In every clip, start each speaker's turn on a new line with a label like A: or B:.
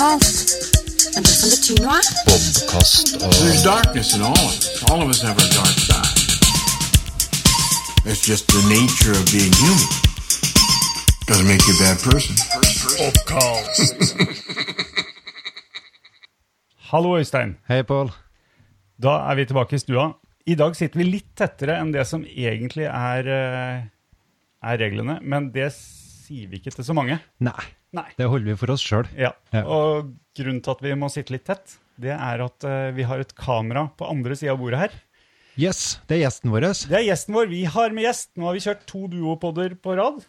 A: galt. Men det som betyr noe,
B: Bobkast og
C: There's darkness in all of us. All of us have our dark side. It's just the nature of being human. Doesn't make you a bad person.
D: Hallo, Øystein.
E: Hei, Pål.
D: Da er vi tilbake i stua. I dag sitter vi litt tettere enn det som egentlig er, eh, er reglene, men det sier vi ikke til så mange.
E: Nei,
D: Nei.
E: det holder vi for oss sjøl.
D: Ja.
E: Ja.
D: Og grunnen til at vi må sitte litt tett, det er at eh, vi har et kamera på andre sida av bordet her.
E: Yes, det er gjesten vår.
D: Det er gjesten vår. Vi har med gjest. Nå har vi kjørt to duopodder på rad.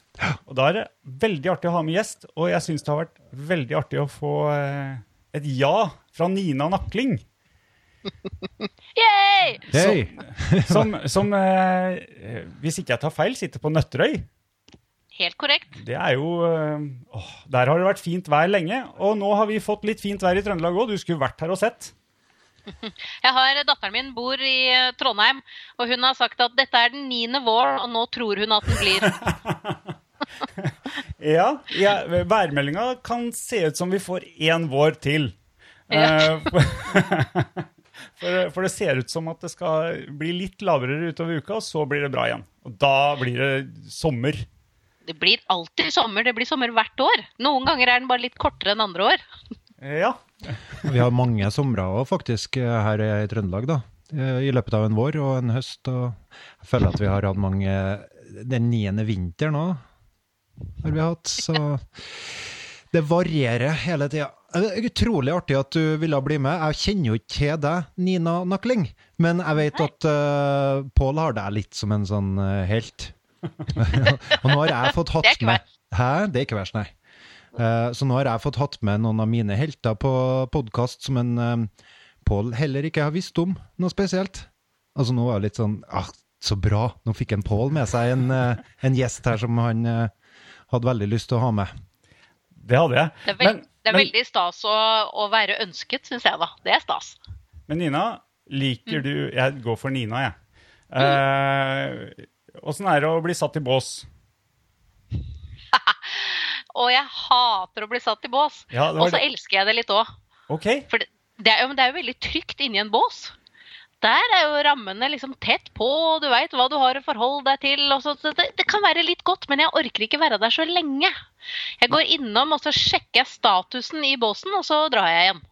D: Og da er det veldig artig å ha med gjest, og jeg syns det har vært veldig artig å få eh, et ja fra Nina Nakling.
F: Yay!
E: Som,
D: Som, som eh, hvis ikke jeg tar feil, sitter på Nøtterøy.
F: Helt korrekt.
D: Det er jo eh, åh, Der har det vært fint vær lenge, og nå har vi fått litt fint vær i Trøndelag òg. Du skulle vært her og sett.
F: Jeg har Datteren min bor i eh, Trondheim, og hun har sagt at dette er den niende vår, og nå tror hun at den blir.
D: Ja, ja værmeldinga kan se ut som vi får én vår til.
F: Ja.
D: Eh, for, for det ser ut som at det skal bli litt lavere utover uka, og så blir det bra igjen. Og da blir det sommer.
F: Det blir alltid sommer. Det blir sommer hvert år. Noen ganger er den bare litt kortere enn andre år.
D: Eh, Ja.
E: Vi har mange somre òg, faktisk, her i Trøndelag, da. I løpet av en vår og en høst. Og jeg føler at vi har hatt mange Den niende vinteren òg har vi hatt, så det varierer hele tida. Det er utrolig artig at du ville bli med. Jeg kjenner jo ikke til deg, Nina Nakling, men jeg vet at uh, Pål har deg litt som en sånn eh, helt. Og nå har jeg fått hatt
F: Det
E: med Hæ? Det er ikke verst, nei. Uh, så nå har jeg fått hatt med noen av mine helter på podkast som en uh, Pål heller ikke har visst om noe spesielt. Altså nå var det litt sånn ah, Så bra, nå fikk en Pål med seg en, uh, en gjest her som han uh, hadde veldig lyst til å ha med.
D: Det hadde jeg.
F: Det er, veld,
D: Men-
F: det er
D: men-
F: veldig stas å, å være ønsket, syns jeg, da. Det er stas.
D: Men Nina, liker du Jeg går for Nina, jeg. Åssen er det å bli satt i bås?
F: Og jeg hater å bli satt i bås.
D: Ja,
F: Og så
D: det.
F: elsker jeg det litt òg.
D: OK.
F: For det, det, er jo, det er jo veldig trygt inni en bås. Der er jo rammene liksom tett på, og du veit hva du har å forholde deg til. Og så, så det, det kan være litt godt, men jeg orker ikke være der så lenge. Jeg går innom, og så sjekker jeg statusen i båsen, og så drar jeg igjen.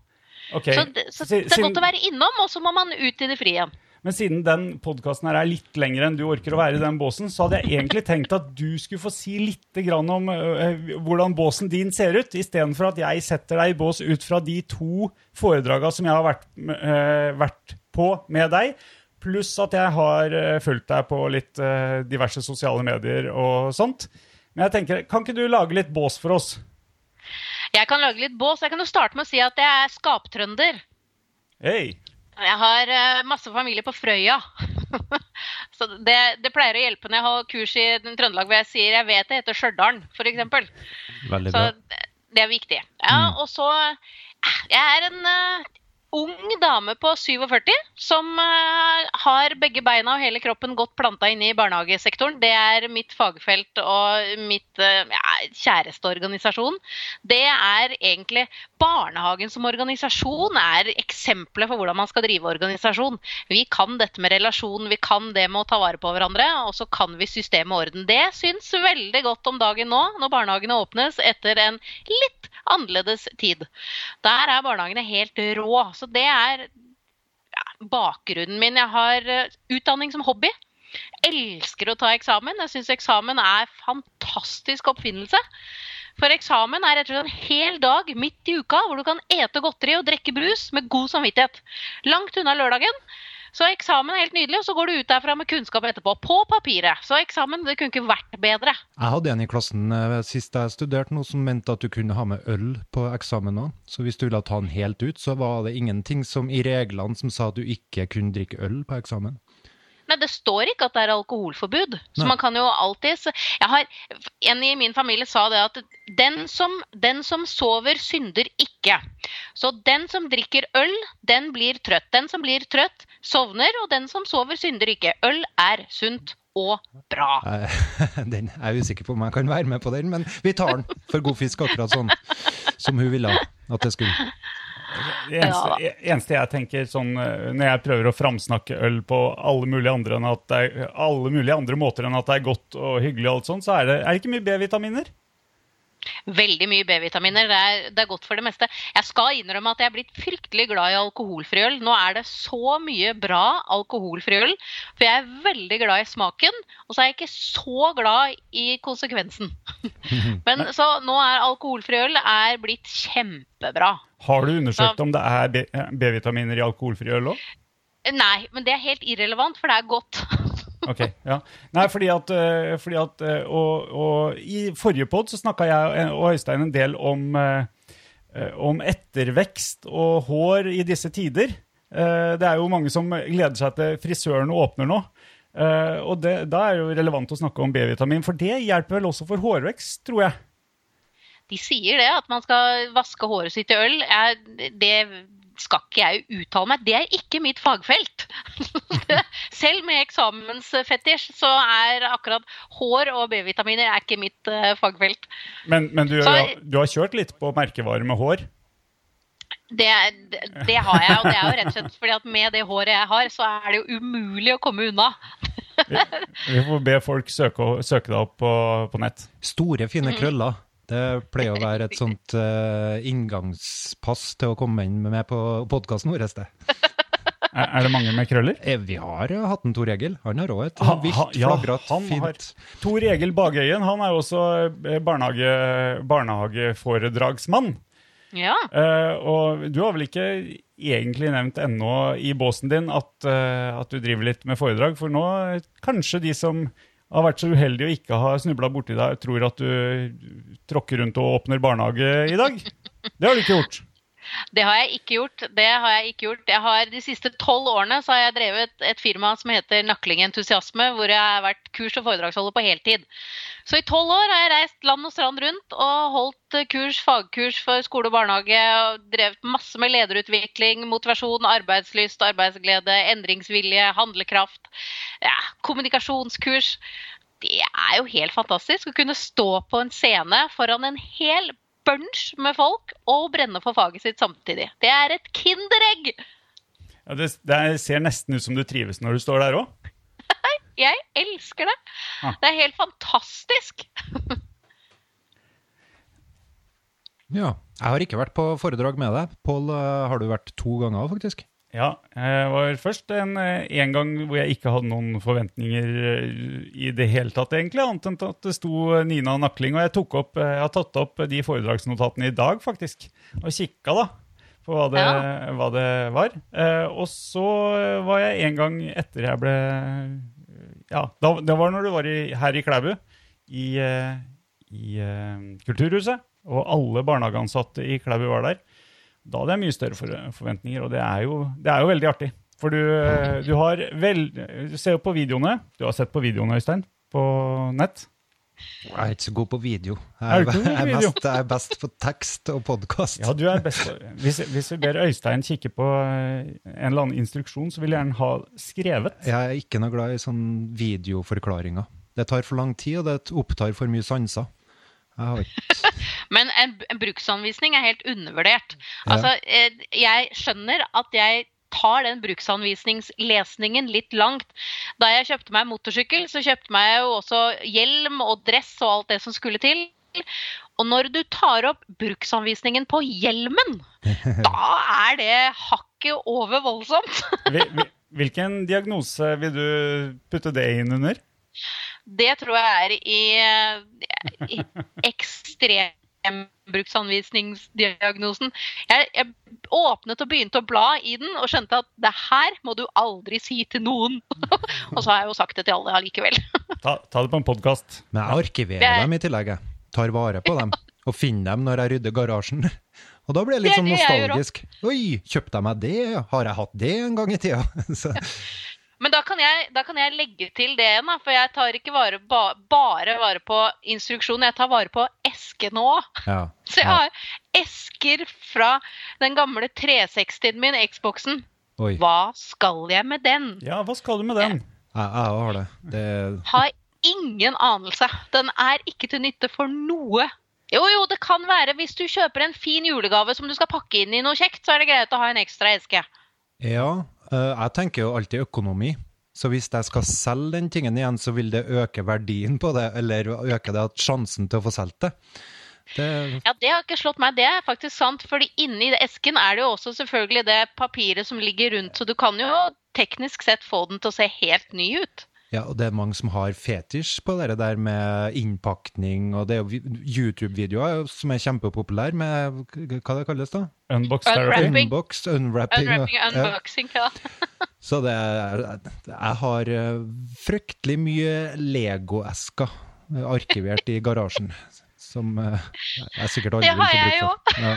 D: ok.
F: Så, det, så det er godt å være innom, og så må man ut i det frie igjen.
D: Men siden den podkasten er litt lengre enn du orker å være i den båsen, så hadde jeg egentlig tenkt at du skulle få si litt om øh, hvordan båsen din ser ut, istedenfor at jeg setter deg i bås ut fra de to foredraga som jeg har vært, øh, vært på med deg, pluss at jeg har øh, fulgt deg på litt diverse sosiale medier og sånt. Men jeg tenker, kan ikke du lage litt bås for oss?
F: Jeg kan lage litt bås. Jeg kan jo starte med å si at jeg er skaptrønder.
D: Hei!
F: Jeg har eh, masse familie på Frøya. så det, det pleier å hjelpe når jeg har kurs i Trøndelag hvor jeg sier jeg vet det heter Stjørdal, f.eks. Så det, det er viktig. Ja, Og så eh, Jeg er en eh, ung dame på 47 som eh, har begge beina og hele kroppen godt planta inn i barnehagesektoren. Det er mitt fagfelt og mitt eh, ja, kjæreste organisasjon. Det er egentlig Barnehagen som organisasjon er eksempelet for hvordan man skal drive organisasjon. Vi kan dette med relasjon, vi kan det med å ta vare på hverandre, og så kan vi system og orden. Det syns veldig godt om dagen nå, når barnehagene åpnes etter en litt annerledes tid. Der er barnehagene helt rå. Så det er ja, bakgrunnen min. Jeg har eh, utdanning som hobby. Elsker å ta eksamen. Jeg syns eksamen er fantastisk oppfinnelse. For eksamen er rett og slett en hel dag midt i uka hvor du kan ete godteri og drikke brus med god samvittighet. Langt unna lørdagen. Så eksamen er helt nydelig, og så går du ut derfra med kunnskap etterpå. På papiret. Så eksamen det kunne ikke vært bedre.
E: Jeg hadde en i klassen eh, sist jeg studerte noe som mente at du kunne ha med øl på eksamen òg. Så hvis du ville ta den helt ut, så var det ingenting som i reglene som sa at du ikke kunne drikke øl på eksamen.
F: Nei, det står ikke at det er alkoholforbud. Så
E: Nei.
F: man kan jo alltid jeg har, En i min familie sa det at den som, den som sover, synder ikke. Så den som drikker øl, den blir trøtt. Den som blir trøtt, sovner. Og den som sover, synder ikke. Øl er sunt og bra.
E: Den Den jeg er usikker på om jeg kan være med på den, men vi tar den for god fisk, akkurat sånn som hun ville. at det skulle
D: Det eneste, eneste jeg tenker sånn eh, når jeg prøver å framsnakke øl på alle mulige andre, enn at det er, alle mulige andre måter enn at det er godt og hyggelig, og alt sånt, så er det, er det ikke mye B-vitaminer.
F: Veldig mye B-vitaminer. Det, det er godt for det meste. Jeg skal innrømme at jeg er blitt fryktelig glad i alkoholfri øl. Nå er det så mye bra alkoholfri øl, for jeg er veldig glad i smaken. Og så er jeg ikke så glad i konsekvensen. Men så nå er alkoholfri øl er blitt kjempebra.
D: Har du undersøkt om det er B- B-vitaminer i alkoholfri øl òg?
F: Nei, men det er helt irrelevant, for det er godt.
D: Ok, ja. Nei, fordi at, eh, fordi at eh, og, og i forrige pod så snakka jeg og Øystein en del om, eh, om ettervekst og hår i disse tider. Det er jo mange som gleder seg til frisøren åpner nå. Og det, da er det jo relevant å snakke om B-vitamin, for det hjelper vel også for hårvekst, tror jeg.
F: De sier det, at man skal vaske håret sitt i øl. Det skal ikke jeg uttale meg. Det er ikke mitt fagfelt. Selv med eksamensfetisj så er akkurat hår og B-vitaminer er ikke mitt eh, fagfelt.
D: Men, men du,
F: Så-
D: du har kjørt litt på merkevarer med hår?
F: Det, det, det har jeg, og det er jo rett og slett fordi at med det håret jeg har, så er det jo umulig å komme unna.
D: Vi får be folk søke, søke deg opp på, på nett.
E: Store,
F: Mm.
E: fine krøller. Det pleier å være et sånt uh, inngangspass til å komme inn med på podkasten vår.
D: Er, er det mange med krøller?
E: Eh, Vi har hatt en Tor Egil. Han har òg et
D: Ha-
E: vilt,
D: ha- ja, han har-
E: fint
D: Tor Egil Bagøyen han er jo også eh, barnehage, barnehageforedragsmann.
F: Ja.
D: Uh, og du har vel ikke egentlig nevnt ennå i båsen din at, uh, at du driver litt med foredrag, for nå kanskje de som har vært så uheldig å ikke ha snubla borti deg, tror at du tråkker rundt og åpner barnehage i dag. Det har du ikke gjort.
F: Det har jeg ikke gjort. Det har jeg ikke gjort. Jeg har, de siste tolv årene så har jeg drevet et firma som heter Nakling Entusiasme, hvor jeg har vært kurs- og foredragsholder på heltid. Så i tolv år har jeg reist land og strand rundt og holdt kurs, fagkurs for skole og barnehage. og Drevet masse med lederutvikling, motivasjon, arbeidslyst, arbeidsglede, endringsvilje, handlekraft. Ja, kommunikasjonskurs. Det er jo helt fantastisk å kunne stå på en scene foran en hel bunch med folk og brenne for faget sitt samtidig. Det er et kinderegg!
D: Ja, det, det ser nesten ut som du trives når du står der òg.
F: Jeg elsker det.
D: Ah.
F: Det er helt fantastisk.
E: Ja. Jeg har ikke vært på foredrag med deg. Pål, eh, har du vært to ganger, faktisk?
D: Ja, Det var først en, eh, en gang hvor jeg ikke hadde noen forventninger eh, i det hele tatt, egentlig, annet enn at det sto Nina Nakling. Og jeg, tok opp, eh, jeg har tatt opp de foredragsnotatene i dag, faktisk, og kikka da på hva det,
F: Ja.
D: hva det var. Eh, og så eh, var jeg en gang etter jeg ble Ja, det var når du var i, her i Klæbu, i, eh, i eh, Kulturhuset, og alle barnehageansatte i Klæbu var der. Da det er mye større for, forventninger, og det er, jo, det er jo veldig artig. For du, eh, du har vel Du ser jo på videoene. Du har sett på videoene, Øystein, på nett.
E: Jeg er ikke så god på video.
D: Er
E: Jeg er, er,
D: video?
E: mest, jeg er best på tekst og podkast.
D: Ja, du er best hvis, hvis vi ber Øystein kikke på eh, en eller annen instruksjon, så vil jeg gjerne ha skrevet.
E: Jeg er ikke noe glad i sånn videoforklaringer. Det tar for lang tid, og det opptar for mye sanser. Jeg har ikke
F: Men en, en bruksanvisning er helt undervurdert. Altså, eh, jeg skjønner at jeg tar den bruksanvisningslesningen litt langt. Da jeg kjøpte meg motorsykkel, så kjøpte meg jo også hjelm og dress og alt det som skulle til. Og når du tar opp bruksanvisningen på hjelmen, da er det hakket over voldsomt.
D: Hvil- hvil- Hvilken diagnose vil du putte det inn under?
F: Det tror jeg er i, i ekstrembruksanvisningsdiagnosen. Jeg, jeg åpnet og begynte å bla i den og skjønte at det her må du aldri si til noen. og så har jeg jo sagt det til alle allikevel.
D: Ta, ta det på en podkast.
E: Men jeg arkiverer
F: er-
E: dem i tillegg. Tar vare på dem. Og finner dem når jeg rydder garasjen. Og da blir jeg litt sånn nostalgisk. Oi, kjøpte jeg meg det? Har jeg hatt det en gang i tida? Så,
F: Men da kan jeg, da kan jeg legge til det igjen, for jeg tar ikke vare, ba, bare vare på instruksjonen, jeg tar vare på esken òg.
E: ja.
F: Så jeg har esker fra den gamle 360-en min, Xboxen.
E: Oi.
F: Hva skal jeg med den?
D: Ja, hva skal du med den?
E: Jeg, òg har det. det
F: Har ingen anelse. Den er ikke til nytte for noe. Jo, jo, det kan være. Hvis du kjøper en fin julegave som du skal pakke inn i noe kjekt, så er det greit å ha en ekstra eske.
E: Ja, jeg tenker jo alltid økonomi. Så hvis jeg skal selge den tingen igjen, så vil det øke verdien på det, eller øke det at sjansen til å få solgt det. det.
F: Ja, det har ikke slått meg. Det er faktisk sant. fordi inni esken er det jo også selvfølgelig det papiret som ligger rundt, så du kan jo teknisk sett få den til å se helt ny ut.
E: Ja, og det er mange som har fetisj på det der med innpakning, og det er jo YouTube-videoer som er kjempepopulære med hva det kalles da?
D: Unbox
F: Unwrapping.
D: therapy.
E: Unbox, unwrapping.
F: Unwrapping,
E: ja.
F: unboxing, ja.
E: Så det er, jeg har eh, fryktelig mye Lego-esker arkivert i garasjen, som eh, jeg sikkert aldri
F: Det
E: vil
F: har
E: få
F: jeg
E: bruk for. Ja.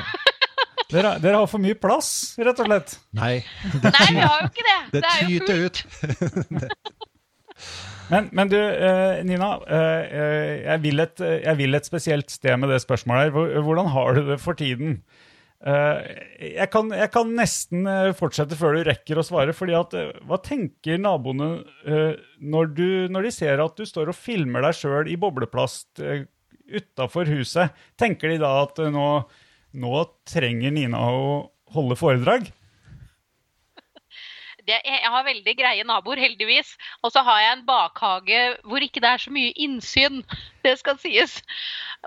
D: Dere, dere har for mye plass, rett og slett.
E: Nei, det,
F: Nei, vi har jo ikke det.
E: det
F: det
E: tyter ut.
D: Men, men du, eh, Nina. Eh, eh, jeg, vil et, jeg vil et spesielt sted med det spørsmålet her. Hvordan har du det for tiden? Jeg, kan, jeg kan nesten fortsette før du rekker å svare. fordi at, Hva tenker naboene når, du, når de ser at du står og filmer deg sjøl i bobleplast utafor huset? Tenker de da at nå, nå trenger Nina å holde foredrag?
F: Det, jeg har veldig greie naboer, heldigvis. Og så har jeg en bakhage hvor ikke det er så mye innsyn. Det skal sies.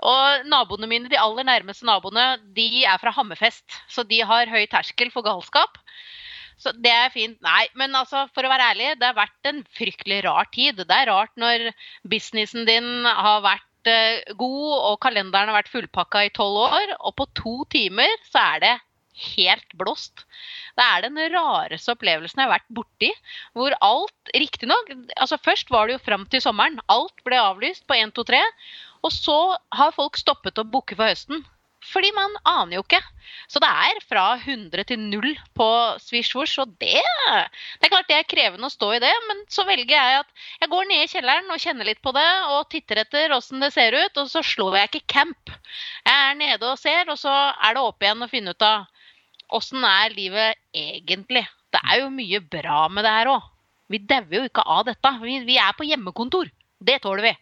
F: Og naboene mine, de aller nærmeste naboene, de er fra Hammerfest. Så de har høy terskel for galskap. Så det er fint. Nei, men altså, for å være ærlig, det har vært en fryktelig rar tid. Det er rart når businessen din har vært eh, god, og kalenderen har vært fullpakka i tolv år, og på to timer så er det helt blåst. Det er den rareste opplevelsen jeg har vært borti. Hvor alt, riktignok altså Først var det jo fram til sommeren. Alt ble avlyst på 1, 2, 3. Og så har folk stoppet å booke for høsten. Fordi man aner jo ikke. Så det er fra 100 til 0 på svisj-svosj. Og det, det er klart det er krevende å stå i det, men så velger jeg at jeg går ned i kjelleren og kjenner litt på det og titter etter åssen det ser ut, og så slår jeg ikke camp. Jeg er nede og ser, og så er det opp igjen å finne ut av åssen er livet egentlig. Det er jo mye bra med det her òg. Vi dauer jo ikke av dette. Vi, vi er på hjemmekontor. Det tåler vi.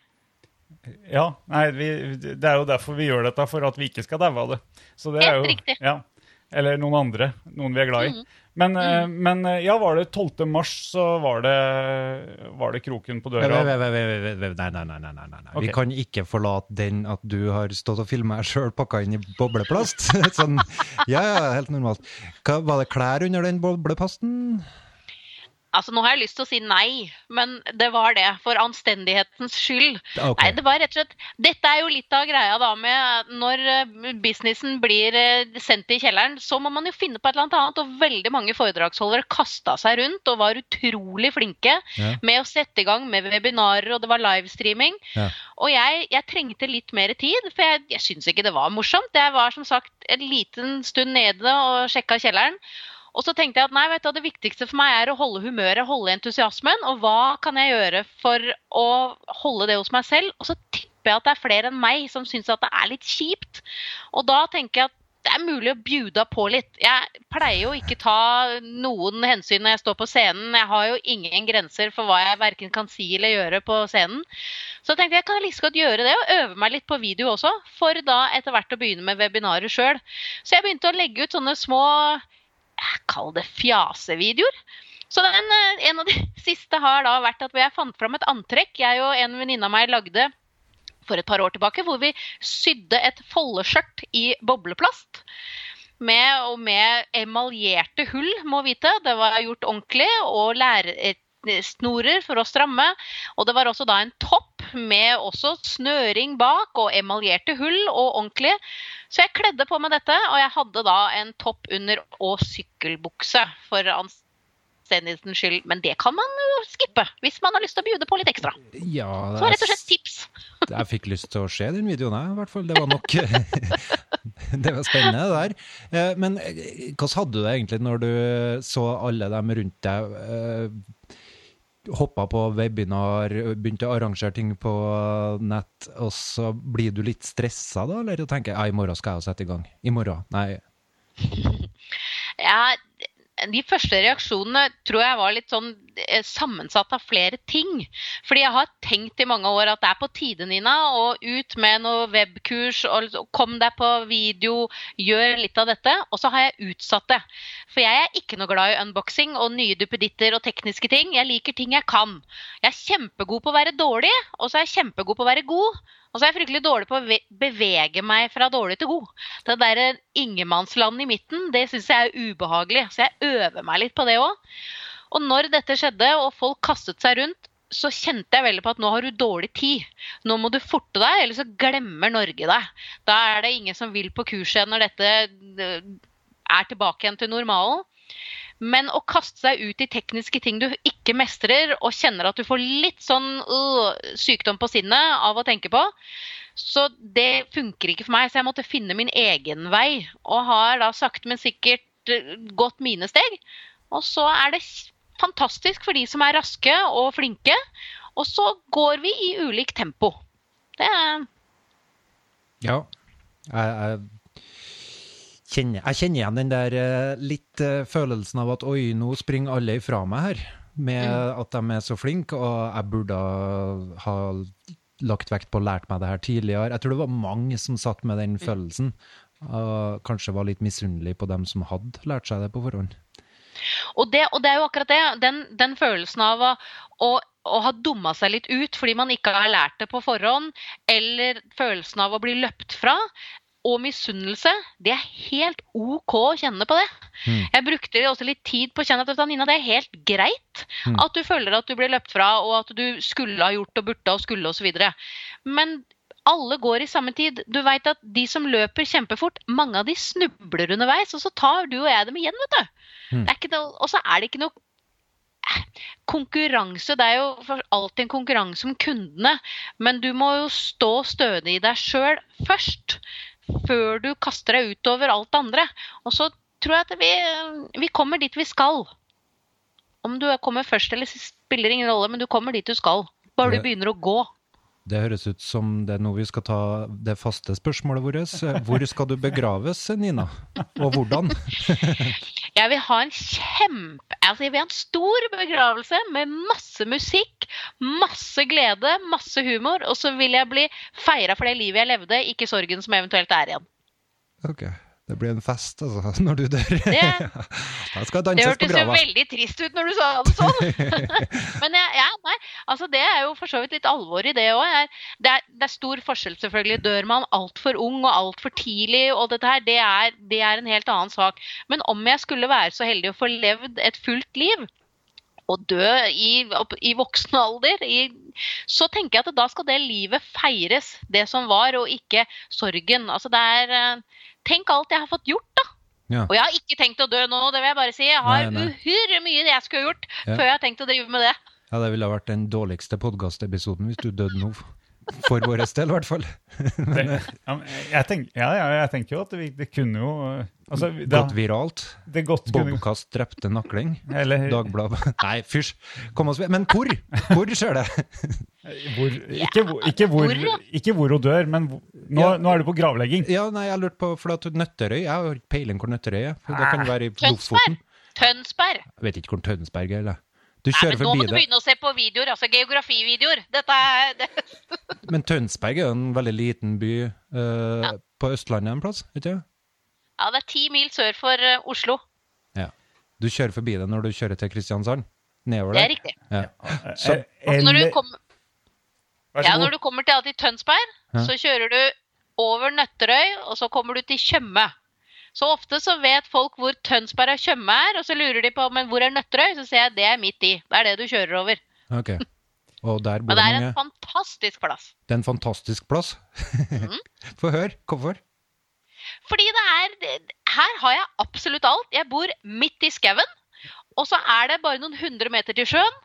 D: Ja, nei, vi, det er jo derfor vi gjør dette, for at vi ikke skal daue av det. Så det er
F: Helt
D: jo,
F: riktig.
D: Ja, eller noen andre. Noen vi er glad i.
F: Mhm.
D: Men, mm. Eh, men, eh, ja, var det 12. mars, så var det, var det kroken på døra?
E: Nei, nei, nei. nei, nei, nei, nei. Okay. Vi kan ikke forlate den at du har stått og filma deg sjøl pakka inn i bobleplast. sånn, ja, ja, helt normalt. Hva, var det klær under den bobleplasten?
F: Altså, Nå har jeg lyst til å si nei, men det var det. For anstendighetens skyld.
E: Okay.
F: Nei, det var rett og slett Dette er jo litt av greia da med når eh, businessen blir eh, sendt i kjelleren, så må man jo finne på et eller annet. Og veldig mange foredragsholdere kasta seg rundt og var utrolig flinke
E: Ja.
F: med å sette i gang med webinarer, og det var livestreaming.
E: Ja.
F: Og jeg, jeg trengte litt mer tid, for jeg, jeg syns ikke det var morsomt. Jeg var som sagt en liten stund nede og sjekka kjelleren. Og så tenkte jeg at nei, vet du, det viktigste for meg er å holde humøret, holde entusiasmen. Og hva kan jeg gjøre for å holde det hos meg selv? Og så tipper jeg at det er flere enn meg som syns at det er litt kjipt. Og da tenker jeg at det er mulig å bjuda på litt. Jeg pleier jo ikke ta noen hensyn når jeg står på scenen. Jeg har jo ingen grenser for hva jeg verken kan si eller gjøre på scenen. Så tenkte jeg kan jeg like godt gjøre det, og øve meg litt på video også. For da etter hvert å begynne med webinarer sjøl. Så jeg begynte å legge ut sånne små kaller det fjasevideoer. Så den, eh, en av de siste har da vært at jeg fant fram et antrekk jeg og en venninne av meg lagde for et par år tilbake, hvor vi sydde et foldeskjørt i bobleplast. Med, og med emaljerte hull, må vite. Det var gjort ordentlig. Og læresnorer for å stramme. Og det var også da en topp med også snøring bak og emaljerte hull og ordentlig. Så jeg kledde på meg dette, og jeg hadde da en topp under og sykkelbukse for anstendighetens skyld. Men det kan man jo skippe hvis man har lyst til å bjude på litt ekstra.
E: Ja,
F: Så rett og slett tips.
E: Jeg fikk lyst til å se den videoen, jeg, i hvert fall. Det var nok Det var spennende, det der. Eh, Men eh, hvordan hadde du det egentlig når du så alle dem rundt deg eh, hoppa på webinar, begynte å arrangere ting på nett, og så blir du litt stressa da, eller tenker ja, i morgen skal jeg sette i gang? I morgen? Nei.
F: Ja, de første reaksjonene tror jeg var litt sånn eh, sammensatt av flere ting. Fordi jeg har tenkt i mange år at det er på tide, Nina, å ut med noe webkurs. og Kom deg på video, gjør litt av dette. Og så har jeg utsatt det. For jeg er ikke noe glad i unboxing og nye duppeditter og tekniske ting. Jeg liker ting jeg kan. Jeg er kjempegod på å være dårlig, og så er jeg kjempegod på å være god. Og så er jeg fryktelig dårlig på å bevege meg fra dårlig til god. Det der ingenmannsland i midten, det syns jeg er ubehagelig. Så jeg øver meg litt på det òg. Og når dette skjedde, og folk kastet seg rundt, så kjente jeg veldig på at nå har du dårlig tid. Nå må du forte deg, eller så glemmer Norge deg. Da er det ingen som vil på kurset når dette eh, er tilbake igjen til normalen. Men å kaste seg ut i tekniske ting du ikke mestrer, og kjenner at du får litt sånn øh, sykdom på sinnet av å tenke på, så det funker ikke for meg. Så jeg måtte finne min egen vei. Og har da sakte, men sikkert øh, gått mine steg. Og så er det fantastisk for de som er raske og flinke. Og så går vi i ulik tempo. Det er
E: Ja. Jeg, jeg, kjenner, jeg kjenner igjen den der eh, litt eh, følelsen av at oi, nå springer alle ifra meg her, med at de er så flinke, og jeg burde ha lagt vekt på å lært meg det her tidligere. Jeg tror det var mange som satt med den følelsen, og kanskje var litt misunnelig på dem som hadde lært seg det på forhånd.
F: Og det, og det er jo akkurat det. Den, den følelsen av å, å, å ha dumma seg litt ut fordi man ikke har lært det på forhånd, eller følelsen av å bli løpt fra, og misunnelse, det er helt OK å kjenne på det.
E: Mm.
F: Jeg brukte også litt tid på å kjenne at Nina, det er helt greit
E: Mm.
F: at du føler at du blir løpt fra, og at du skulle ha gjort og burde og skulle osv. Men alle går i samme tid. Du vet at de som løper kjempefort, mange av de snubler underveis, og så tar du og jeg dem igjen, vet du.
E: Mm.
F: Det er ikke noe, og så er det ikke noe konkurranse. Det er jo alltid en konkurranse om kundene, men du må jo stå stødig i deg sjøl først. Før du kaster deg utover alt det andre. Og så tror jeg at vi, vi kommer dit vi skal. Om du kommer først eller sist spiller ingen rolle, men du kommer dit du skal. Bare du begynner å gå.
E: Det høres ut som det er nå vi skal ta det faste spørsmålet vårt. Hvor skal du begraves, Nina? Og hvordan?
F: Jeg vil ha en kjempe altså jeg vil ha en stor begravelse med masse musikk, masse glede, masse humor. Og så vil jeg bli feira for det livet jeg levde, ikke sorgen som eventuelt er igjen.
E: Ok, det blir en fest, altså, når du dør.
F: Det,
E: Da skal
F: det
E: danses på
F: hørtes jo veldig trist ut når du sa det sånn. Men jeg, ja, nei, altså det er jo for så vidt litt alvor i det òg. Det, det er stor forskjell, selvfølgelig. Dør man altfor ung og altfor tidlig, og dette her, det er, det er en helt annen sak. Men om jeg skulle være så heldig å få levd et fullt liv, og dø i, i voksen alder, i, så tenker jeg at da skal det livet feires, det som var, og ikke sorgen. Altså det er eh, Tenk alt jeg har fått gjort, da.
E: Ja.
F: Og jeg har ikke tenkt å dø nå, det vil jeg bare si. Jeg har uhyre mye jeg skulle gjort
E: Ja.
F: før jeg har tenkt å drive med det.
E: Ja, det ville ha vært den dårligste podkastepisoden hvis du døde nå. For vår del, i hvert fall.
D: Det, ja, jeg, tenk, ja, ja, jeg tenker jo at det, det kunne jo eh, altså, det,
E: Gått viralt.
D: det godt
E: Bobkast drepte nakling.
D: Eller
E: Dagbladet Nei, fysj! Kom oss ved. Men hvor? Hvor skjer det?
D: hvor, ikke, ikke, hvor, ikke hvor hun dør, men hvor, nå,
E: Ja.
D: nå er du på gravlegging.
E: Ja, nei, jeg lurte på for at Nøtterøy Jeg har peiling hvor Nøtterøy er. Det kan være i
F: Tønsberg.
E: Lofoten.
F: Tønsberg.
E: Jeg vet ikke hvor Tønsberg er. eller? Du
F: Nei,
E: kjører
F: men nå må du begynne å se på videoer, altså geografivideoer. Dette er det.
E: Men Tønsberg er jo en veldig liten by uh,
F: Ja.
E: på Østlandet en plass, ikke sant?
F: Ja, det er ti mil sør for uh, Oslo.
E: Ja. Du kjører forbi det når du kjører til Kristiansand? Nedover der?
F: Det er riktig.
E: Ja. Så,
D: Eh,
F: Når du,
D: Eller,
F: kom, ja, når du kommer til, til Tønsberg,
E: Ja.
F: så kjører du over Nøtterøy, og så kommer du til Tjøme. Så ofte så vet folk hvor Tønsberg og Tjøme er, og så lurer de på men hvor er Nøtterøy. Så sier jeg det er midt i. Det er det du kjører over.
E: ok. Og der bor
F: og det er
E: mange.
F: en fantastisk plass.
E: Det er en fantastisk plass.
F: Mm.
E: Få høre. Hvorfor?
F: Fordi det er Her har jeg absolutt alt. Jeg bor midt i skauen. Og så er det bare noen hundre meter til sjøen.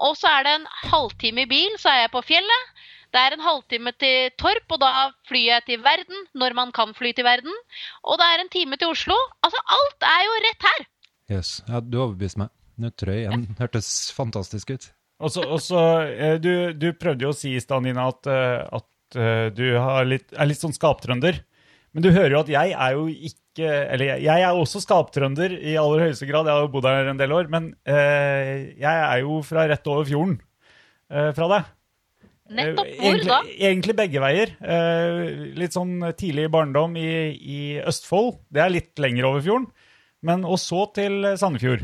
F: Og så er det en halvtime i bil, så er jeg på fjellet. Det er en halvtime til Torp, og da flyr jeg til verden når man kan fly til verden. Og det er en time til Oslo. Altså, alt er jo rett her.
E: Yes. Ja, du overbeviste meg. Nøtterøy igjen. hørtes fantastisk ut.
D: Og så, eh, du, du prøvde jo å si i stad, Nina, at, eh, at eh, du har litt, er litt sånn skaptrønder. Men du hører jo at jeg er jo ikke ikke Eller jeg, jeg er også skaptrønder i aller høyeste grad, jeg har jo bodd her en del år. Men eh, jeg er jo fra rett over fjorden eh, fra deg.
F: Nettopp.
D: Eh,
F: Hvor
D: egentlig,
F: da?
D: Egentlig begge veier. Eh, litt sånn tidlig barndom i, i Østfold. Det er litt lenger over fjorden. Men og så til Sandefjord.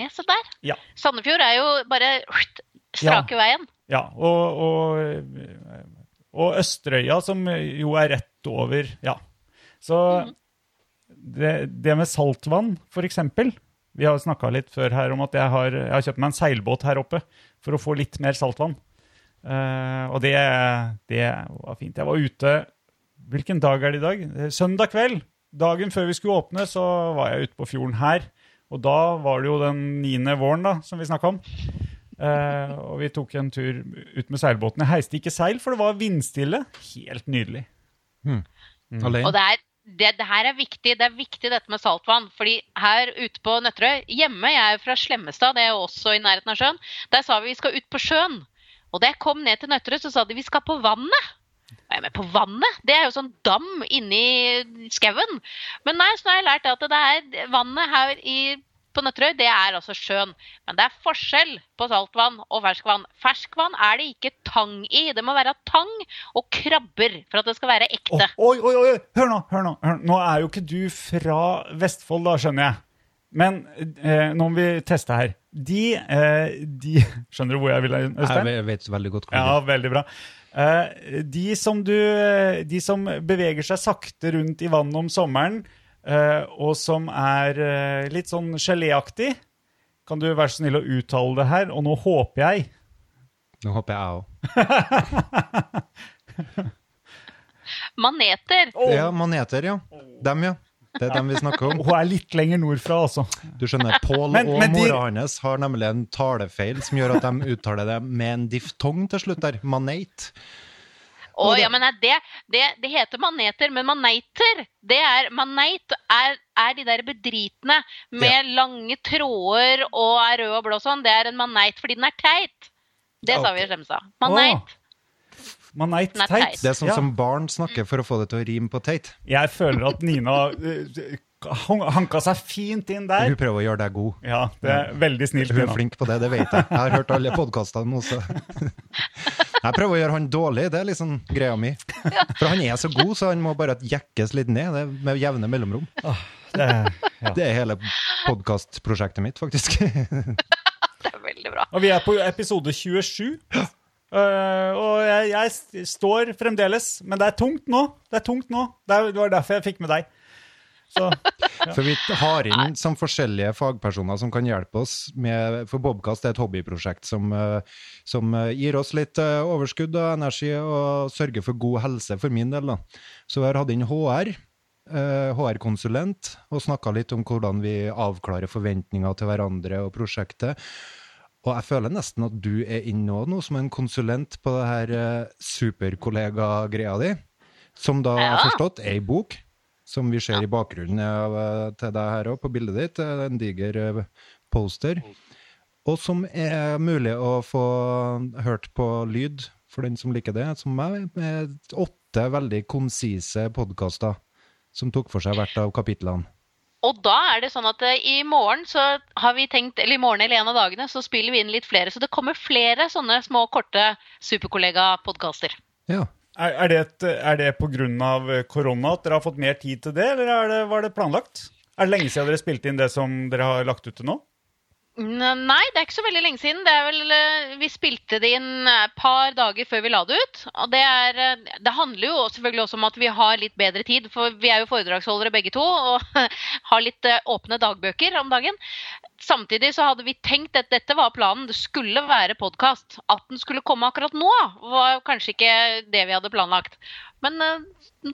F: Ja, se der.
D: Ja.
F: Sandefjord er jo bare strake veien.
D: Ja, og, og, og Østerøya, som jo er rett over Ja. Så det, det med saltvann, for eksempel Vi har snakka litt før her om at jeg har, jeg har kjøpt meg en seilbåt her oppe for å få litt mer saltvann. Eh, og det, det var fint. Jeg var ute Hvilken dag er det i dag? Eh, Søndag kveld. Dagen før vi skulle åpne, så var jeg ute på fjorden her. Og da var det jo den niende våren, da, som vi snakka om. Eh, og vi tok en tur ut med seilbåten. Jeg heiste ikke seil, for det var vindstille. Helt nydelig.
E: Alene?
F: Og det, er, det, det her er viktig. Det er viktig dette med saltvann. fordi her ute på Nøtterøy Hjemme, jeg er jo fra Slemmestad, det er jo også i nærheten av sjøen. Der sa vi vi skal ut på sjøen. Og da jeg kom ned til Nøtterøy, så sa de vi skal på vannet. Og jeg, Men på vannet? Det er jo sånn dam inni skauen. Men nei, så har jeg lært at det er vannet her i, på Nøtterøy, det er altså sjøen. Men det er forskjell på saltvann og ferskvann. Ferskvann er det ikke tang i. Det må være tang og krabber for at det skal være ekte.
D: Oi, oi, oi! Hør nå! hør Nå hør. Nå er jo ikke du fra Vestfold, da, skjønner jeg. Men eh, nå må vi teste her. De, eh, de Skjønner du hvor jeg vil, Øystein?
E: Jeg vet veldig godt hvor
D: Ja, veldig bra. Eh, de, som du, de som beveger seg sakte rundt i vannet om sommeren, eh, og som er eh, litt sånn geléaktig Kan du være så snill å uttale det her? Og nå håper jeg
E: Nå håper jeg òg.
F: Maneter.
E: Ja, maneter, ja. Dem, ja. Det er dem vi snakker om.
D: Hun er litt lenger nordfra, altså.
E: Du skjønner, Pål og
D: men de-
E: mora hans har nemlig en talefeil som gjør at de uttaler det med en diftong til slutt der. Manate.
F: Å, ja, men det, det, det heter maneter, men maneiter det er, Maneit er, er de der bedritne med lange tråder og er rød og blå sånn. Det er en maneit fordi den er teit. Det sa vi i Slemsa. Maneit.
D: Maneit
F: er
D: teit.
F: teit.
E: Det er sånn
D: Ja.
E: som barn snakker for å få det til å rime på teit.
D: Jeg føler at Nina eh, hanka seg fint inn der.
E: Hun prøver å gjøre deg god.
D: Ja, det er veldig snilt.
E: Hun er flink på det, det vet jeg. Jeg har hørt alle podkastene også. Jeg prøver å gjøre han dårlig, det er liksom greia mi. For han er så god, så han må bare jekkes litt ned det er med jevne mellomrom.
D: Det, ja.
E: Det er hele podkastprosjektet mitt, faktisk.
F: Det er veldig bra.
D: Og vi er på episode 27. Eh, og jeg, jeg står fremdeles, men det er tungt nå. Det er tungt nå. Det, var derfor jeg fikk med deg. Så
E: For vi har inn som forskjellige fagpersoner som kan hjelpe oss med For Bobkast er et hobbyprosjekt som, eh, som eh, gir oss litt overskudd og energi og sørger for god helse for min del. da. Så vi har hatt inn HR, HR-konsulent, og snakka litt om hvordan vi avklarer forventninger til hverandre og prosjektet. Og jeg føler nesten at du er inne nå, som en konsulent på det her eh, superkollega-greia di, som da har forstått er ei bok, som vi ser i bakgrunnen av, eh, til deg her òg, på bildet ditt. eh, En diger poster. Og som er mulig å få hørt på lyd, for den som liker det, som meg, med åtte veldig konsise podkaster som tok for seg hvert av kapitlene.
F: Og da er det sånn at eh, i morgen så har vi tenkt, eller i morgen eller en av dagene så spiller vi inn litt flere. Så det kommer flere sånne små, korte superkollega-podkaster.
E: Ja.
D: er, er det, et, er det av korona at dere har fått mer tid til det, eller er det, var det planlagt? Er det lenge siden dere spilte inn det som dere har lagt ut til nå?
F: Nei, det er ikke så veldig lenge siden. Vel, eh, vi spilte det inn et par dager før vi la det ut. Det, er, eh, det handler jo selvfølgelig også om at vi har litt bedre tid, for vi er jo foredragsholdere begge to og har litt eh, åpne dagbøker om dagen. Samtidig så hadde vi tenkt at dette var planen. Det skulle være podkast. At den skulle komme akkurat nå, var kanskje ikke det vi hadde planlagt. Men eh,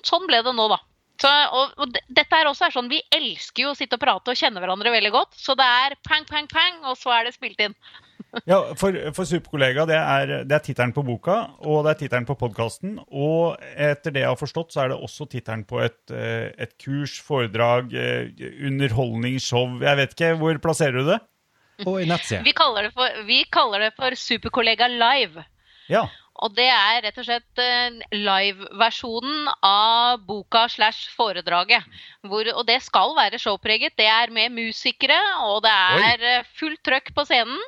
F: sånn ble det nå, da. Så, og, og dette er også er sånn, Vi elsker jo å sitte og prate og kjenne hverandre veldig godt. Så det er pang, pang, pang, og så er det spilt inn.
D: Ja, for, for Superkollega, det er, det er tittelen på boka, og det er tittelen på podkasten. Og etter det jeg har forstått, så er det også tittelen på et, eh, et kurs, foredrag, underholdning, show. Jeg vet ikke, hvor plasserer du det?
E: Og ei nettside.
F: Vi kaller det for, vi kaller det for Superkollega live.
D: Ja.
F: Og det er rett og slett liveversjonen live-versjonen av boka slash foredraget. Hvor, og det skal være showpreget. Det er med musikere, og det er eh, fullt trøkk på scenen.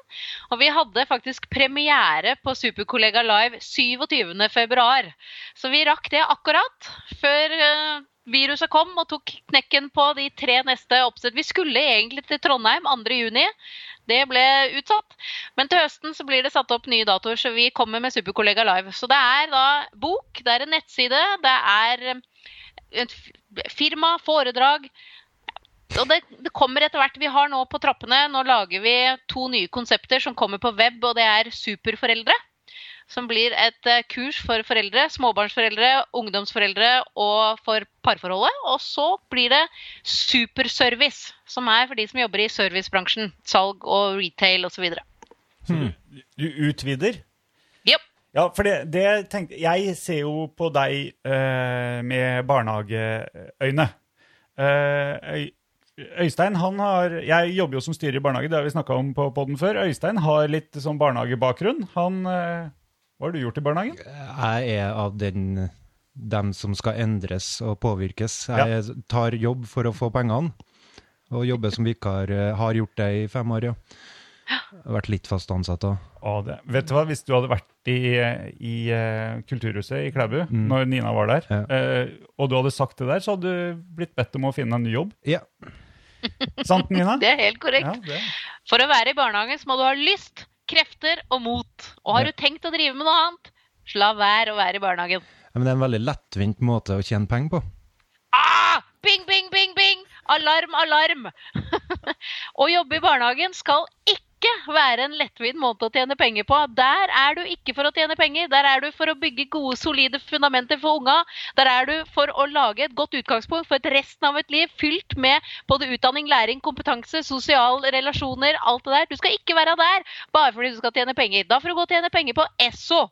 F: Og vi hadde faktisk premiere på Superkollega Live 27.2. Så vi rakk det akkurat før eh, viruset kom og tok knekken på de tre neste oppsett. Vi skulle egentlig til Trondheim 2.6. Det ble utsatt. Men til høsten så blir det satt opp nye datoer, så vi kommer med Superkollega live. Så det er da bok, det er en nettside, det er eh, et firma, foredrag. Og det, det kommer etter hvert. Vi har nå på trappene Nå lager vi to nye konsepter som kommer på web, og det er Superforeldre. Som blir et eh, kurs for foreldre, småbarnsforeldre, ungdomsforeldre og for parforholdet. Og så blir det Superservice, som er for de som jobber i servicebransjen. Salg og retail osv.
D: Du utvider?
F: Yep.
D: Ja, for det, det tenkte Jeg ser jo på deg uh, med barnehageøyne. Uh, Øystein han har Jeg jobber jo som styrer i barnehage, det har vi snakka om på podden før. Øystein har litt sånn barnehagebakgrunn. Han Hva har du gjort i barnehagen?
E: Jeg er av den, dem som skal endres og påvirkes. Jeg tar jobb for å få pengene, og jobber som vikar. eh, Har gjort det i fem år, ja. Jeg har vært litt fast ansatt òg.
D: Vet du hva, Hvis du hadde vært i, i eh, Kulturhuset i Klæbu når Nina var der,
E: Ja.
D: eh, og du hadde sagt det der, så hadde du blitt bedt om å finne en ny jobb.
E: Ja.
D: Sant, Nina?
F: Det er helt korrekt.
D: Ja.
F: For å være i barnehagen så må du ha lyst, krefter og mot. Og har du tenkt å drive med noe annet, så la være å være i barnehagen.
E: Ja, Men det er en veldig lettvint måte å tjene penger på.
F: Ah! Bing, bing, bing, bing! Alarm, alarm! å jobbe i barnehagen skal ikke være en lettvint måte å tjene penger på. Der er du ikke for å tjene penger. Der er du for å bygge gode, solide fundamenter for unga. Der er du for å lage et godt utgangspunkt for et resten av et liv fylt med både utdanning, læring, kompetanse, sosiale relasjoner, alt det der. Du skal ikke være der bare fordi du skal tjene penger. Da får du gå og tjene penger på Esso.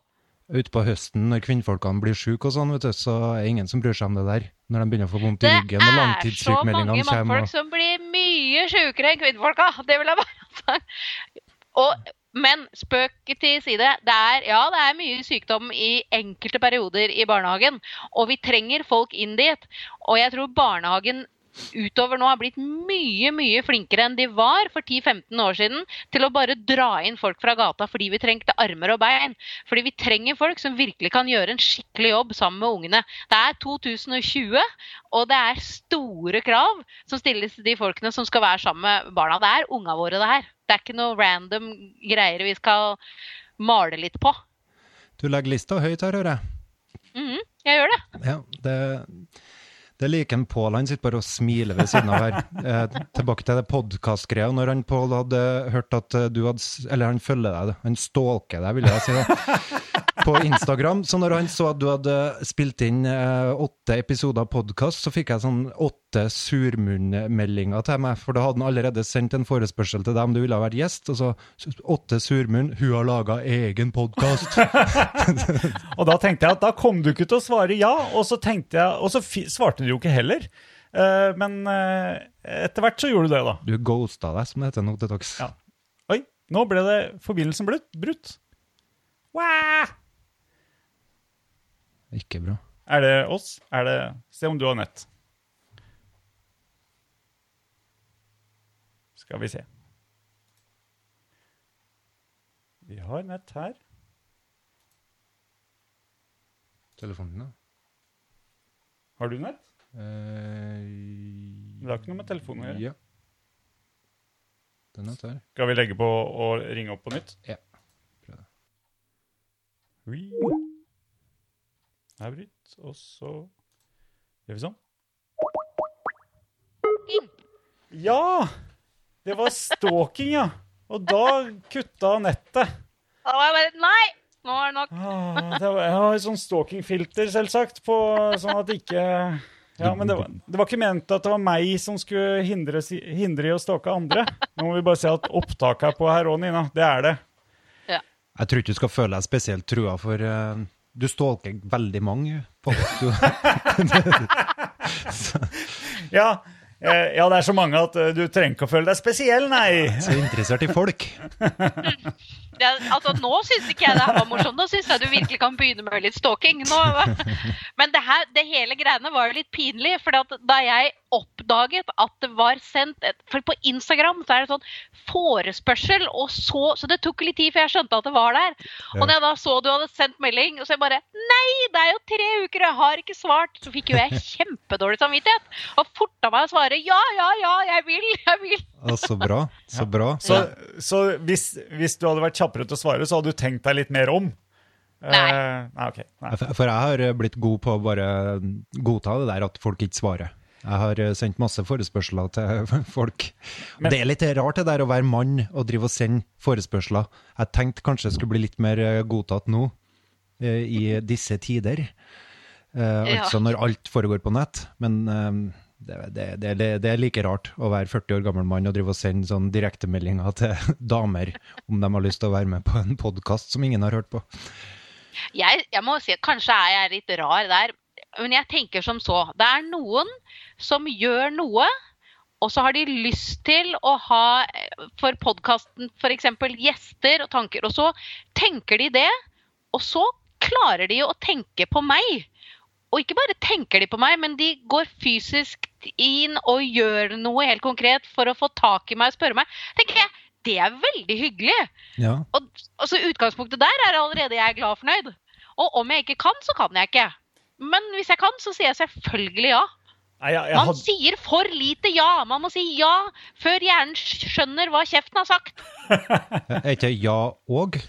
E: Utpå høsten, når kvinnfolkene blir syke og sånn, vet du, så er det ingen som bryr seg om det der. Når de begynner å få vondt i
F: Det
E: ryggen og
F: er så mange
E: langtidssykmeldingene
F: mannfolk
E: Og...
F: som blir mye sjukere enn kvinnfolka. Det vil jeg bare sagt. Og, men spøk til side. Det er, ja, det er mye sykdom i enkelte perioder i barnehagen. Og vi trenger folk inn dit. Og jeg tror barnehagen utover nå har blitt mye mye flinkere enn de var for 10-15 år siden til å bare dra inn folk fra gata fordi vi trengte armer og bein. Fordi vi trenger folk som virkelig kan gjøre en skikkelig jobb sammen med ungene. Det er 2020, og det er store krav som stilles til de folkene som skal være sammen med barna. Det er unga våre, det her. Det er ikke noe random greier vi skal male litt på.
E: Du legger lista høyt her, hører jeg.
F: Mhm, jeg gjør det.
E: Ja, det, det er like en Pål. Han sitter bare og smiler ved siden av her. Eh, tilbake til det podkastgreia. Når han Pål hadde hørt at eh, du hadde Eller han følger deg, han stalker deg, vil jeg si. da. På Instagram. Så når han så at du hadde spilt inn eh, åtte episoder podkast, så fikk jeg sånn åtte surmunnmeldinger til meg. For da hadde han allerede sendt en forespørsel til deg om du ville ha vært gjest. Og så åtte surmunn. Hun har laga egen podkast.
D: Og da tenkte jeg at da kom du ikke til å svare ja, og så, jeg, og så svarte du jo ikke heller. Uh, men uh, etter hvert så gjorde du det, da.
E: Du ghosta deg, som det heter nå til dags.
D: Ja. Oi, nå ble det forbindelsen brutt. brutt.
E: Ikke bra.
D: Er det oss? Er det Se om du har nett. Skal vi se. Vi har nett her.
E: Telefonen din, da?
D: Har du nett?
E: Eh,
D: Det har ikke noe med telefonen å gjøre.
E: Ja. Den er der.
D: Skal vi legge på og ringe opp på nytt?
E: Ja. Prøv det.
D: Avbryt, og så gjør vi sånn. Ja! Det var stalking, ja. Og da kutta nettet.
F: Da var jeg bare Nei! Nå er det nok.
D: Ah, det var, jeg har et sånn stalkingfilter, selvsagt, på, sånn at det ikke Ja, men det var, det var ikke ment at det var meg som skulle hindre, hindre i å stalke andre. Nå må vi bare si at opptaket er på her òg, Nina. Det er det.
E: Jeg tror ikke du skal føle deg spesielt trua, for eh, du stalker veldig mange. folk, du,
D: Ja, eh, ja, det er så mange at eh, du trenger ikke å føle deg spesiell, nei.
E: så interessert i folk.
F: det, altså, nå syns ikke jeg det her var morsomt. Nå syns jeg du virkelig kan begynne med litt stalking. Nå, men det, her, det hele greiene var jo litt pinlig. For da jeg oppdaget at det var sendt et, For på Instagram så er det sånn forespørsel, og så Så det tok litt tid før jeg skjønte at det var der. Og når jeg da så du hadde sendt melding, og så jeg bare Nei, det er jo tre uker, jeg har ikke svart. Så fikk jo jeg kjempedårlig samvittighet. Og forta meg å svare ja, ja, ja, jeg vil, jeg vil.
E: Ja, så bra. Så bra.
D: Så, så hvis, hvis du hadde vært kjappere til å svare, så hadde du tenkt deg litt mer om?
F: Nei.
D: Uh, nei, ok. Nei.
E: For jeg har blitt god på å bare godta det der at folk ikke svarer. Jeg har eh, sendt masse forespørsler til folk.
D: Men-
E: det er litt rart det der å være mann og drive og sende forespørsler. Jeg tenkte kanskje det skulle bli litt mer eh, godtatt nå, eh, i disse tider.
F: Ja.
E: Altså når alt foregår på nett. Men det, det, det, det, det er like rart å være 40 år gammel mann og drive og sende sånn direktemeldinger til damer om de har lyst til å være med på en podkast som ingen har hørt på.
F: jeg, jeg må si at kanskje er jeg litt rar der, men jeg tenker som så. Det er noen som gjør noe, og så har de lyst til å ha for podkasten f.eks. gjester og tanker, og så tenker de det, og så klarer de å tenke på meg. Og ikke bare tenker de på meg, men de går fysisk inn og gjør noe helt konkret for å få tak i meg og spørre meg. tenker jeg, Det er veldig hyggelig.
E: Ja.
F: Og, så Utgangspunktet der er allerede jeg glad og fornøyd. Og om jeg ikke kan, så kan jeg ikke. Men hvis jeg kan, så sier jeg selvfølgelig ja.
D: Nei, jeg, jeg
F: Man
D: hadde,
F: sier for lite ja. Man må si ja før hjernen skjønner hva kjeften har sagt.
E: Er ikke ja og?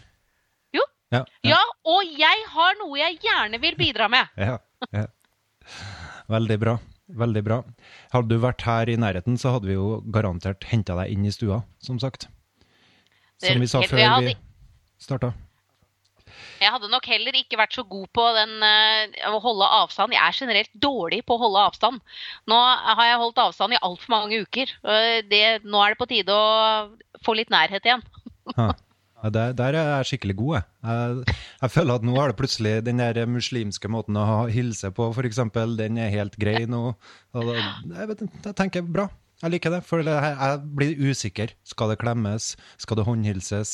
F: Jo.
E: Ja.
F: Ja, og jeg har noe jeg gjerne vil bidra med.
E: Ja, ja. Veldig bra. Veldig bra. Hadde du vært her i nærheten, så hadde vi jo garantert henta deg inn i stua, som sagt. Som vi sa før vi starta.
F: Jeg hadde nok heller ikke vært så god på den, uh, å holde avstand. Jeg er generelt dårlig på å holde avstand. Nå har jeg holdt avstand i altfor mange uker. og Det, nå er det på tide å få litt nærhet igjen.
E: Ha. Der, der er jeg skikkelig god, jeg. jeg. Jeg føler at nå er det plutselig den der muslimske måten å hilse på, eksempel, den er helt grei nå. Jeg, vet, jeg tenker bra. Jeg liker det, for jeg blir usikker. Skal det klemmes? Skal det håndhilses?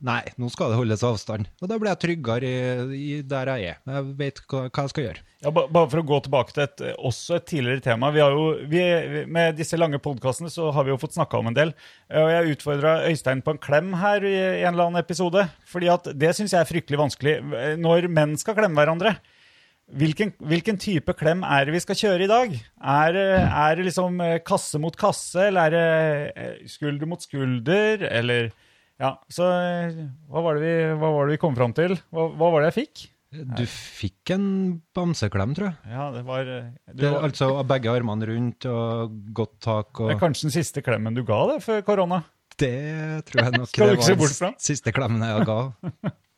E: Nei, nå skal det holdes avstand. Og da blir jeg tryggere i, i der jeg er. Jeg vet hva, hva jeg skal gjøre.
D: ja, ba- bare for å gå tilbake til et, også et tidligere tema. Vi har jo, vi, med disse lange podkastene så har vi jo fått snakka om en del. Og jeg utfordra Øystein på en klem her i en eller annen episode. fordi at det syns jeg er fryktelig vanskelig. Når menn skal klemme hverandre, Hvilken, hvilken type klem er det vi skal kjøre i dag? Er, det- er det liksom eh, kasse mot kasse, eller er det eh, skulder mot skulder, eller Ja, så eh, hva var det vi, var det vi kom fram til? Hva, hva var det jeg fikk?
E: Du fikk en bamseklem, tror jeg.
D: Ja, det var, du,
E: Det,
D: var
E: altså begge armene rundt og godt tak
D: det er kanskje den siste klemmen du ga det før korona?
E: Det tror jeg nok det var den siste klemmen jeg ga.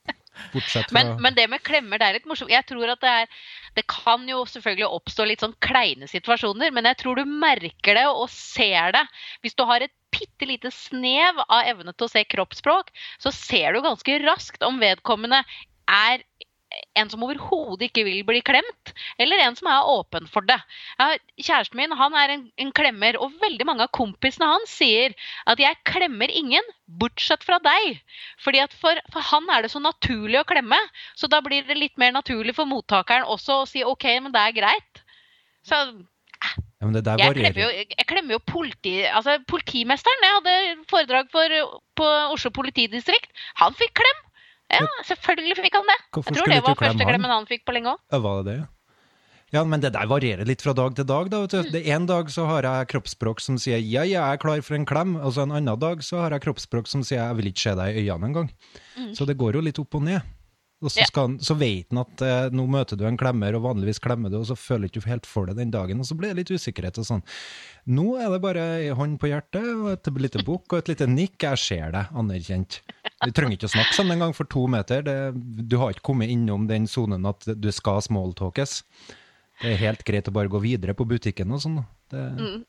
E: Bortsett fra
F: Men, men det med klemmer, det er litt morsomt. Jeg tror at det er Det kan jo selvfølgelig oppstå litt sånn kleine situasjoner, men jeg tror du merker det og ser det. Hvis du har et bitte lite snev av evne til å se kroppsspråk, så ser du ganske raskt om vedkommende er en som overhodet ikke vil bli klemt, eller en som er åpen for det. Kjæresten min han er en, en klemmer, og veldig mange av kompisene hans sier at 'jeg klemmer ingen, bortsett fra deg'. Fordi at for, for han er det så naturlig å klemme, så da blir det litt mer naturlig for mottakeren også å si 'OK, men det er greit'. Så
E: ja, men det der
F: jeg klemmer jo, jeg klemmer jo politi, altså politimesteren. Jeg hadde foredrag for, på Oslo politidistrikt. Han fikk klem. Ja, selvfølgelig fikk han det.
E: Hvorfor
F: Jeg tror det var første klemmen han fikk på lenge òg.
E: Ja, var det det? ja? Ja, men det der varierer litt fra dag til dag. da, vet du. Det En dag så har jeg kroppsspråk som sier 'ja, ja, jeg er klar for en klem', og så en annen dag så har jeg kroppsspråk som sier 'jeg vil ikke se deg i øynene engang'. Så det går jo litt opp og ned. Og så, skal, så vet han at eh, nå møter du en klemmer, og vanligvis klemmer du, og så føler du ikke helt for det den dagen, og så blir det litt usikkerhet og sånn. Nå er det bare ei hånd på hjertet, og et lite bukk og et lite nikk. Jeg ser deg, anerkjent. Du trenger ikke å snakke sammen engang for to meter. Det, du har ikke kommet innom den sonen at du skal smalltalkes. Det er helt greit å bare gå videre på butikken og sånn. Det... Mm.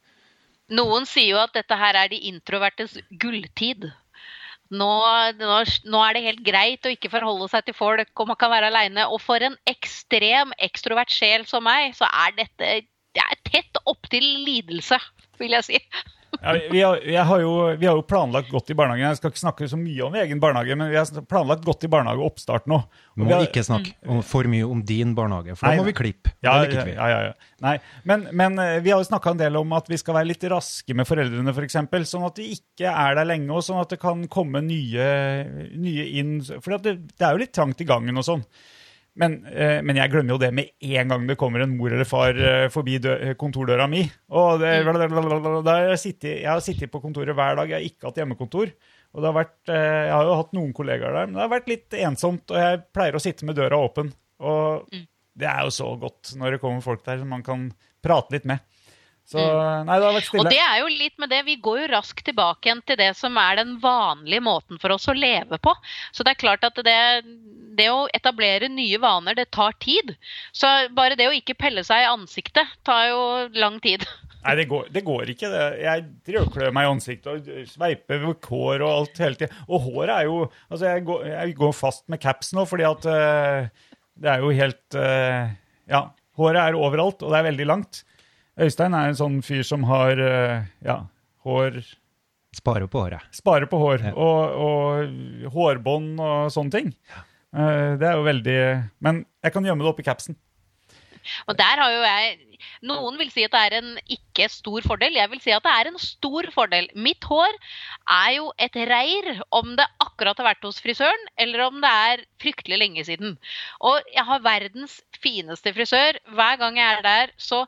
F: Noen sier jo at dette her er de introvertes gulltid. Nå, nå, nå er det helt greit å ikke forholde seg til folk, og man kan være aleine. Og for en ekstrem ekstrovert sjel som meg, så er dette det er tett opptil lidelse, vil jeg si.
D: Ja, vi, har, jeg har jo, vi har jo planlagt godt i barnehagen. Jeg skal ikke snakke så mye om egen barnehage, men vi har planlagt godt i barnehageoppstart nå. Og
E: Må
D: har-
E: ikke snakke om, for mye om din barnehage, for da må vi klippe.
D: Ja,
E: vi.
D: ja, ja, ja. Nei, men, men eh, vi har jo snakka en del om at vi skal være litt raske med foreldrene, f.eks. eksempel, sånn at de ikke er der lenge, og sånn at det kan komme nye, nye inn. For det, det er jo litt trangt i gangen og sånn. Men, eh, men jeg glemmer jo det med en gang det kommer en mor eller far eh, forbi dø kontordøra mi. Og det, jeg, har sittet på kontoret hver dag, jeg har ikke hatt hjemmekontor. Og det har vært, eh, Jeg har jo hatt noen kollegaer der, men det har vært litt ensomt. Og jeg pleier å sitte med døra åpen. Og det er jo så godt når det kommer folk der som man kan prate litt med. Så nei, det har vært
F: Og det er jo litt med det, vi går jo raskt tilbake igjen til det som er den vanlige måten for oss å leve på. Så det er klart at det, det å etablere nye vaner, det tar tid. Så bare det å ikke pelle seg i ansiktet tar jo lang tid.
D: Nei, det går, det går ikke. Det. Jeg rødklør meg i ansiktet og sveiper ved hår og alt hele tida. Og håret er jo Altså, jeg går, jeg går fast med caps nå fordi at uh, det er jo helt uh, Ja, håret er overalt, og det er veldig langt. Øystein er en sånn fyr som har eh, ja, hår
E: Sparer på håret.
D: Sparer på hår
E: Ja.
D: og, og hårbånd og sånne ting. Eh, det er jo veldig Men jeg kan gjemme det oppi capsen.
F: Og der har jo jeg Noen vil si at det er en ikke stor fordel. Jeg vil si at det er en stor fordel. Mitt hår er jo et reir om det akkurat har vært hos frisøren, eller om det er fryktelig lenge siden. Og jeg har verdens fineste frisør. Hver gang jeg er der, så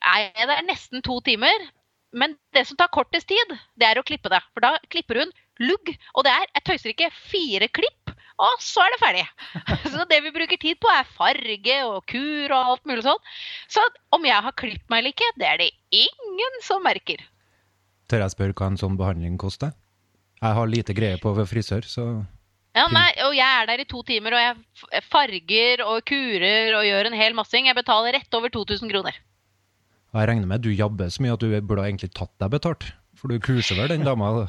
F: er jeg der nesten to timer. Men det som tar kortest tid, det er å klippe det. For da klipper hun lugg. Og det er, jeg tøyser ikke, fire klipp, og så er det ferdig. Så det vi bruker tid på, er farge og kur og alt mulig sånn. Så om jeg har klippet meg eller ikke, det er det ingen som merker.
E: Tør jeg spørre hva en sånn behandling koster? Jeg har lite greie på frisør, så
F: Ja, nei, og jeg er der i to timer, og jeg farger og kurer og gjør en hel massing. Jeg betaler rett over 2000 kroner.
E: Og jeg regner med du jabber så mye at du burde egentlig tatt deg betalt. For du kurser vel den dama? da?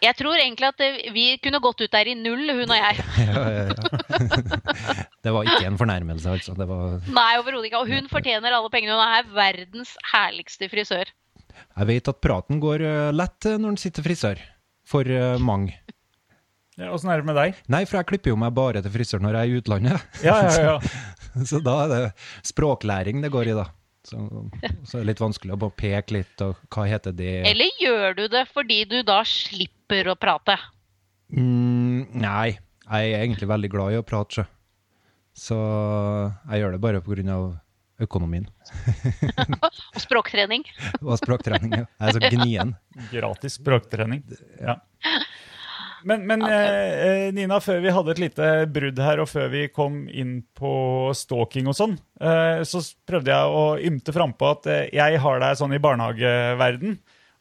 F: Jeg tror egentlig at eh, vi kunne gått ut der i null, hun og jeg.
E: Ja, ja, ja. Det var ikke en fornærmelse, altså. Det var,
F: Nei, overhodet ikke. Og hun fortjener alle pengene. Hun er verdens herligste frisør.
E: jeg vet at praten går eh, lett eh, når en sitter frisør. For mange.
D: Ja, Åssen er det med deg?
E: Nei, for jeg klipper jo meg bare til frisør når jeg er i utlandet.
D: Ja, ja, ja.
E: Så da er det språklæring det går i, da. Så, så er det litt vanskelig å bare peke litt, og hva heter det
F: Eller gjør du det fordi du da slipper å prate?
E: mm, Nei, jeg er egentlig veldig glad i å prate, sjø. Så jeg gjør det bare av økonomien
F: Og språktrening?
E: og språktrening. ja. Jeg er så gnien.
D: Gratis språktrening. Ja. Men, men eh, eh, Nina, før vi hadde et lite brudd her, og før vi kom inn på stalking og sånn, eh, så prøvde jeg å ymte frampå at jeg har deg sånn i barnehageverden.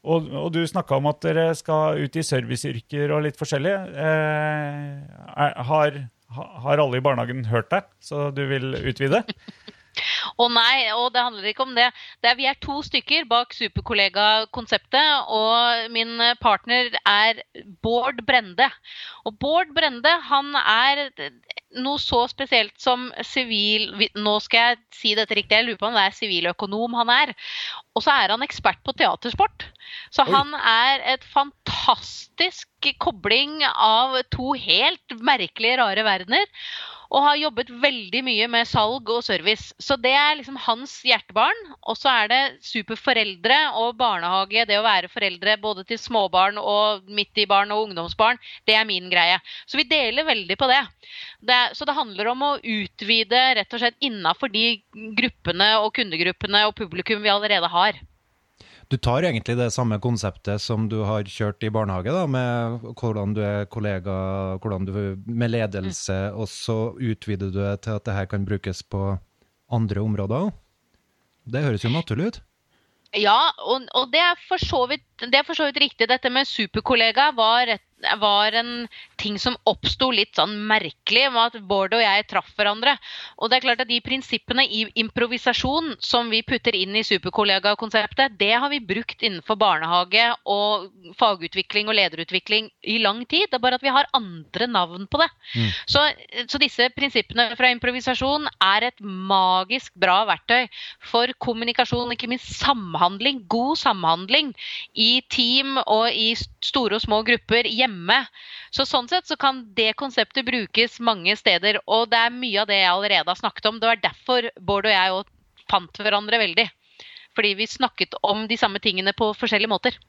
D: Og, og du snakka om at dere skal ut i serviceyrker og litt forskjellig. Har, har alle i barnehagen hørt deg, så du vil utvide?
F: Å nei, og det handler ikke om det. det er, vi er to stykker bak Superkollega-konseptet, og min partner er Bård Brende. Og Bård Brende han er noe så spesielt som sivil Nå skal jeg si dette riktig, jeg lurer på om det er siviløkonom han er. Og så er han ekspert på teatersport. Så
D: Oi.
F: han er et fantastisk kobling av to helt merkelige, rare verdener og har jobbet veldig mye med salg og service. Så det er liksom hans hjertebarn. Og så er det superforeldre og barnehage, det å være foreldre både til småbarn og midt i barn og ungdomsbarn, det er min greie. Så vi deler veldig på det. det så det handler om å utvide rett og slett innafor de gruppene og kundegruppene og publikum vi allerede har.
E: Du tar egentlig det samme konseptet som du har kjørt i barnehage, da, med hvordan du er kollega, hvordan du med ledelse, og så utvider du det til at det her kan brukes på andre områder òg. Det høres jo naturlig ut.
F: Ja, og, og det, er vidt, det er for så vidt riktig. Dette med superkollega var rett, var en ting som oppsto litt sånn merkelig med at Bård og jeg traff hverandre. Og det er klart at de prinsippene i improvisasjon som vi putter inn i superkollega-konseptet, det har vi brukt innenfor barnehage og fagutvikling og lederutvikling i lang tid. Det er bare at vi har andre navn på det.
E: Mm.
F: Så, så disse prinsippene fra improvisasjon er et magisk bra verktøy for kommunikasjon, ikke minst samhandling. God samhandling i team og i store og små grupper hjemme. Så sånn sett så kan det konseptet brukes mange steder. Og det er mye av det jeg allerede har snakket om. Det var derfor Bård og jeg fant hverandre veldig. Fordi vi snakket om de samme tingene på forskjellige måter.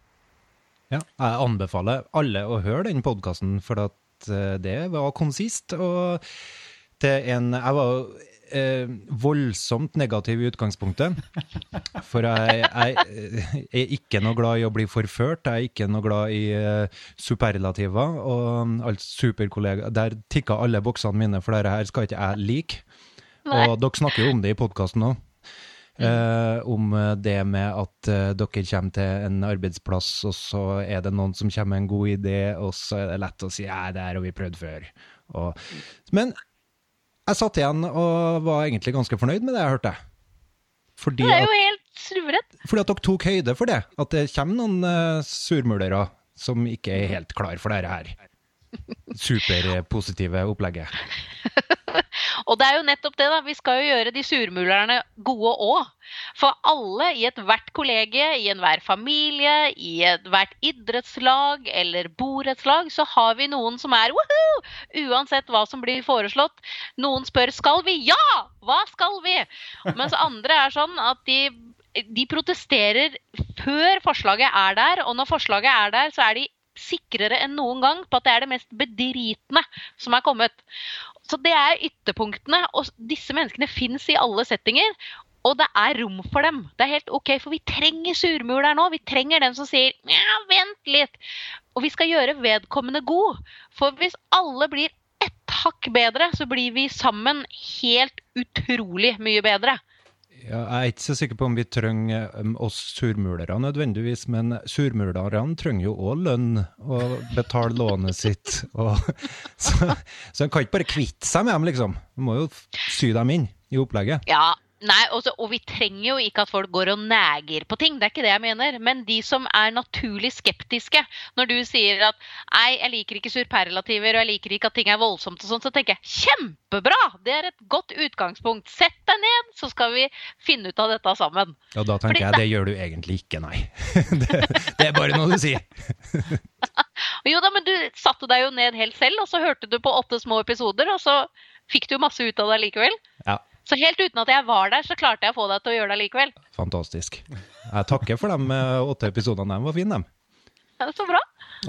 E: Ja, jeg anbefaler alle å høre den podkasten, for at eh, det var konsist. Og til en Jeg var eh, voldsomt negativ i utgangspunktet. For jeg, jeg er ikke noe glad i å bli forført. Jeg er ikke noe glad i eh, superlativer. Og alt superkollega Der tikka alle boksene mine, for dette her skal ikke jeg like. Og dere snakker jo om det i podkasten òg. Eh, om eh, det med at eh, dere kommer til en arbeidsplass, og så er det noen som kommer med en god idé, og så er det lett å si ja, det her har vi prøvd før. Og, men jeg satt igjen og var egentlig ganske fornøyd med det jeg hørte. Fordi
F: Det er jo helt suverent.
E: fordi at dere tok høyde for det. At det kommer noen uh, surmulere som ikke er helt klar for dette her. Superpositive opplegget.
F: Og det er jo nettopp det, da. Vi skal jo gjøre de surmulerne gode òg. For alle i ethvert kollegie, i enhver familie, i ethvert idrettslag eller borettslag, så har vi noen som er woohoo! Uansett hva som blir foreslått. Noen spør skal vi? Ja! Hva skal vi? Mens andre er sånn at de de protesterer før forslaget er der, og når forslaget er der, så er de sikrere enn noen gang på at det er det mest bedritne som er kommet. Så det er ytterpunktene, og disse menneskene fins i alle settinger. Og det er rom for dem. Det er helt ok, for vi trenger surmuler nå. Vi trenger den som sier ja, vent litt. Og vi skal gjøre vedkommende god. For hvis alle blir ett hakk bedre, så blir vi sammen helt utrolig mye bedre.
E: Ja, jeg er ikke så sikker på om vi trenger um, oss surmulere nødvendigvis, men surmulerne trenger jo òg lønn og betale lånet sitt. Og, så, så en kan ikke bare kvitte seg med dem, liksom. Man må jo sy dem inn i opplegget.
F: Ja, nei, også, og vi trenger jo ikke at folk går og neger på ting, det er ikke det jeg mener. Men de som er naturlig skeptiske, når du sier at nei, jeg liker ikke surperlativer og jeg liker ikke at ting er voldsomt og sånn, så tenker jeg kjempebra! Det er et godt utgangspunkt. Sett deg ned, så skal vi finne ut av dette sammen.
E: Og da
F: Fordi
E: tenker jeg det gjør du egentlig ikke, nei. Det, det er bare noe du sier.
F: Jo da, men du satte deg jo ned helt selv, og så hørte du på åtte små episoder, og så fikk du masse ut av det likevel.
E: Ja,
F: Så helt uten at jeg var der, så klarte jeg å få deg til å gjøre det likevel.
E: fantastisk. Jeg takker for de eh, åtte episodene. De var fine, de.
F: Ja, så bra.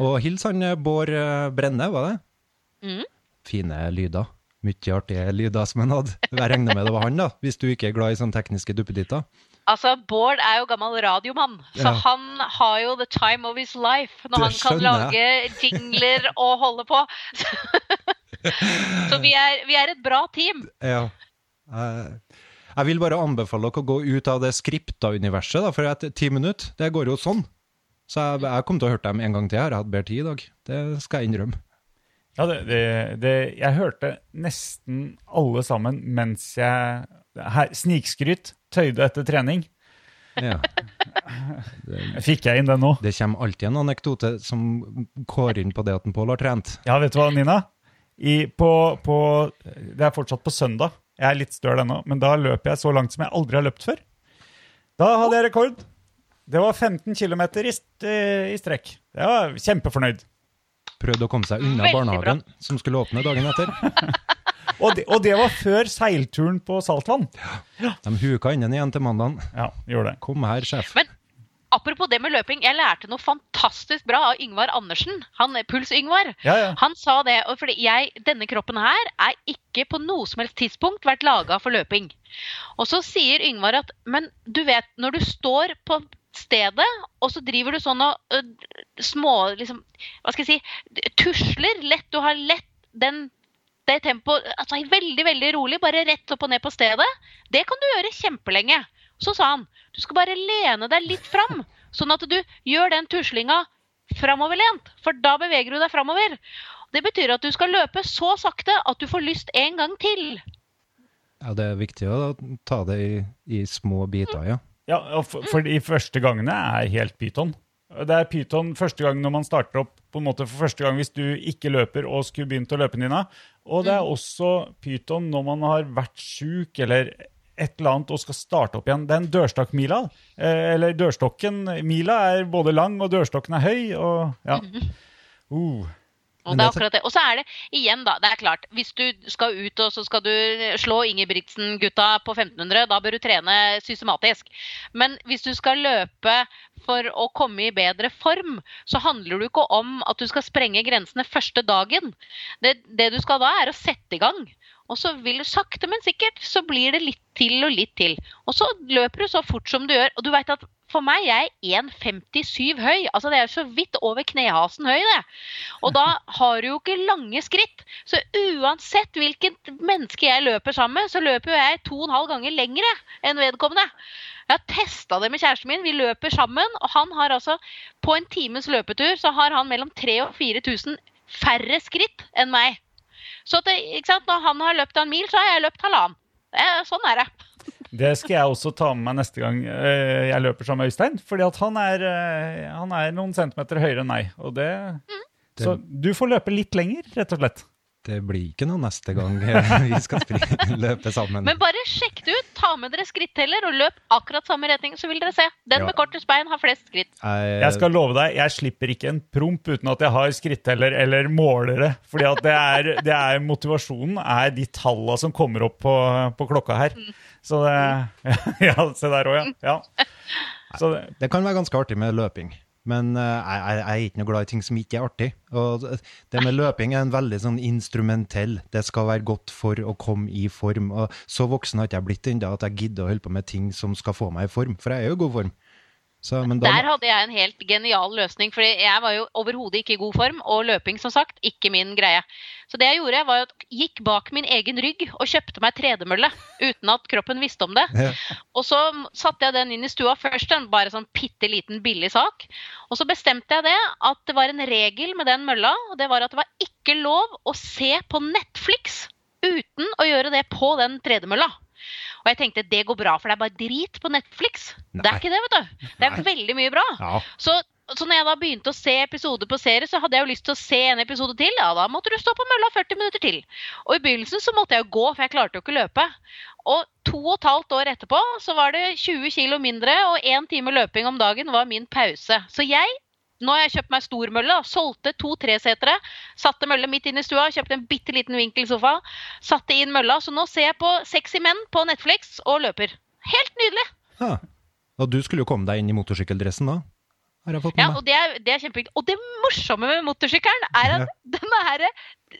E: Og hils han eh, Bård eh, Brenne, var det?
F: Mm.
E: Fine lyder. Mye artige lyder som han hadde. Jeg regner med det var han, da, hvis du ikke er glad i sånne tekniske duppeditter.
F: Altså, Bård er jo gammel radiomann, så
E: Ja.
F: han har jo the time of his life når
E: Det
F: han kan lage jingler og holde på. så vi er, vi er et bra team.
E: Ja. Eh, Jeg vil bare anbefale dere å gå ut av det skripta universet, da, for et ti minutter, det går jo sånn. Så jeg, jeg kom til å høre dem en gang til. Jeg har hatt bedre tid i dag. Det skal jeg innrømme.
D: Ja, det, det, det, jeg hørte nesten alle sammen mens jeg her, Snikskryt tøyde etter trening.
E: Ja.
D: Fikk jeg inn den nå?
E: Det kommer alltid en anekdote som går inn på det at Pål har trent.
D: Ja, vet du hva, Nina? I, på, på, det er fortsatt på søndag. Jeg er litt støl ennå, men da løper jeg så langt som jeg aldri har løpt før. Da hadde jeg rekord. Det var 15 km i, i strekk. Jeg var kjempefornøyd.
E: Prøvde å komme seg unna barnehagen, som skulle åpne dagen etter.
D: Og det, og det var før seilturen på saltvann.
E: De huka innen igjen til mandagen.
D: Ja, gjorde det.
E: Kom her, sjef.
F: Men apropos det med løping, jeg lærte noe fantastisk bra av Yngvar Andersen. Han Puls-Yngvar.
D: Ja, ja.
F: Han sa det, og fordi jeg, denne kroppen her er ikke på noe som helst tidspunkt vært laga for løping. Og så sier Yngvar at men du vet, når du står på stedet, og så driver du sånn og øh, små liksom, Hva skal jeg si Tusler lett. Du har lett den det tempoet altså, Veldig, veldig rolig, bare rett opp og ned på stedet. Det kan du gjøre kjempelenge. Så sa han du skal bare lene deg litt fram, sånn at du gjør den tuslinga framoverlent, for da beveger du deg framover. Det betyr at du skal løpe så sakte at du får lyst en gang til.
E: Ja, det er viktig å ta det i, i små biter, ja.
D: Ja, og for, for de første gangene er helt pyton. Det er pyton første gang når man starter opp på en måte for første gang hvis du ikke løper og skulle begynt å løpe, Nina. Og det er også pyton når man har vært sjuk eller et eller annet og skal starte opp igjen. Den dørstokkmila, eh, eller dørstokken Mila er både lang, og dørstokken er høy, og ja. Uh.
F: Og det er akkurat det. Og så er det igjen, da. Det er klart, hvis du skal ut og så skal du slå Ingebrigtsen-gutta på 1500, da bør du trene systematisk. Men hvis du skal løpe for å komme i bedre form, så handler det ikke om at du skal sprenge grensene første dagen. Det, det du skal da, er å sette i gang. Og så vil du sakte, men sikkert, så blir det litt til og litt til. Og så løper du så fort som du gjør. Og du vet at for meg, jeg er 1,57 høy. Altså det er så vidt over knehasen høy, det. Og da har du jo ikke lange skritt. Så uansett hvilket menneske jeg løper sammen med, så løper jo jeg to og en halv ganger lengre enn vedkommende. Jeg har testa det med kjæresten min. Vi løper sammen. Og han har altså på en times løpetur så har han mellom 3000 og 4000 færre skritt enn meg. Så det, ikke sant? når han har løpt en mil, så har jeg løpt halvannen. Det Sånn er det.
D: Det skal jeg også ta med meg neste gang eh, jeg løper sammen med Øystein. fordi han er, eh, han er noen centimeter høyere enn meg. Og det, så du får løpe litt lenger, rett og slett.
E: Det blir ikke noe neste gang vi skal løpe sammen.
F: Men bare sjekk det ut. Ta med dere skritteller og løp akkurat samme retning, så vil dere se. Den
E: Ja.
F: med kortest bein har flest skritt.
E: Jeg,
D: Jeg skal love deg, jeg slipper ikke en promp uten at jeg har skritteller eller målere. fordi at det er, det er motivasjonen er de tallene som kommer opp på, på klokka her. Så det Ja, se der òg, ja. ja. Så det,
E: Det kan være ganske artig med løping, men eh, jeg, jeg, jeg er ikke noe glad i ting som ikke er artig. Og det- med løping er en veldig sånn instrumentell. Det skal være godt for å komme i form. Og så voksen har ikke jeg blitt ennå at jeg gidder å holde på med ting som skal få meg i form, for jeg er jo i god form. Så, men da,
F: Der hadde jeg en helt genial løsning, for jeg var jo overhodet ikke i god form, og løping, som sagt, ikke min greie. Så det jeg gjorde, var at jeg gikk bak min egen rygg og kjøpte meg tredemølle, uten at kroppen visste om det.
E: Ja.
F: Og så satte jeg den inn i stua først, en bare sånn bitte liten billig sak. Og så bestemte jeg det at det var en regel med den mølla, og det var at det var ikke lov å se på Netflix uten å gjøre det på den tredemølla. Og jeg tenkte det går bra, for det er bare drit på Netflix. Det er ikke det, vet du. Det er
E: Nei.
F: veldig mye bra.
E: ja.
F: Så, så når jeg da begynte å se episoder på serie, så hadde jeg jo lyst til å se en episode til. Ja, da måtte du stå på mølla 40 minutter til. Og i begynnelsen så måtte jeg jo gå, for jeg klarte jo ikke å løpe. Og to og et halvt år etterpå så var det 20 kilo mindre, og én time løping om dagen var min pause. Så jeg nå har jeg kjøpt meg stor mølle, solgte to tresetere. Satte mølle midt inn i stua, kjøpte en bitte liten vinkelsofa. Satte inn mølla. Så nå ser jeg på Sexy menn på Netflix og løper. Helt nydelig.
E: Ja. Og du skulle jo komme deg inn i motorsykkeldressen da,
F: Ja, og det er, det er kjempeviktig. Og det morsomme med motorsykkelen er at denne her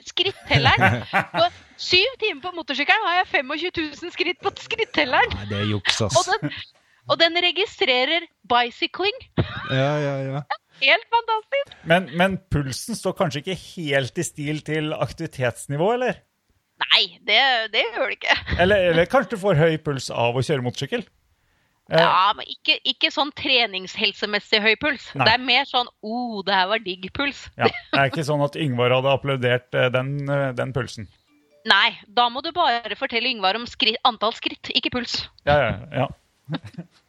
F: skrittelleren På syv timer på motorsykkelen har jeg 25 000 skritt på skrittelleren.
E: Nei, det er juks,
F: Og den, og den registrerer bicycling.
E: Ja, ja, ja.
F: Helt fantastisk.
D: men, men pulsen står kanskje ikke helt i stil til aktivitetsnivå, eller?
F: Nei, det, det gjør det ikke.
D: Eller, eller kanskje du får høy puls av å kjøre motorsykkel? Eh,
F: Ja, men ikke, ikke sånn treningshelsemessig høy puls.
D: Nei.
F: Det er mer sånn 'oh, det her var digg'-puls.
D: Ja, Det er ikke sånn at Yngvar hadde applaudert eh, den, eh, den pulsen.
F: Nei, da må du bare fortelle Yngvar om skritt, antall skritt, ikke puls.
D: Ja, ja, ja.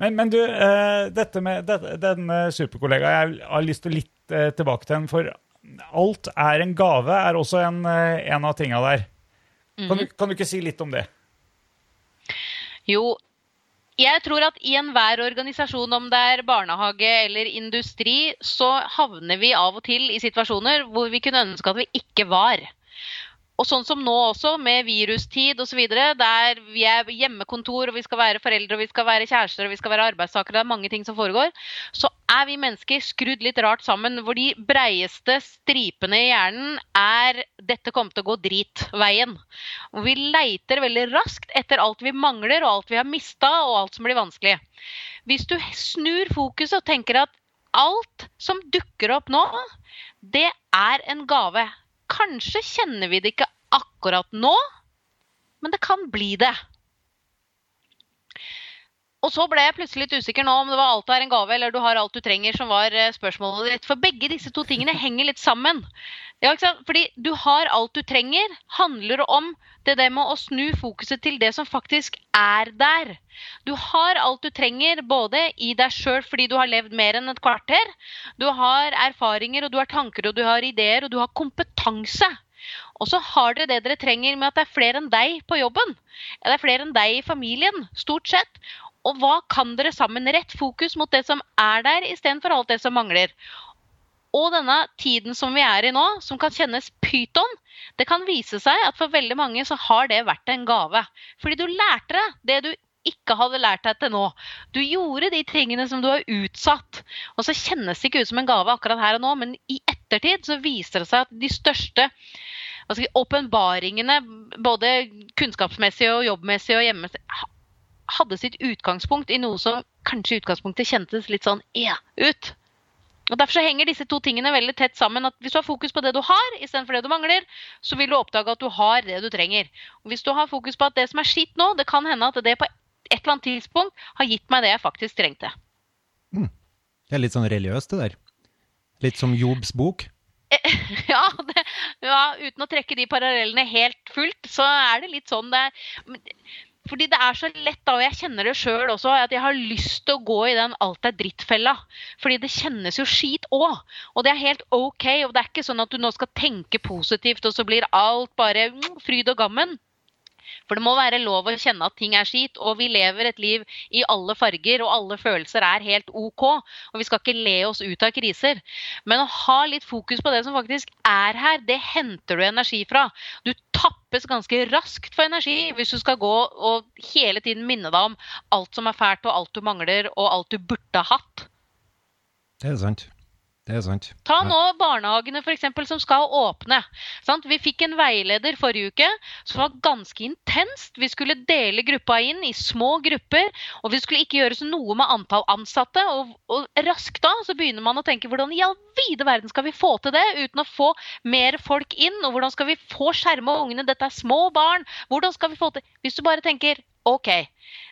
D: Men, men du, eh, dette med dette, den eh, superkollega, jeg har lyst til litt eh, tilbake til den, for alt er en gave, er også en, en av tinga der. Kan, du, kan du ikke si litt om det?
F: Jo, jeg tror at i enhver organisasjon, om det er barnehage eller industri, så havner vi av og til i situasjoner hvor vi kunne ønske at vi ikke var. Og sånn som nå også, med virustid osv., der vi er hjemmekontor, og vi skal være foreldre, og vi skal være kjærester, og vi skal være arbeidstakere, det er mange ting som foregår, så er vi mennesker skrudd litt rart sammen, hvor de breieste stripene i hjernen er 'dette kommer til å gå drit'-veien. Og vi leiter veldig raskt etter alt vi mangler, og alt vi har mista, og alt som blir vanskelig. Hvis du snur fokuset og tenker at alt som dukker opp nå, det er en gave. Kanskje kjenner vi det ikke akkurat nå, men det kan bli det. Og så ble jeg plutselig litt usikker nå om det var alt er en gave eller du har alt du trenger, som var eh, spørsmålet ditt. For begge disse to tingene henger litt sammen. Ja? Fordi du har alt du trenger, handler om det der med å snu fokuset til det som faktisk er der. Du har alt du trenger både i deg sjøl fordi du har levd mer enn et kvarter. Du har erfaringer, og du har tanker, og du har ideer, og du har kompetanse. Og så har dere det dere trenger med at det er flere enn deg på jobben. Det er flere enn deg i familien, stort sett. Og hva kan dere sammen? Rett fokus mot det som er der, istedenfor alt det som mangler. Og denne tiden som vi er i nå, som kan kjennes pyton, det kan vise seg at for veldig mange så har det vært en gave. Fordi du lærte deg det du ikke hadde lært deg til nå. Du gjorde de tingene som du har utsatt. Og så kjennes det ikke ut som en gave akkurat her og nå, men i ettertid så viser det seg at de største åpenbaringene, både kunnskapsmessig og jobbmessig og hjemmemessig, hadde sitt utgangspunkt i noe som kanskje i utgangspunktet kjentes litt sånn e ut. Og Derfor så henger disse to tingene veldig tett sammen. at Hvis du har fokus på det du har, istedenfor det du mangler, så vil du oppdage at du har det du trenger. Og Hvis du har fokus på at det som er skitt nå, det kan hende at det på et eller annet tidspunkt har gitt meg det jeg faktisk trengte.
E: Mm. Det er litt sånn religiøst, det der. Litt som Jobs bok.
F: Ja, det, ja, uten å trekke de parallellene helt fullt, så er det litt sånn det er. Fordi det er så lett, da, og jeg kjenner det sjøl også, at jeg har lyst til å gå i den alt er dritt-fella. Fordi det kjennes jo skit òg. Og det er helt OK. Og det er ikke sånn at du nå skal tenke positivt, og så blir alt bare mm, fryd og gammen. For det må være lov å kjenne at ting er skit, og vi lever et liv i alle farger, og alle følelser er helt OK. Og vi skal ikke le oss ut av kriser. Men å ha litt fokus på det som faktisk er her, det henter du energi fra. Du tappes ganske raskt for energi hvis du skal gå og hele tiden minne deg om alt som er fælt, og alt du mangler, og alt du burde hatt.
E: Det er sant.
F: Ta nå barnehagene for eksempel, som skal åpne. Sant? Vi fikk en veileder forrige uke som var ganske intenst. Vi skulle dele gruppa inn i små grupper, og vi skulle ikke gjøres noe med antall ansatte. Og, og raskt da så begynner man å tenke hvordan i all vide verden skal vi få til det uten å få mer folk inn? Og hvordan skal vi få skjerma ungene? Dette er små barn. Hvordan skal vi få til Hvis du bare tenker OK,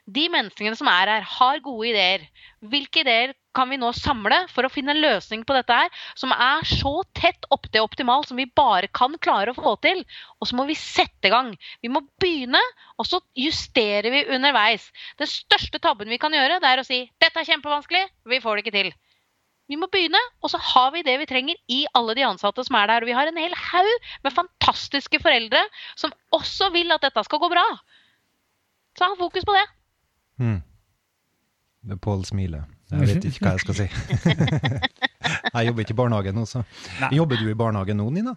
F: de menneskene som er her, har gode ideer. Hvilke ideer kan vi nå samle for å finne en løsning på dette her, som er så tett opp til optimal som vi bare kan klare å få til? Og så må vi sette i gang. Vi må begynne, og så justerer vi underveis. Den største tabben vi kan gjøre, det er å si 'dette er kjempevanskelig, vi får det ikke til'. Vi må begynne, og så har vi det vi trenger i alle de ansatte som er der. Og vi har en hel haug med fantastiske foreldre som også vil at dette skal gå bra. Så ha fokus på det.
E: Mm. Pål smiler. Jeg vet ikke hva jeg skal si. jeg jobber ikke i barnehage nå, så. Nei. Jobber du i barnehage nå, Nina?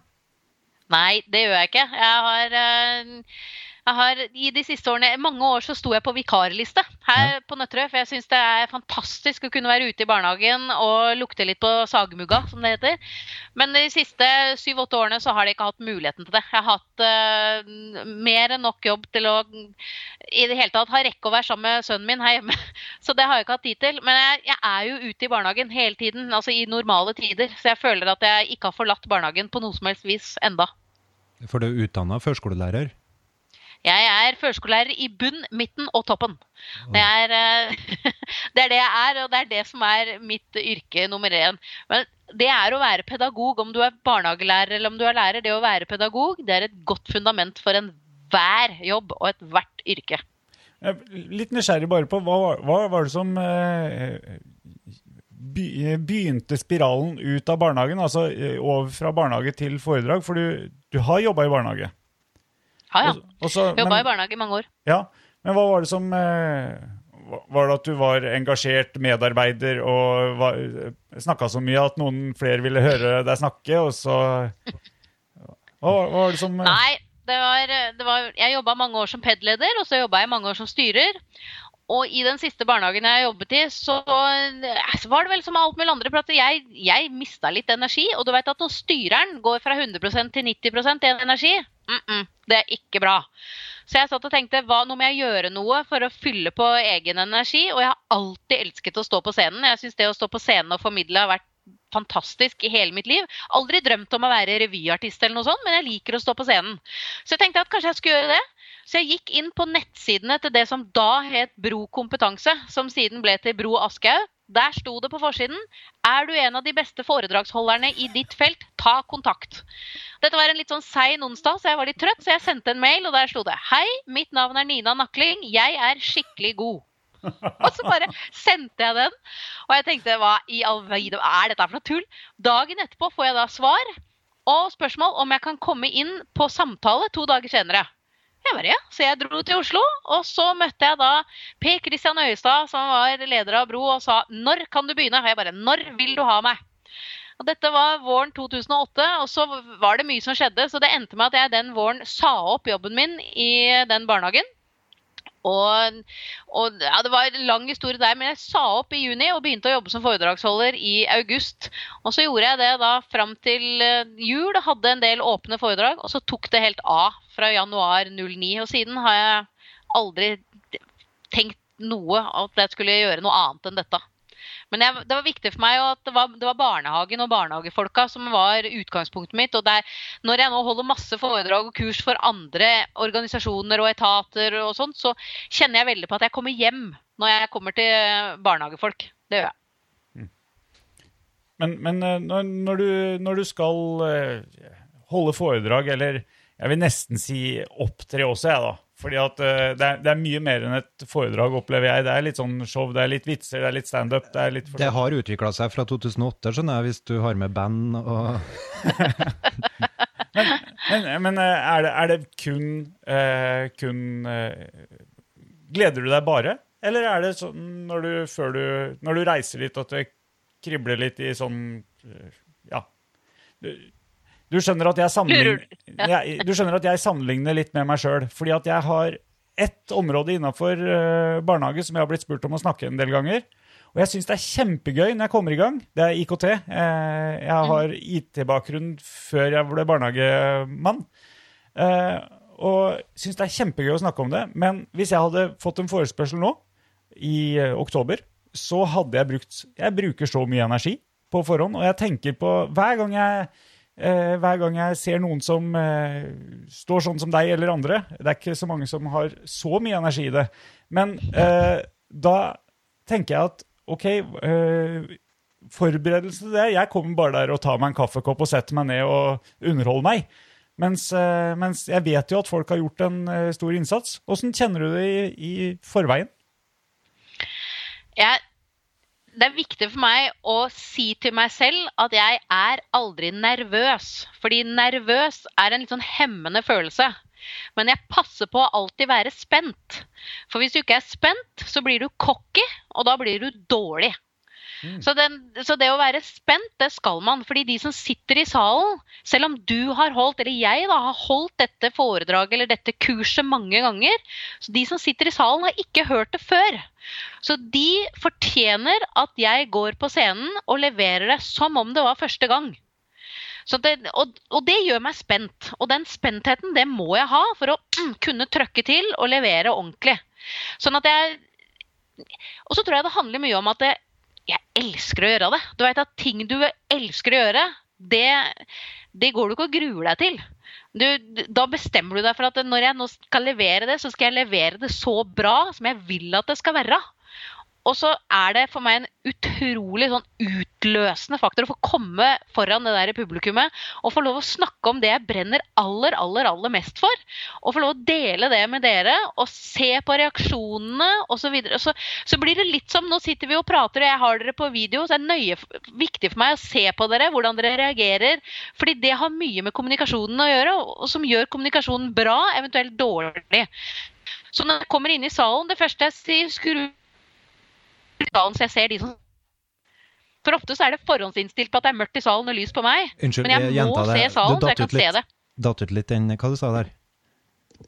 F: Nei, det gjør jeg ikke. Jeg har uh, jeg har i de siste årene, mange år så sto jeg på vikarliste her ja. på Nøtterøy. For jeg syns det er fantastisk å kunne være ute i barnehagen og lukte litt på sagmugga, som det heter. Men de siste syv-åtte årene så har de ikke hatt muligheten til det. Jeg har hatt uh, mer enn nok jobb til å i det hele tatt ha rekke å være sammen med sønnen min her hjemme. Så det har jeg ikke hatt tid til. Men jeg, jeg er jo ute i barnehagen hele tiden, altså i normale tider. Så jeg føler at jeg ikke har forlatt barnehagen på noe som helst vis enda.
E: For du er utdanna førskolelærer?
F: Jeg er førskolelærer i bunn, midten og toppen. Det er, eh, det er, det jeg er, og det er det som er mitt yrke nummer én. Men det er å være pedagog, om du er barnehagelærer eller om du er lærer. Det å være pedagog det er et godt fundament for enhver jobb og ethvert yrke.
D: Litt nysgjerrig bare på hva, hva var det som eh, begynte spiralen ut av barnehagen, altså eh, over fra barnehage til foredrag? For du, du har jobba i barnehage?
F: Ja, ja. Jobba i barnehage i mange år.
D: Ja, Men hva var det som eh, Var det at du var engasjert medarbeider og snakka så mye at noen flere ville høre deg snakke, og så Hva, var det som
F: eh? Nei, det var, det var Jeg jobba mange år som PED-leder, og så jobba jeg mange år som styrer. Og i den siste barnehagen jeg jobbet i, så, så var det vel som alt mulig andre. For jeg, jeg mista litt energi. Og du vet at når styreren går fra 100% til 90% i energi, mm -mm, det er ikke bra. Så jeg satt og tenkte hva, nå må jeg gjøre noe for å fylle på egen energi. Og jeg har alltid elsket å stå på scenen. Jeg syns det å stå på scenen og formidle har vært fantastisk i hele mitt liv. Aldri drømt om å være revyartist eller noe sånt, men jeg liker å stå på scenen. Så jeg tenkte at kanskje jeg skulle gjøre det. Så jeg gikk inn på nettsidene til det som da het Bro kompetanse, som siden ble til Bro Aschehoug. Der sto det på forsiden Er du en av de beste foredragsholderne i ditt felt, ta kontakt. Dette var en litt sånn sein onsdag, så jeg var litt trøtt, så jeg sendte en mail, og der sto det Hei, mitt navn er Nina Nakling. Jeg er skikkelig god. Og så bare sendte jeg den. Og jeg tenkte hva i all verden er dette for noe tull? Dagen etterpå får jeg da svar og spørsmål om jeg kan komme inn på samtale to dager senere. Jeg bare, ja. Så jeg dro til Oslo, og så møtte jeg da Per Christian Øyestad, som var leder av Bro, og sa når kan du begynne? Og jeg bare når vil du ha meg? Og dette var våren 2008, og så var det mye som skjedde. Så det endte med at jeg den våren sa opp jobben min i den barnehagen. Og, og ja, Det var en lang historie der, men jeg sa opp i juni og begynte å jobbe som foredragsholder i august. Og så gjorde jeg det da fram til eh, jul, hadde en del åpne foredrag, og så tok det helt av fra januar 09. Og siden har jeg aldri tenkt noe at jeg skulle gjøre noe annet enn dette. Men jeg, det var viktig for meg at det var, det var, barnehagen og barnehagefolka som var utgangspunktet mitt. og der, Når jeg nå holder masse foredrag og kurs for andre organisasjoner og etater, og sånt, så kjenner jeg veldig på at jeg kommer hjem når jeg kommer til barnehagefolk. Det gjør jeg. Mm.
D: Men, men eh, når, når, du, når, du, skal eh, holde foredrag, eller jeg vil nesten si opptre også, jeg, da fordi at uh, det, er, det, er, mye mer enn et foredrag, opplever jeg. Det er litt sånn show, det er litt vitser, det er litt standup. Det, er litt
E: det har utvikla seg fra 2008, skjønner jeg, hvis du har med band og
D: Men, men, men eh, er, det, er, det, kun, uh, kun uh, Gleder du deg bare? Eller er det sånn når du, før du, når du reiser litt, at det kribler litt i sånn Ja. Du, du skjønner at jeg sammenligner, jeg, du skjønner at jeg sammenligner litt med meg sjøl. Fordi at jeg har ett område innafor uh, barnehage som jeg har blitt spurt om å snakke en del ganger. Og jeg syns det er kjempegøy når jeg kommer i gang. Det er IKT. Uh, jeg mm. har IT-bakgrunn før jeg ble barnehagemann. Uh, og syns det er kjempegøy å snakke om det. Men hvis jeg hadde fått en forespørsel nå, i oktober, så hadde jeg brukt Jeg bruker så mye energi på forhånd, og jeg tenker på Hver gang jeg eh, hver gang jeg ser noen som eh, står sånn som deg eller andre. Det er ikke så mange som har så mye energi i det. Men eh, da tenker jeg at OK, eh, forberedelse til det Jeg kommer bare der og tar meg en kaffekopp og setter meg ned og underholder meg. Mens, eh, mens jeg vet jo at folk har gjort en eh, stor innsats. Åssen kjenner du det i, i forveien?
F: Jeg det er viktig for meg å si til meg selv at jeg er aldri nervøs. Fordi nervøs er en litt sånn hemmende følelse. Men jeg passer på å alltid være spent. For hvis du ikke er spent, så blir du cocky, og da blir du dårlig. Mm. Så, den, så, det å være spent, det skal man. fordi de som sitter i salen, selv om du har holdt, eller jeg da, har holdt dette foredraget eller dette kurset mange ganger, så de som sitter i salen, har ikke hørt det før. Så de fortjener at jeg går på scenen og leverer det som om det var første gang. Det, og, og, det gjør meg spent. Og den spentheten det må jeg ha for å mm, kunne trøkke til og levere ordentlig. Sånn at jeg Og så tror jeg det handler mye om at det, jeg elsker å gjøre det. Du vet at ting du elsker å gjøre, det, det går du ikke og gruer deg til. Du, da bestemmer du deg for at når jeg nå skal levere det, så skal jeg levere det så bra som jeg vil at det skal være. Og så er det for meg en utrolig sånn utløsende faktor å få komme foran det der publikummet og få lov å snakke om det jeg brenner aller, aller, aller mest for. Og få lov å dele det med dere og se på reaksjonene osv. Så, så, så blir det litt som Nå sitter vi og prater, og jeg har dere på video, så er det nøye viktig for meg å se på dere, hvordan dere reagerer. Fordi det har mye med kommunikasjonen å gjøre, og som gjør kommunikasjonen bra, eventuelt dårlig. Så når jeg kommer inn i salen, det første jeg sier, skru salen, så jeg ser de som For ofte så er det forhåndsinnstilt på at det er mørkt i salen og lys på meg.
E: Unnskyld,
F: men jeg må se salen, så jeg kan litt, se det.
E: Datt ut litt den hva du sa der?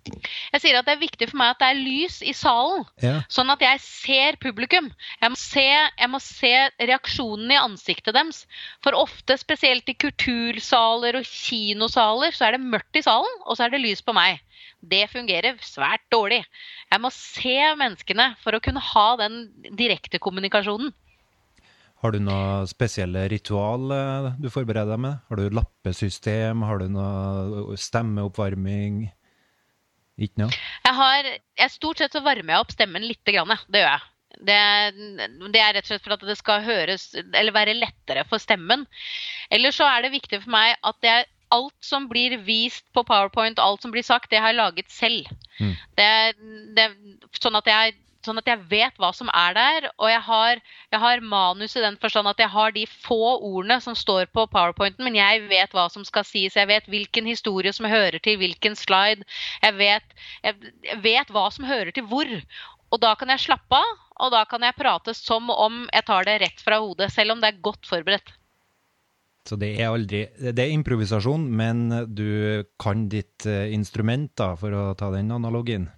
F: Jeg sier at det er viktig for meg at det er lys i salen, ja. sånn at jeg ser publikum. Jeg må se, jeg må se reaksjonen i ansiktet deres. For ofte, spesielt i kultursaler og kinosaler, så er det mørkt i salen, og så er det lys på meg. Det fungerer svært dårlig. Jeg må se menneskene for å kunne ha den direktekommunikasjonen.
E: Har du noe spesielle ritual eh, du forbereder deg med? Har du lappesystem? Har du noe stemmeoppvarming? Ikke noe?
F: Jeg har jeg Stort sett så varmer jeg opp stemmen lite grann. Det gjør jeg. Det, det er rett og slett for at det skal høres Eller være lettere for stemmen. Ellers så er det viktig for meg at jeg alt som blir vist på PowerPoint, alt som blir sagt, det har jeg laget selv.
E: Mm.
F: Det, det, sånn, at jeg, sånn at jeg vet hva som er der. Og jeg har, jeg har manus i den forstand at jeg har de få ordene som står på PowerPointen, men jeg vet hva som skal sies. Jeg vet hvilken historie som hører til hvilken slide. Jeg vet, jeg, vet hva som hører til hvor. Og da kan jeg slappe av, og da kan jeg prate som om jeg tar det rett fra hodet, selv om det er godt forberedt.
E: Så det er aldri Det er improvisasjon, men du kan ditt eh, instrument, da, for å ta den analogien.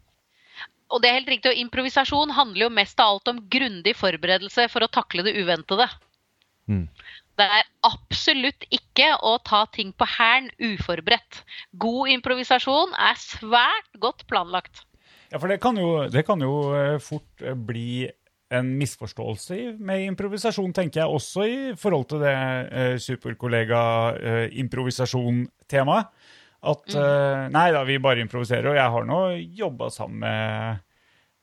F: Og det er helt riktig, og improvisasjon handler jo mest av alt om grundig forberedelse for å takle det uventede.
E: Mm.
F: Det er absolutt ikke å ta ting på hælen uforberedt. God improvisasjon er svært godt planlagt.
D: Ja, for det kan jo, det kan jo eh, fort eh, bli en misforståelse med improvisasjon, tenker jeg, også i forhold til det eh, superkollega-improvisasjon-temaet. At eh, nei da, vi bare improviserer. Og jeg har nå jobba sammen med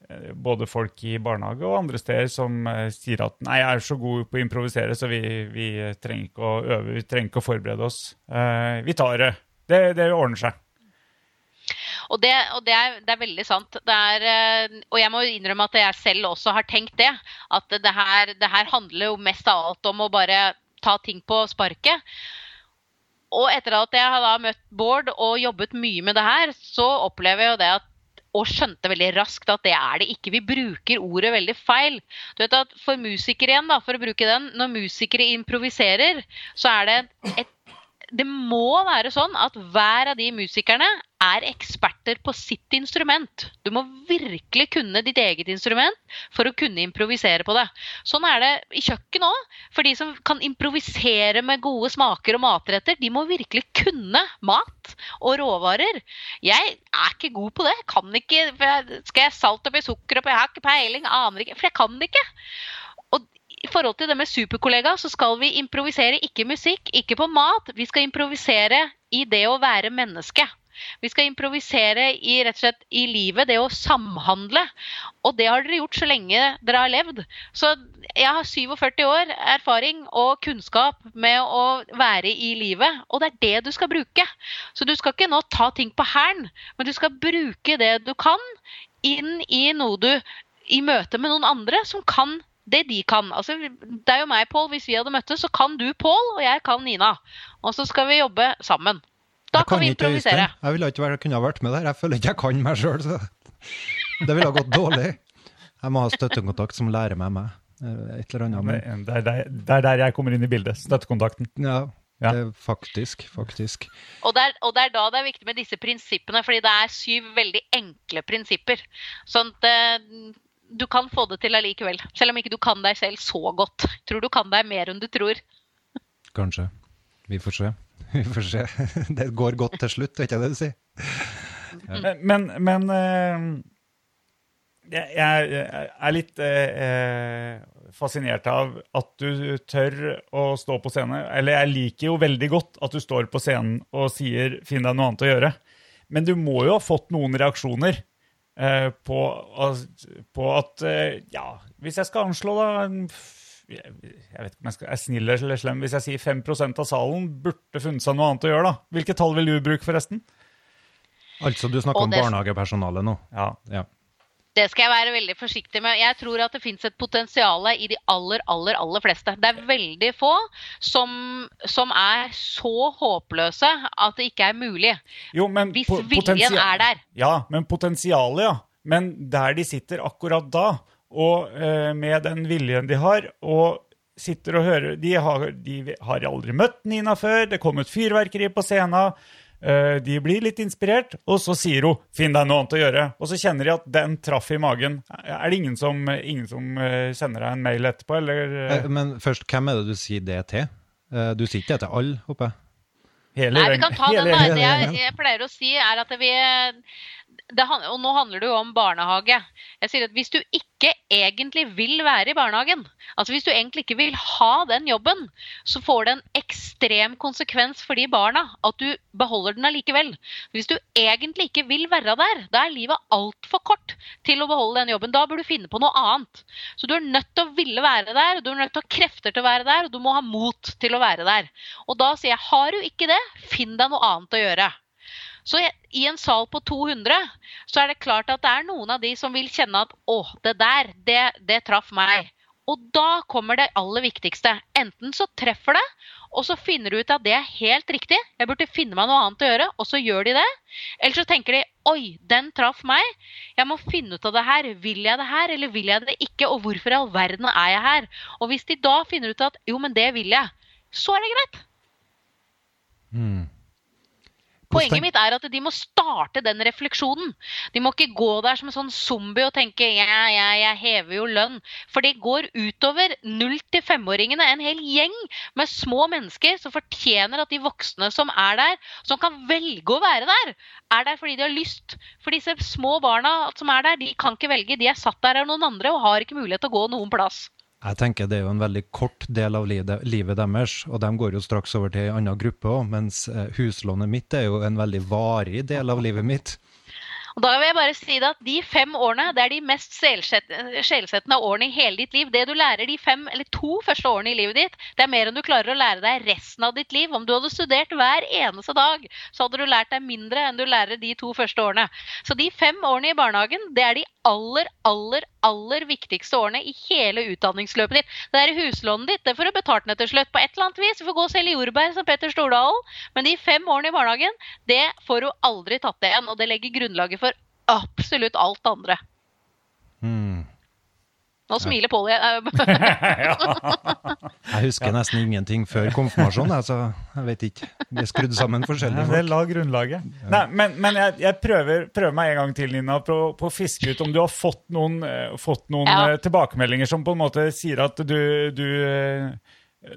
D: eh, både folk i barnehage og andre steder som eh, sier at nei, jeg er så god på å improvisere, så vi, vi trenger ikke å øve, vi trenger ikke å forberede oss. Eh, vi tar det. Det, det ordner seg.
F: Og det, og det, er, det er veldig sant. Er, eh, og jeg må innrømme at jeg selv også har tenkt det. At det her, det her handler jo mest av alt om å bare ta ting på sparket. Og etter at jeg har da møtt Bård og jobbet mye med det her, så opplever jeg jo det at og skjønte veldig raskt at det er det ikke. Vi bruker ordet veldig feil. Du vet at For musikere igjen, da, for å bruke den, når musikere improviserer, så er det et det må være sånn at hver av de musikerne er eksperter på sitt instrument. Du må virkelig kunne ditt eget instrument for å kunne improvisere på det. Sånn er det i kjøkken òg. For de som kan improvisere med gode smaker og matretter, de må virkelig kunne mat og råvarer. Jeg er ikke god på det. Kan ikke, jeg, Skal jeg salt oppi sukker oppi? Jeg har ikke peiling, aner ikke. For jeg kan det ikke. Forhold til det med superkollega, så skal vi improvisere ikke musikk, ikke på mat. Vi skal improvisere i det å være menneske. Vi skal improvisere i rett og slett i livet, det å samhandle. Og det har dere gjort så lenge dere har levd. Så jeg har 47 år erfaring og kunnskap med å være i livet, og det er det du skal bruke. Så du skal ikke nå ta ting på hælen, men du skal bruke det du kan inn i noe du i møte med noen andre som kan det de kan. Altså, det er jo meg, Pål. Hvis vi hadde møttes, så kan du Pål, og jeg kan Nina. Og så skal vi jobbe sammen. Da
E: Jeg
F: kan vi improvisere.
E: Øystein. Jeg ville ikke vært, kunne vært med der. Jeg føler ikke jeg kan meg sjøl, så det ville ha gått dårlig. Jeg må ha støttekontakt som lærer meg meg. eh, Et eller annet. Men,
D: Det er der, det er der jeg kommer inn i bildet. Støttekontakten.
E: ja,
D: Ja.
E: Det er faktisk, faktisk.
F: Og det, er, og det er da det er viktig med disse prinsippene, fordi det er syv veldig enkle prinsipper. Sånn at eh, du kan få det til allikevel. Selv om ikke du kan deg selv så godt. Jeg tror du kan deg mer enn du tror.
E: Kanskje. Vi får se. Vi får se. Det går godt til slutt, vet ikke det du sier?
D: Men, men, men eh, jeg, er litt eh, eh, fascinert av at du tør å stå på scenen. Eller jeg liker jo veldig godt at du står på scenen og sier 'finn deg noe annet å gjøre'. Men du må jo ha fått noen reaksjoner på, på at eh, Ja, hvis jeg skal anslå, da jeg jeg vet ikke om jeg skal, er snill eller slem. Hvis jeg sier 5% av salen burde funnet seg noe annet å gjøre, da. Hvilke tall vil du bruke, forresten?
E: Altså, du snakker
F: det...
E: om barnehagepersonalet nå.
D: Ja,
E: Ja.
F: Det skal jeg være veldig forsiktig med. Jeg tror at det fins et potensial i de aller, aller, aller fleste. Det er veldig få som, som er så håpløse at det ikke er mulig.
D: Jo, men
F: Hvis viljen er der.
D: Ja, men potensialet, ja. Men der de sitter akkurat da, og eh, med den viljen de har, og sitter og hører De har, de har aldri møtt Nina før, det kom et fyrverkeri på scenen. Eh, de blir litt inspirert, og så sier hun 'finn deg noe annet å gjøre'. Og så kjenner de at den traff i magen. Er det ingen som, ingen som eh, sender deg en mail etterpå, eller eh,
E: Men først, hvem er det du sier det til? Eh, Du sier ikke det til alle, håper jeg?
D: hele
F: Nei, vi kan ta den, da. Det jeg, jeg pleier å si, er at vi det, og nå handler det jo om barnehage. Jeg sier at Hvis du ikke egentlig vil være i barnehagen, altså hvis du egentlig ikke vil ha den jobben, så får det en ekstrem konsekvens for de barna at du beholder den allikevel. Hvis du egentlig ikke vil være der, da er livet altfor kort til å beholde den jobben. Da bør du finne på noe annet. Så du er nødt til å ville være der, du er nødt til å ha krefter til å være der, og du må ha mot til å være der. Og da sier jeg, har du ikke det, finn deg noe annet å gjøre. Så i- en sal på 200 så er det klart at det er noen av de som vil kjenne at å, det der, det, det traff meg. Og da kommer det aller viktigste. Enten så treffer det, og så finner du ut at det er helt riktig, jeg burde finne meg noe annet å gjøre, og så gjør de det. Eller så tenker de oi, den traff meg, jeg må finne ut av det her. Vil jeg det her, eller vil jeg det ikke? Og hvorfor i all verden er jeg her? Og hvis de da finner ut at jo, men det vil jeg, så er det greit.
E: Mm.
F: Poenget mitt er at de må starte den refleksjonen. De må ikke gå der som en sånn zombie og tenke ja, ja, jeg hever jo lønn. For det går utover 0-5-åringene, en hel gjeng med små mennesker som fortjener at de voksne som er der, som kan velge å være der, er der fordi de har lyst. For disse små barna som er der, de kan ikke velge. De er satt der av noen andre og har ikke mulighet til å gå noen plass.
E: Jeg tenker det er jo en veldig kort del av livet, deres, og de går jo straks over til en annen gruppe òg, mens eh, huslånet mitt er jo en veldig varig del av livet mitt.
F: Og da vil jeg bare si at De fem årene det er de mest sjelsett- sjelsettende årene i hele ditt liv. Det du lærer de fem eller to første årene i livet ditt, det er mer enn du klarer å lære deg resten av ditt liv. Om du hadde studert hver eneste dag, så hadde du lært deg mindre enn du lærer de to første årene. Så de fem årene i barnehagen, det er de aller, aller, aller viktigste årene i hele utdanningsløpet ditt. Det er huslånet ditt, det får du betalt ned til slutt på et eller annet vis. Du får gå og selge jordbær som Petter Stordalen. Men de fem årene i barnehagen, det får du aldri tatt igjen. Og det legger grunnlaget absolutt alt andre.
E: Mm.
F: Nå smiler Polly.
E: Jeg husker nesten ingenting før konfirmasjonen, så jeg vet ikke. Vi er skrudd sammen forskjellige folk.
D: det la grunnlaget. Nei, men, men jeg, jeg prøver, prøver meg en gang til, Nina, på, på å fiske ut om du har fått noen, eh, fått noen
F: Ja.
D: eh, tilbakemeldinger som på en måte sier at du, du eh,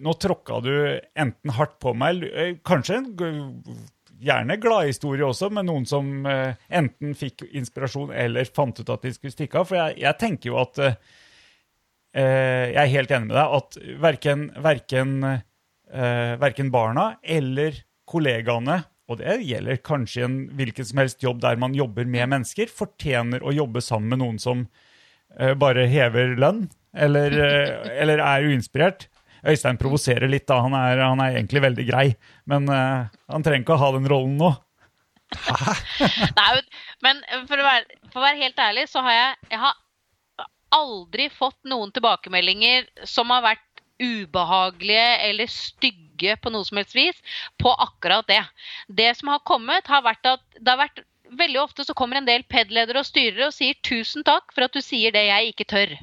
D: Nå tråkka du enten hardt på meg, eller, kanskje gjerne gladhistorie også, med noen som eh, enten fikk inspirasjon eller fant ut at de skulle stikke av. For jeg, jeg tenker jo at eh, eh, Jeg er helt enig med deg at verken, verken, verken barna eller kollegaene, og det gjelder kanskje en hvilken som helst jobb der man jobber med mennesker, fortjener å jobbe sammen med noen som bare hever lønn, eller, eller er uinspirert. Øystein provoserer litt, da. Han er, han er egentlig veldig grei, men uh, han trenger ikke å ha den rollen nå.
F: Nei, men for å, være, for å være helt ærlig, så har jeg, jeg har aldri fått noen tilbakemeldinger som har vært ubehagelige eller stygge på noe som helst vis på akkurat det. Det som har kommet, har vært at det har vært Veldig ofte så kommer en del PED-ledere og styrere og sier 'tusen takk for at du sier det jeg ikke tør'.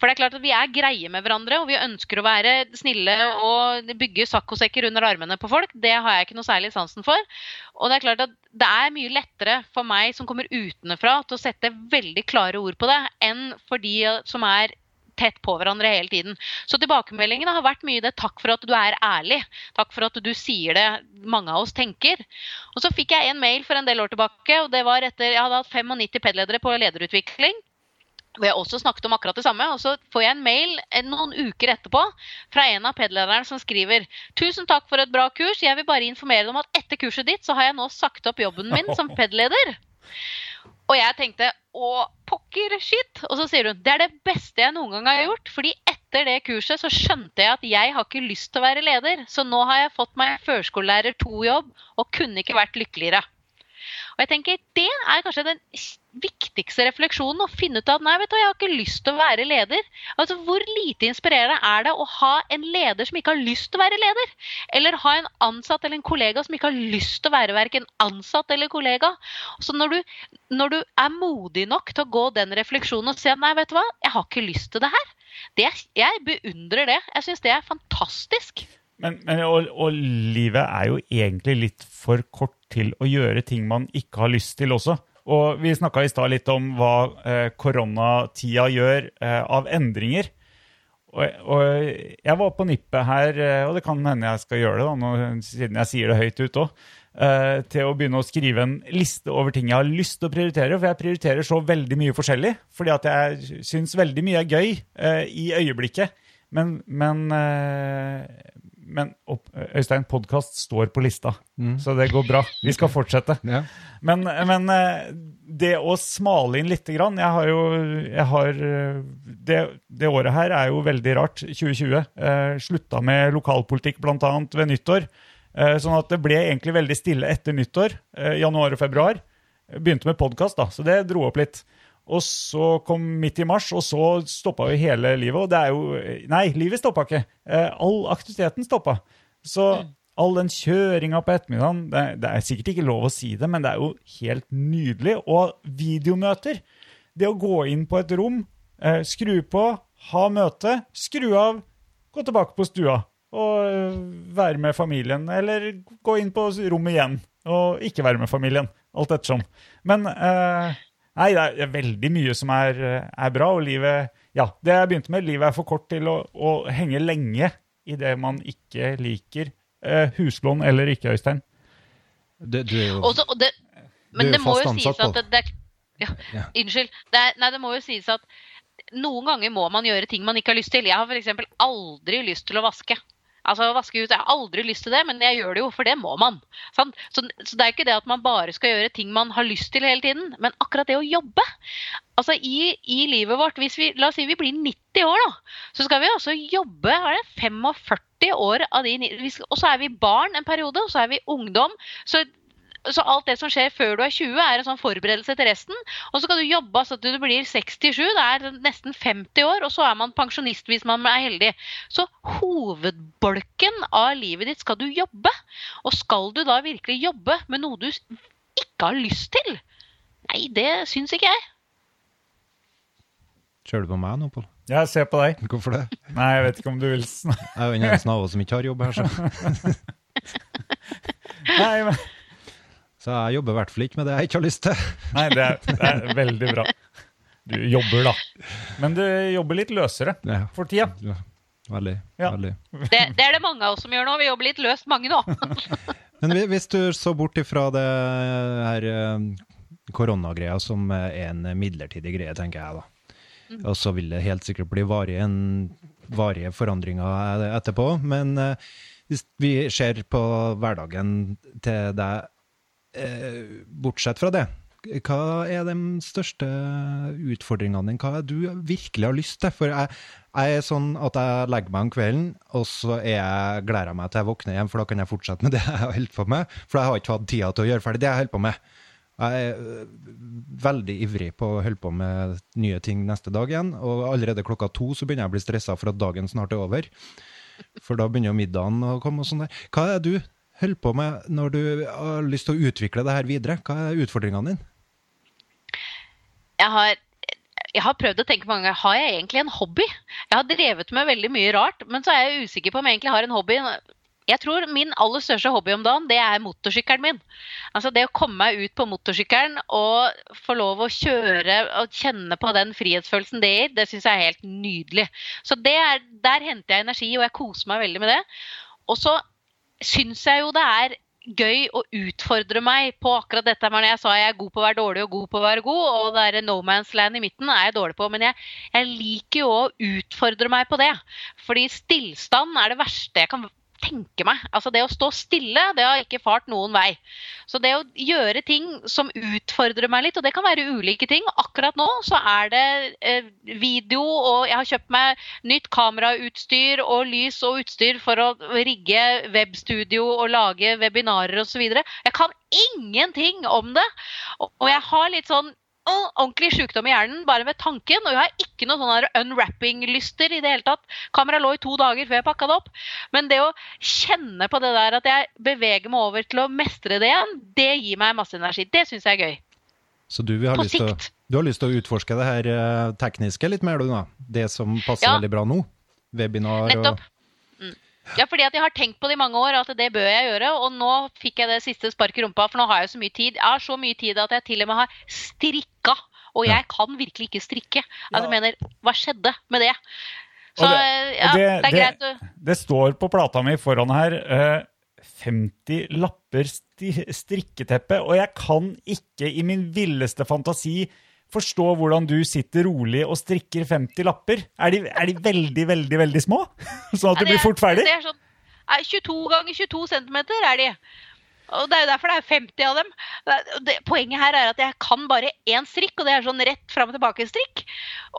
F: For det er klart at Vi er greie med hverandre, og vi ønsker å være snille og bygge saccosekker under armene på folk. Det har jeg ikke noe særlig sansen for. Og Det er klart at det er mye lettere for meg som kommer utenfra til å sette veldig klare ord på det, enn for de som er tett på hverandre hele tiden. Så tilbakemeldingene har vært mye det 'takk for at du er ærlig'. Takk for at du sier det mange av oss tenker. Og så fikk jeg en mail for en del år tilbake, og det var etter jeg hadde hatt 95 PED-ledere på lederutvikling. Hvor jeg også snakket om akkurat det samme. Og så får jeg en mail eh, noen uker etterpå fra en av PED-lederne som skriver Tusen takk for et bra kurs. Jeg vil bare informere deg om at etter kurset ditt så har jeg nå sagt opp jobben min som PED-leder. Og jeg tenkte å, pokker shit. Og så sier hun det er det beste jeg noen gang har gjort. fordi etter det kurset så skjønte jeg at jeg har ikke lyst til å være leder. Så nå har jeg fått meg førskolelærer to-jobb og kunne ikke vært lykkeligere. Og jeg tenker, Det er kanskje den viktigste refleksjonen. Å finne ut at nei, vet du, jeg har ikke lyst til å være leder. Altså, Hvor lite inspirerende er det å ha en leder som ikke har lyst til å være leder? Eller ha en ansatt eller en kollega som ikke har lyst til å være verken ansatt eller kollega? Så når du, når du er modig nok til å gå den refleksjonen og si at nei, vet du hva, jeg har ikke lyst til det her. Det, jeg beundrer det. Jeg syns det er fantastisk.
D: Men, men og, og livet er jo egentlig litt for kort til å gjøre ting man ikke har lyst til også. Og vi snakka i stad litt om hva eh, koronatida gjør eh, av endringer. Og, og jeg var på nippet her, eh, og det kan hende jeg skal gjøre det, da, nå, siden jeg sier det høyt ut òg. eh, til å begynne å skrive en liste over ting jeg har lyst til å prioritere. For jeg prioriterer så veldig mye forskjellig. Fordi at jeg syns veldig mye er gøy eh, i øyeblikket. Men, men, eh, men opp, Øystein, podkast står på lista, så det går bra. Vi skal fortsette.
E: Ja.
D: Men, men eh, det å smale inn lite grann Jeg har jo jeg har, eh, det, det året her er jo veldig rart, 2020. Eh, slutta med lokalpolitikk bl.a. ved nyttår. Eh, sånn at det ble egentlig veldig stille etter nyttår, eh, januar og februar. Begynte med podkast, da, så det dro opp litt. Og så kom midt i mars, og så stoppa jo hele livet. Og det er jo Nei, livet stoppa ikke. Eh, all aktiviteten stoppa. Så all den kjøringa på ettermiddagen det, det er sikkert ikke lov å si det, men det er jo helt nydelig. Og videomøter. Det å gå inn på et rom, eh, skru på, ha møte, skru av, gå tilbake på stua og eh, være med familien. Eller gå inn på rommet igjen og ikke være med familien. Alt ettersom. Men eh, Nei, det er veldig mye som er, er bra, og livet Ja, det jeg begynte med, livet er for kort til å, å henge lenge i det man ikke liker. Eh, huslån eller ikke, Øystein.
E: Det, du er jo
F: Også, og det, men
E: Du er
F: det må jo sies at det, det er ja,
E: Ja.
F: Unnskyld. Det er, nei, det må jo sies at noen ganger må man gjøre ting man ikke har lyst til. Jeg har f.eks. aldri lyst til å vaske. Altså vaske ut, Jeg har aldri lyst til det, men jeg gjør det jo, for det må man. Så, så det er ikke det at man bare skal gjøre ting man har lyst til hele tiden, men akkurat det å jobbe. Altså i, i livet vårt, hvis vi, La oss si vi blir 90 år, da. Så skal vi også jobbe er det 45 år av de Og så er vi barn en periode, og så er vi ungdom. Så så alt det som skjer før du er 20, er en sånn forberedelse til resten. Og så skal du jobbe så at du blir 67, det er nesten 50 år, og så er man pensjonist hvis man er heldig. Så hovedbolken av livet ditt skal du jobbe. Og skal du da virkelig jobbe med noe du ikke har lyst til? Nei, det syns ikke jeg.
E: Kjører du på meg nå, Pål?
D: Jeg ser på deg.
E: Hvorfor det?
D: Nei, jeg vet ikke om du vil snakke
E: Jeg er jo den eneste av oss som ikke har jobb her, så.
D: Nei, men,
E: så jeg jobber i hvert fall ikke med det jeg ikke har lyst til.
D: nei det, er, det er veldig bra. Du jobber, da. Men du jobber litt løsere
E: Ja.
D: for tida.
E: Ja, Veldig.
D: Ja.
E: veldig.
F: Det, det er det mange av oss som gjør nå. Vi jobber litt løst, mange nå.
E: Men hvis du så bort ifra det her eh, koronagreia som er en midlertidig greie, tenker jeg da. Og så vil det helt sikkert bli varige, en, varige forandringer etterpå. Men eh, hvis vi ser på hverdagen til deg, eh, bortsett fra det, hva er de største utfordringene dine? Hva er du virkelig har lyst til? For jeg, jeg er sånn at jeg legger meg om kvelden, og så er jeg, gleder jeg meg til jeg våkner igjen, for da kan jeg fortsette med det jeg har holdt på med. For jeg har ikke hatt tida til å gjøre ferdig det jeg holder på med. Jeg er øh, veldig ivrig på å holde på med nye ting neste dag igjen, og allerede klokka to så begynner jeg å bli stressa for at dagen snart er over. For da begynner jo middagen å komme og sånn der. Hva er du holder på med når du har lyst til å utvikle det her videre? Hva er utfordringene dine?
F: jeg har, jeg har prøvd å tenke mange ganger, har jeg egentlig en hobby? Jeg har drevet med veldig mye rart, men så er jeg usikker på om jeg egentlig har en hobby. Jeg tror min aller største hobby om dagen, det er motorsykkelen min. Altså det å komme meg ut på motorsykkelen og få lov å kjøre og kjenne på den frihetsfølelsen det gir, det syns jeg er helt nydelig. Så er, der henter jeg energi, og jeg koser meg veldig med det. Og så syns jeg jo det er gøy å utfordre meg på akkurat dette. Men jeg sa jeg er god på å være dårlig og god på å være god, og det er no man's land i midten er jeg dårlig på. Men jeg, jeg liker jo å utfordre meg på det. Fordi stillstand er det verste jeg kan tenke meg. Altså det å stå stille, det har ikke fart noen vei. Så det å gjøre ting som utfordrer meg litt, og det kan være ulike ting. Akkurat nå så er det eh, video, og jeg har kjøpt meg nytt kamerautstyr og lys og utstyr for å rigge webstudio og lage webinarer osv. Jeg kan ingenting om det. Og jeg har litt sånn ordentlig sykdom i hjernen bare med tanken. Og jeg har ikke noe sånn her unwrapping-lyster i det hele tatt. Kameraet lå i to dager før jeg pakka det opp. Men det å kjenne på det der at jeg beveger meg over til å mestre det igjen, det gir meg masse energi. Det syns jeg er gøy.
E: Så du, har lyst å- du har lyst til å utforske det her eh, tekniske litt mer, du da? Det som passer
F: Ja.
E: veldig bra nå? Webinar
F: Nettopp.
E: og
F: Mm. Ja, fordi at jeg har tenkt på det i mange år, at det bør jeg gjøre. Og nå fikk jeg det siste sparket i rumpa, for nå har jeg jo så mye tid. Jeg har så mye tid at jeg til og med har strikka. Og jeg kan virkelig ikke strikke. Altså, jeg mener, hva skjedde med det? Så
D: det-
F: ja,
D: det,
F: det, er greit Det,
D: det står på plata mi foran her. uh, 50 lapper strikketeppe, og jeg kan ikke i min villeste fantasi forstå hvordan du sitter rolig og strikker 50 lapper. Er de, er de veldig, veldig, veldig små? Sånn at du blir fort ferdig?
F: Er sånn, 22 ganger 22 centimeter er de. Og Det er jo derfor det er 50 av dem. Det, poenget her er at jeg kan bare én strikk, og det er sånn rett fram og tilbake-strikk.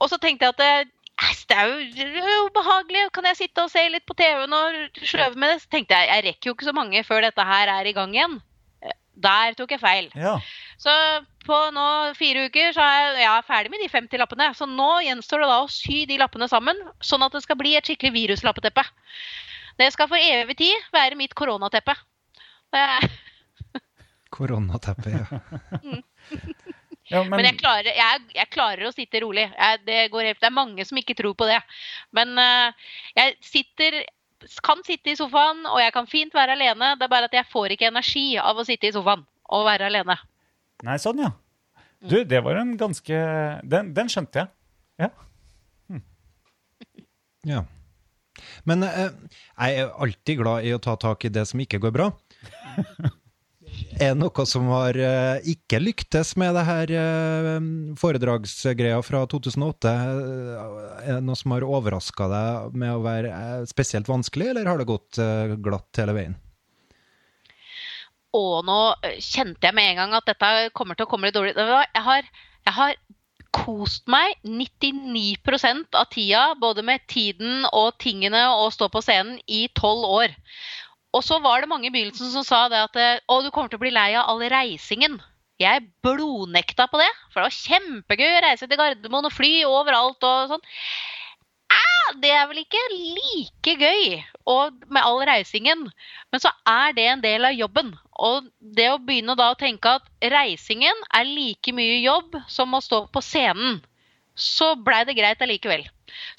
F: Og så tenkte jeg at det, det er jo det er behagelig, kan jeg sitte og se litt på TV-en og sløve med det? Så tenkte jeg jeg rekker jo ikke så mange før dette her er i gang igjen. Der tok jeg feil.
D: Ja.
F: Så på nå fire uker så er jeg, jeg er ferdig med de 50 lappene. Så nå gjenstår det da å sy de lappene sammen, sånn at det skal bli et skikkelig viruslappeteppe. Det skal for evig tid være mitt koronateppe.
E: Koronateppe, ja.
D: ja men,
F: Men jeg klarer, jeg, jeg klarer å sitte rolig. Jeg, det, går helt, det er mange som ikke tror på det. Men uh, jeg sitter, kan sitte i sofaen, og jeg kan fint være alene. Det er bare at jeg får ikke energi av å sitte i sofaen og være alene.
D: Nei, sånn, ja. Du, det var en ganske Den, den skjønte jeg. Ja.
E: ja. Men eh, jeg er alltid glad i å ta tak i det som ikke går bra. Er det noe som har eh, ikke lyktes med det her eh, foredragsgreia fra 2008? Eh, Er det noe som har overraska deg med å være eh, spesielt vanskelig, eller har det gått eh, glatt hele veien?
F: Og nå eh, kjente jeg med en gang at dette kommer til å komme litt dårlig. Jeg har, jeg har kost meg 99% av tida, både med tiden og tingene og stå på scenen, i tolv år. Og så var det mange i begynnelsen som sa det at eh, å, du kommer til å bli lei av all reisingen. Jeg blodnekta på det, for det var kjempegøy å reise til Gardermoen og fly overalt og sånn. Det er vel ikke like gøy med all reisingen. Men så er det en del av jobben. Og det å begynne da å tenke at reisingen er like mye jobb som å stå på scenen, så blei det greit allikevel.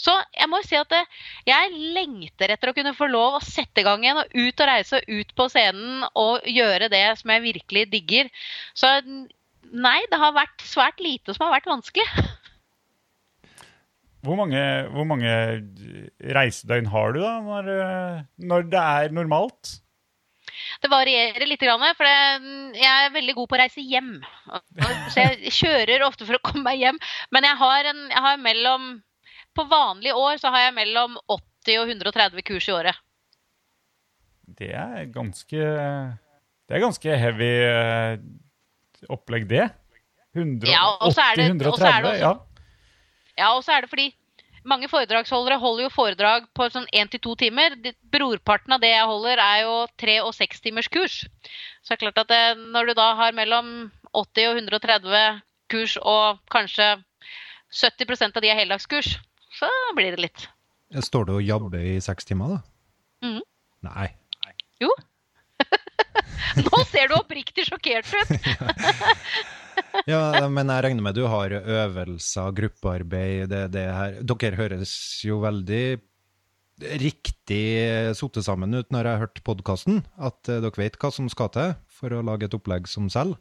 F: Så jeg må si at det, jeg lengter etter å kunne få lov å sette i gang igjen og ut og reise ut på scenen og gjøre det som jeg virkelig digger. Så nei, det har vært svært lite som har vært vanskelig.
D: Hvor mange, hvor mange reisedøgn har du da, når, eh, når det er normalt?
F: Det varierer litt, for jeg er veldig god på å reise hjem. Så jeg kjører ofte for å komme meg hjem. Men jeg har, en, jeg har mellom På vanlige år så har jeg mellom 80 og 130 kurs i året.
D: Det er ganske Det er ganske heavy eh, opplegg, det. 180,
F: Ja,
D: ja.
F: Og så er det fordi mange foredragsholdere holder jo foredrag på sånn én til to timer. Brorparten av det jeg holder, er jo tre og seks timers kurs. Så det er klart at det, når du da har mellom 80 og 130 kurs, og kanskje 70% av de er heldagskurs, så blir det litt.
E: Står du og jabber i seks timer, da?
F: Mm.
E: Nei.
F: Jo. Nå ser du oppriktig sjokkert ut.
E: Ja, men jeg regner med du har øvelser, gruppearbeid, det, det her. Dere høres jo veldig riktig Sote sammen ut når jeg har hørt podkasten, at eh, dere vet hva som skal til for å lage et opplegg som selv.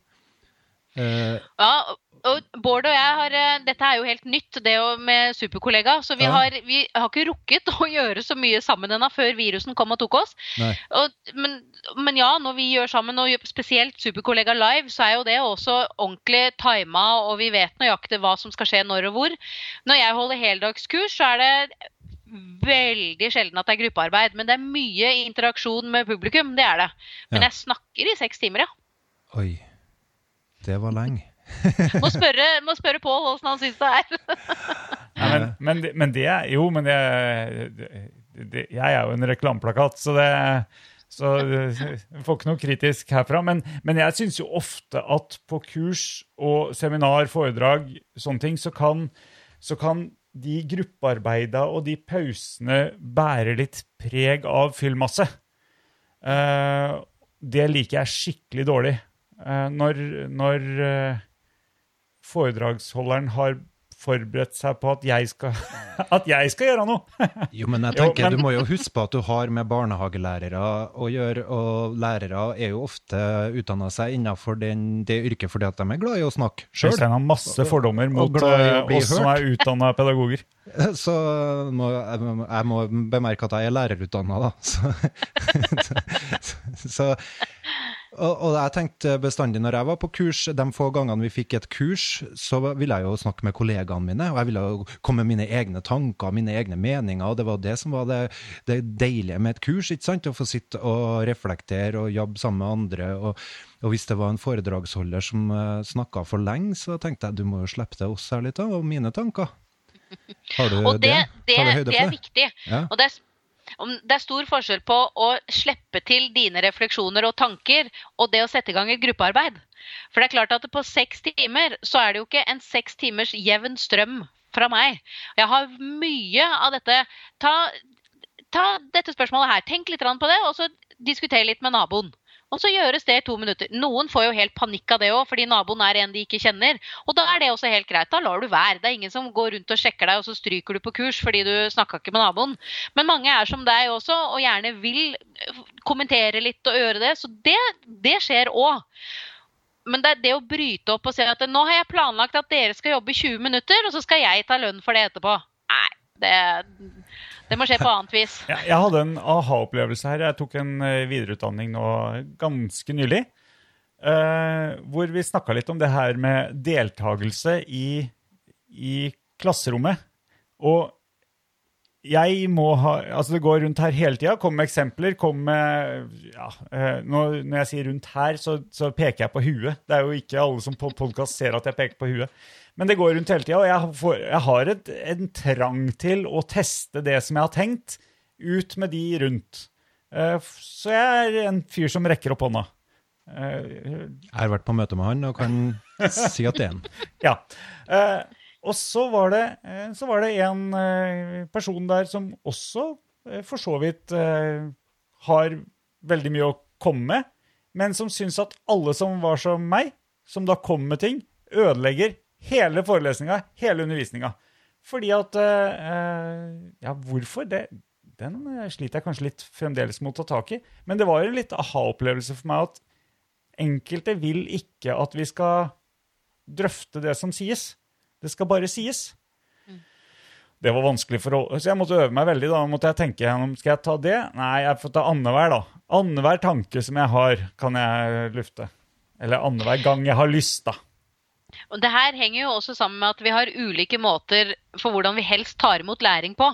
E: Eh,
F: Ja, og Bård og jeg har eh, Dette er jo helt nytt, det med superkollega. Så vi,
E: Ja.
F: har, vi har ikke rukket å gjøre så mye sammen ennå før virusen kom og tok oss. Og, men, men ja, når vi gjør sammen, og spesielt Superkollega live, så er jo det også ordentlig tima, og vi vet nøyaktig hva som skal skje når og hvor. Når jeg holder heldagskurs, så er det veldig sjelden at det er gruppearbeid. Men det er mye interaksjon med publikum, det er det. Men
E: Ja.
F: jeg snakker i seks timer, ja.
E: Oi. Det var lenge.
F: Må spørre, spørre Pål åssen han syns det er.
D: Men, men, men det er Jo, men det, det, Jeg er jo en reklameplakat, så det så jeg får ikke noe kritisk herfra. Men, men jeg syns jo ofte at på kurs og seminar, foredrag, sånne ting, så kan, så kan de gruppearbeida og de pausene bære litt preg av fyllmasse. Uh, det liker jeg skikkelig dårlig. Uh, når når eh, foredragsholderen har forberedt seg på at jeg skal, at jeg skal gjøre noe.
E: Jo, men jeg
D: Jo,
E: tenker,
D: men-
E: du må jo huske på at du har med barnehagelærere å gjøre, og lærere er jo ofte utdanna seg innenfor den, det yrket fordi at de er glad i å snakke sjøl.
D: Øystein har masse fordommer mot eh, oss som er utdanna pedagoger.
E: Så må, jeg, må- jeg må bemerke at jeg er lærerutdanna, da. Så, Så, og, og jeg tenkte bestandig når jeg var på kurs, de få gangene vi fikk et kurs, så ville jeg jo snakke med kollegaene mine, og jeg ville jo komme med mine egne tanker, mine egne meninger, og det var det som var det, det deilige med et kurs, ikke sant? Å få sitte og reflektere og jobbe sammen med andre. og, og hvis det var en foredragsholder som uh, snakka for lenge, så tenkte jeg du må jo slippe til oss her litt, da, og mine tanker. Har du
F: Og det, det,
E: Har du høyde
F: det
E: for
F: er viktig.
E: Ja.
F: Og det er, det er stor forskjell på å slippe til dine refleksjoner og tanker og det å sette i gang et gruppearbeid. For det er klart at på seks timer så er det jo ikke en seks timers jevn strøm fra meg. Jeg har mye av dette Ta, ta dette spørsmålet her. Tenk litt på det, og så diskuter litt med naboen. Og så gjøres det i to minutter. Noen får jo helt panikk av det òg, fordi naboen er en de ikke kjenner. Og da er det også helt greit. Da lar du være. Det er ingen som går rundt og sjekker deg, og så stryker du på kurs fordi du snakka ikke med naboen. Men mange er som deg også, og gjerne vil kommentere litt og gjøre det. Så det, det skjer òg. Men det er det å bryte opp og si at nå har jeg planlagt at dere skal jobbe i 20 minutter, og så skal jeg ta lønn for det etterpå. Nei, det, det må skje på annet vis.
D: Jeg hadde en aha-opplevelse her. Jeg tok en eh, videreutdanning nå ganske nylig. eh, hvor vi snakka litt om det her med deltakelse i, i klasserommet. Og jeg må ha Altså, det går rundt her hele tida. Kom med eksempler. Kom med ja, eh, når, når jeg sier rundt her, så, så peker jeg på huet. Det er jo ikke alle som på podkast ser at jeg peker på huet. Men det går rundt hele tida, og jeg, får, jeg har et, en trang til å teste det som jeg har tenkt, ut med de rundt. Eh, Så jeg er en fyr som rekker opp hånda. Eh,
E: Jeg har vært på møte med han og kan si at det er en.
D: Ja. Eh, og så var, det, så var det en person der som også for så vidt har veldig mye å komme med, men som syns at alle som var som meg, som da kom med ting, ødelegger hele forelesninga, hele undervisninga. Fordi at eh, eh, Ja, hvorfor? Det, den eh, sliter jeg kanskje litt fremdeles med å ta tak i. Men det var en litt aha-opplevelse for meg at enkelte vil ikke at vi skal drøfte det som sies. Det skal bare sies. Det var vanskelig for å, Så jeg måtte øve meg veldig. Da måtte jeg tenke gjennom Skal jeg ta det? Nei, jeg får ta annenhver, da. Annenhver tanke som jeg har, kan jeg lufte. Eller annenhver gang jeg har lyst, da.
F: Det her henger jo også sammen med at vi har ulike måter for hvordan vi helst tar imot læring på.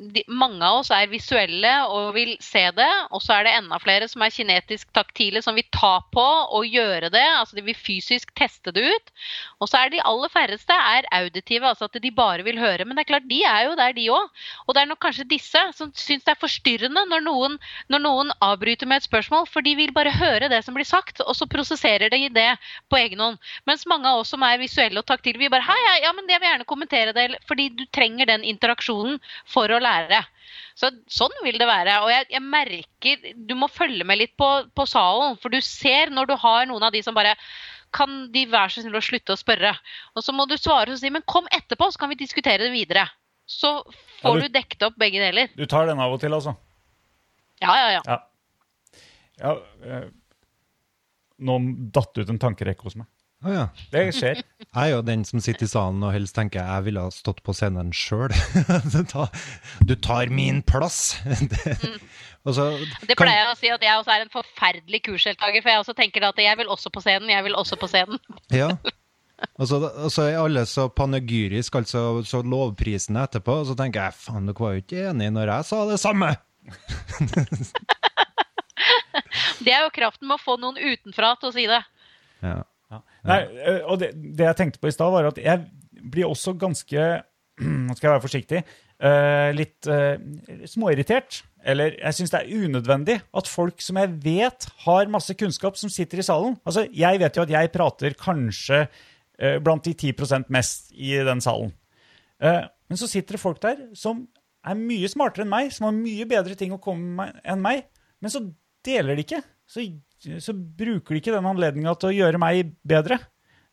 F: De, mange av oss er visuelle og vil se det, og så er det enda flere som er kinetisk taktile, som vil ta på og gjøre det. altså De vil fysisk teste det ut. Og så er de aller færreste er auditive, altså at de bare vil høre. Men det er klart, de er jo der, de òg. Og det er nok kanskje disse som syns det er forstyrrende når noen, når noen avbryter med et spørsmål, for de vil bare høre det som blir sagt, og så prosesserer de det på egen hånd. Mens mange av oss som er visuelle og taktile, vi bare Hei, ja, men jeg vil gjerne kommentere det, fordi du trenger den interaksjonen for å lære. Så, sånn vil det være. Og jeg, jeg merker Du må følge med litt på, på salen, for du ser når du har noen av de som bare kan de være så snill å slutte å spørre? Og så må du svare og si men kom etterpå, så kan vi diskutere det videre. Så får
D: Ja, du-
F: du dekket opp begge deler.
D: Du tar den av og til, altså?
F: Ja, ja, ja.
D: Ja. ja eh, nå datt ut en tankerekke hos meg.
E: Å ja.
D: Det skjer.
E: Jeg er jo den som sitter i salen og helst tenker jeg ville ha stått på scenen sjøl. du tar min plass! Det, og så
F: Det pleier jeg å si at jeg også er en forferdelig kursdeltaker, for jeg også tenker at jeg vil også på scenen, jeg vil også på scenen.
E: Ja. Og så, og så er alle så panegyrisk, altså så lovprisende etterpå, og så tenker jeg faen, dere var jo ikke enige når jeg sa det samme!
F: Det er jo kraften med å få noen utenfra til å si det.
E: Ja.
D: Nei, eh, og det, det jeg tenkte på i stad, var at jeg blir også ganske Nå skal jeg være forsiktig. eh, litt eh, småirritert. Eller jeg syns det er unødvendig at folk som jeg vet har masse kunnskap, som sitter i salen Altså, Jeg vet jo at jeg prater kanskje blant de 10% mest i den salen. Men så sitter det folk der som er mye smartere enn meg, som har mye bedre ting å komme med enn meg, men så deler de ikke. Så, så bruker de ikke den anledninga til å gjøre meg bedre.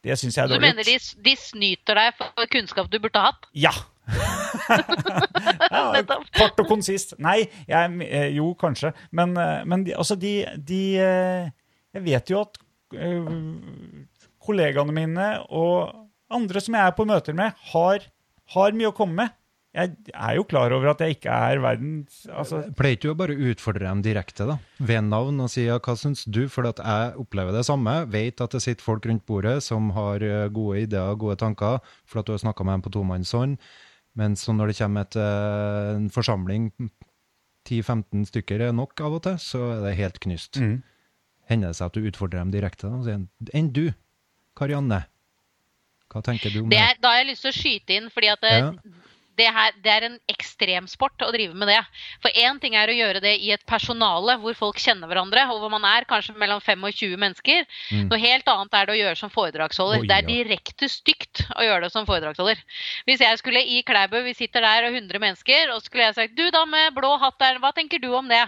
D: Det syns jeg er dårlig.
F: Du mener de, de snyter deg for kunnskap du burde ha hatt?
D: Ja! ja kort og konsist. Nei, jeg, eh, jo, kanskje. Men, eh, men de, altså, de, de eh, Jeg vet jo at kollegaene mine og andre som jeg er på møter med, har, har mye å komme med. Jeg er jo klar over at jeg ikke er verdens altså,
E: Pleier ikke du å bare utfordre dem direkte, da? Ved navn, og si ja, hva syns du? For at jeg opplever det samme. Vet at det sitter folk rundt bordet som har eh, gode ideer, gode tanker, for at du har snakka med dem på tomannshånd. Men så når det kommer til eh, en forsamling, 10-15 stykker er nok av og til, så er det helt knyst.
D: mm.
E: Hender det seg at du utfordrer dem direkte? da, og sier enn du, Karianne? Hva tenker du om
F: Det
E: det?
F: er, da har jeg lyst til å skyte inn, fordi at det,
E: Ja.
F: Det, her, det er en ekstremsport å drive med det. For én ting er å gjøre det i et personale hvor folk kjenner hverandre, og hvor man er kanskje mellom 5 og 20 mennesker.
E: Mm.
F: Noe helt annet er det å gjøre som foredragsholder.
E: Oi,
F: det er direkte stygt å gjøre det som foredragsholder. Hvis jeg skulle i Klæbu, vi sitter der og 100 mennesker, og så skulle jeg sagt du da med blå hatt der, hva tenker du om det?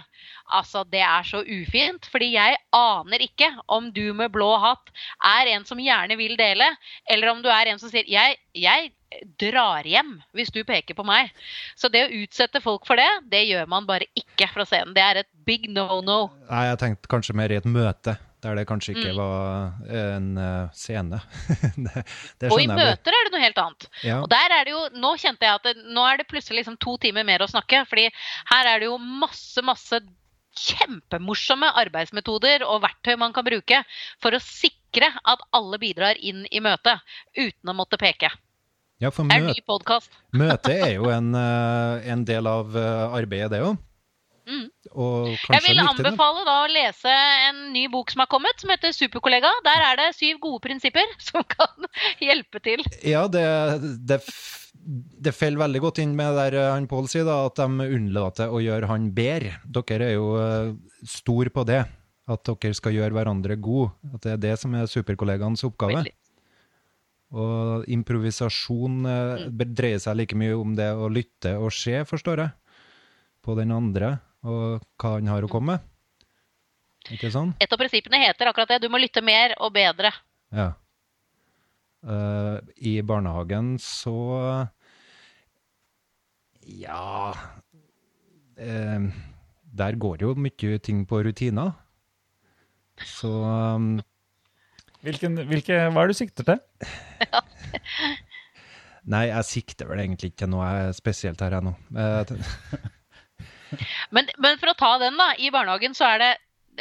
F: Altså, det er så ufint, fordi jeg aner ikke om du med blå hatt er en som gjerne vil dele, eller om du er en som sier jeg, jeg drar hjem hvis du peker på meg. Så det å utsette folk for det, det gjør man bare ikke fra scenen. Det er et big no-no.
E: Nei, jeg tenkte kanskje mer i et møte, der det kanskje ikke
F: Mm.
E: var en eh, scene. det, det
F: Og i møter er det noe helt annet.
E: Ja.
F: Og der er det jo, Nå kjente jeg at det, nå er det plutselig liksom to timer mer å snakke. fordi her er det jo masse, masse kjempemorsomme arbeidsmetoder og verktøy man kan bruke for å sikre at alle bidrar inn i møtet uten å måtte peke.
E: Ja, for
F: Det er ny podkast.
E: møte er jo en, eh, en del av eh, arbeidet, det òg.
F: Mm. Jeg vil anbefale da å lese en ny bok som har kommet, som heter Superkollega. Der er det syv gode prinsipper som kan hjelpe til.
E: Ja, det, det, det faller veldig godt inn med der eh, han Pål sier, da, at de unnlater å gjøre han bedre. Dere er jo stor på det, at dere skal gjøre hverandre gode. At det er det som er superkollegaens oppgave.
F: Veldig.
E: Og improvisasjon eh, dreier seg like mye om det å lytte og se, forstår jeg, på den andre, og hva han har å komme med. Ikke sånn?
F: Et av prinsippene heter akkurat det. Du må lytte mer og bedre.
E: Ja. Uh, I barnehagen så Ja uh, Der går jo mye ting på rutiner. Så um,
D: Hvilken, hvilke, hva er det du sikter til?
E: Nei, jeg sikter vel egentlig ikke til noe spesielt her, jeg nå. Eh,
F: Men, men for å ta den, da. I barnehagen så er det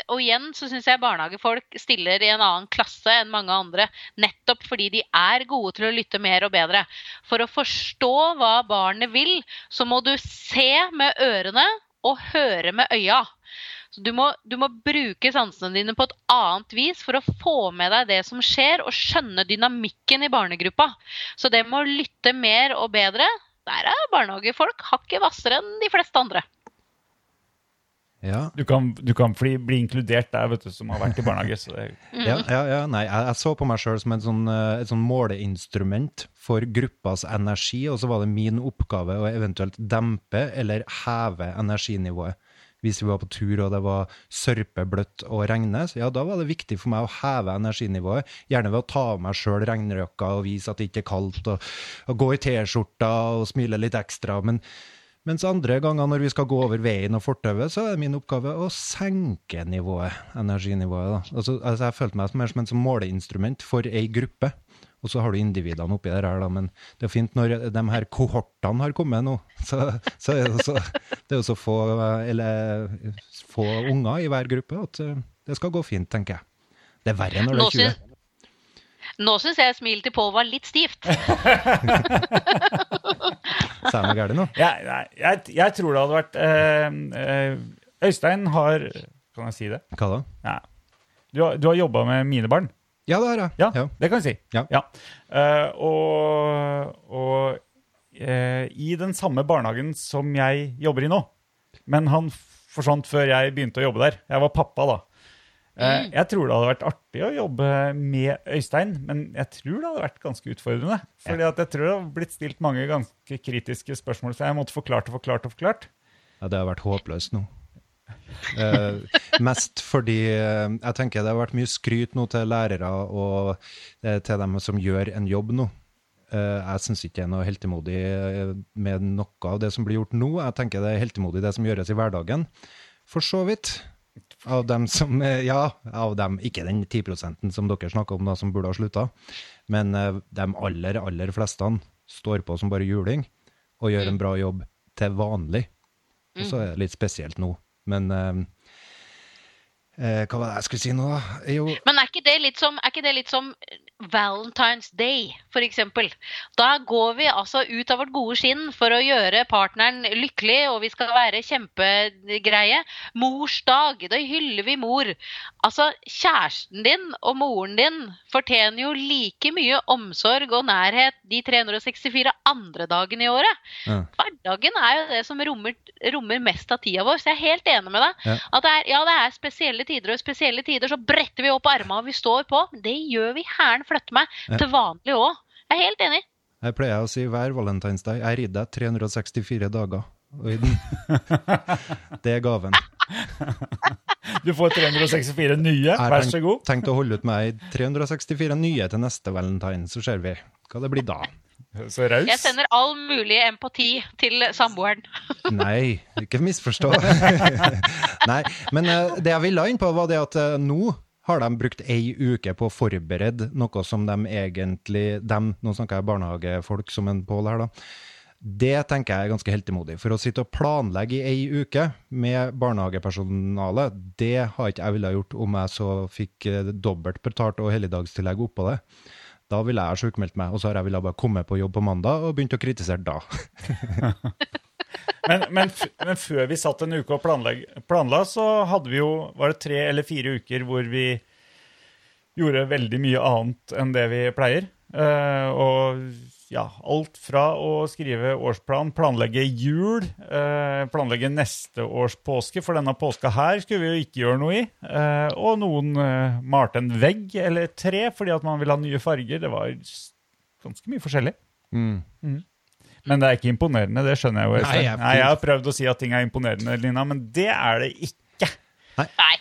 F: Og igjen så syns jeg barnehagefolk stiller i en annen klasse enn mange andre. Nettopp fordi de er gode til å lytte mer og bedre. For å forstå hva barnet vil, så må du se med ørene og høre med øya. Så du må, du må bruke sansene dine på et annet vis for å få med deg det som skjer, og skjønne dynamikken i barnegruppa. Så det med å lytte mer og bedre, der er barnehagefolk hakket hvassere enn de fleste andre.
E: ja.
D: Du kan, du kan bli, bli inkludert der, vet du, som har vært i barnehage. Så det,
E: Ja, ja, ja, nei, jeg, jeg så på meg sjøl som et sånn, eh, et sånn måleinstrument for gruppas energi, og så var det min oppgave å eventuelt dempe eller heve energinivået. Hvis vi var på tur og det var sørpebløtt og regnet, ja, da var det viktig for meg å heve energinivået. Gjerne ved å ta av meg sjøl regnrøkka og vise at det ikke er kaldt, og, og gå i T-skjorta og smile litt ekstra. Men, mens andre ganger når vi skal gå over veien og fortauet, så er det min oppgave å senke nivået, energinivået. Altså, altså jeg følte meg som en sånn måleinstrument for ei gruppe. Og så har du individene oppi der, her, da, men det er fint når de her kohortene har kommet nå. Så, så er det så, det er jo så få, eller, få unger i hver gruppe at eh, det skal gå fint, tenker jeg. Det er verre når det er 20.
F: nå syns jeg smilet til Pål var litt stivt.
E: Så er det galt nå.
D: jeg, jeg, jeg tror det hadde vært øh, øh, Øystein har Kan jeg si det?
E: Hva da?
D: Ja. Du har, du har jobba med mine barn?
E: Ja, det har jeg.
D: Ja,
E: Ja.
D: det kan jeg si.
E: Ja.
D: Eh, og og uh, i den samme barnehagen som jeg jobber i nå. Men han forsvant før jeg begynte å jobbe der. Jeg var pappa da. Eh, jeg tror det hadde vært artig å jobbe med Øystein, men jeg tror det hadde vært ganske utfordrende. Fordi at jeg tror det har blitt stilt mange ganske kritiske spørsmål, så jeg måtte forklart og forklart og forklart.
E: Ja, det har vært håpløst nå. Eh, mest fordi eh, jeg tenker det har vært mye skryt nå til lærere og eh, til dem som gjør en jobb nå. Eh, jeg syns ikke det er noe heltemodig eh, med noe av det som blir gjort nå. Jeg tenker det er heltemodig det som gjøres i hverdagen. For så vidt. Av dem som eh, Ja, av dem, ikke den 10% som dere snakker om da, som burde ha slutta, men de aller, aller fleste står på som bare juling. og gjør en bra jobb til vanlig. Og så er det litt spesielt nå. Men eh, eh, hva var det jeg skulle si nå, da? Jo,
F: Men ikke det litt som, er ikke det litt som Valentine's Day, eksempel? Da går vi altså ut av vårt gode skinn for å gjøre partneren lykkelig, og vi skal være kjempegreie. Mors dag, da hyller vi mor. Altså, kjæresten din og moren din fortjener jo like mye omsorg og nærhet de 364 andre dagene i året.
E: Ja.
F: Hverdagen er jo det som rommer, rommer mest av tida vår, så jeg er helt enig med deg.
E: Ja.
F: At det er, ja, det er spesielle tider, og i spesielle tider så bretter vi opp armene vi står på. Det gjør vi hæren flytte meg
E: Ja.
F: til vanlig òg. Jeg er helt enig.
E: jeg pleier å si hver valentinsdag jeg rir deg 364 dager. Det er gaven.
D: Du får 364 nye, vær så god.
E: Jeg tenkt å holde ut med 364 nye til neste valentine, så ser vi hva det blir da.
D: Så raus.
F: Jeg sender all mulig empati til samboeren.
E: Nei, ikke misforstå. Nei, men eh, det jeg ville inn på, var det at eh, nå har de brukt ei uke på å forberede noe som de egentlig dem, Nå snakker jeg barnehagefolk som en Pål her, da. Det tenker jeg er ganske heltemodig. For å sitte og planlegge i ei uke med barnehagepersonale, det har ikke jeg ville gjort om jeg så fikk eh, dobbelt betalt og helligdagstillegg oppå det. Da ville jeg sjukmeldt meg, og så har jeg villet bare komme på jobb på mandag og begynt å kritisere da.
D: Men, men, men før vi satt en uke og planla, så hadde vi jo Var det tre eller fire uker hvor vi gjorde veldig mye annet enn det vi pleier. Uh, og ja, alt fra å skrive årsplan, planlegge jul, uh, planlegge neste års påske, for denne påska her skulle vi jo ikke gjøre noe i. Uh, og noen malte en vegg eller tre fordi at man ville ha nye farger. Det var ganske mye forskjellig.
E: Mm.
D: Men det er ikke imponerende, det skjønner jeg jo.
E: Nei, jeg-
D: Nei, jeg har prøvd å si at ting er imponerende, Lina, men det er det ikke.
F: Nei.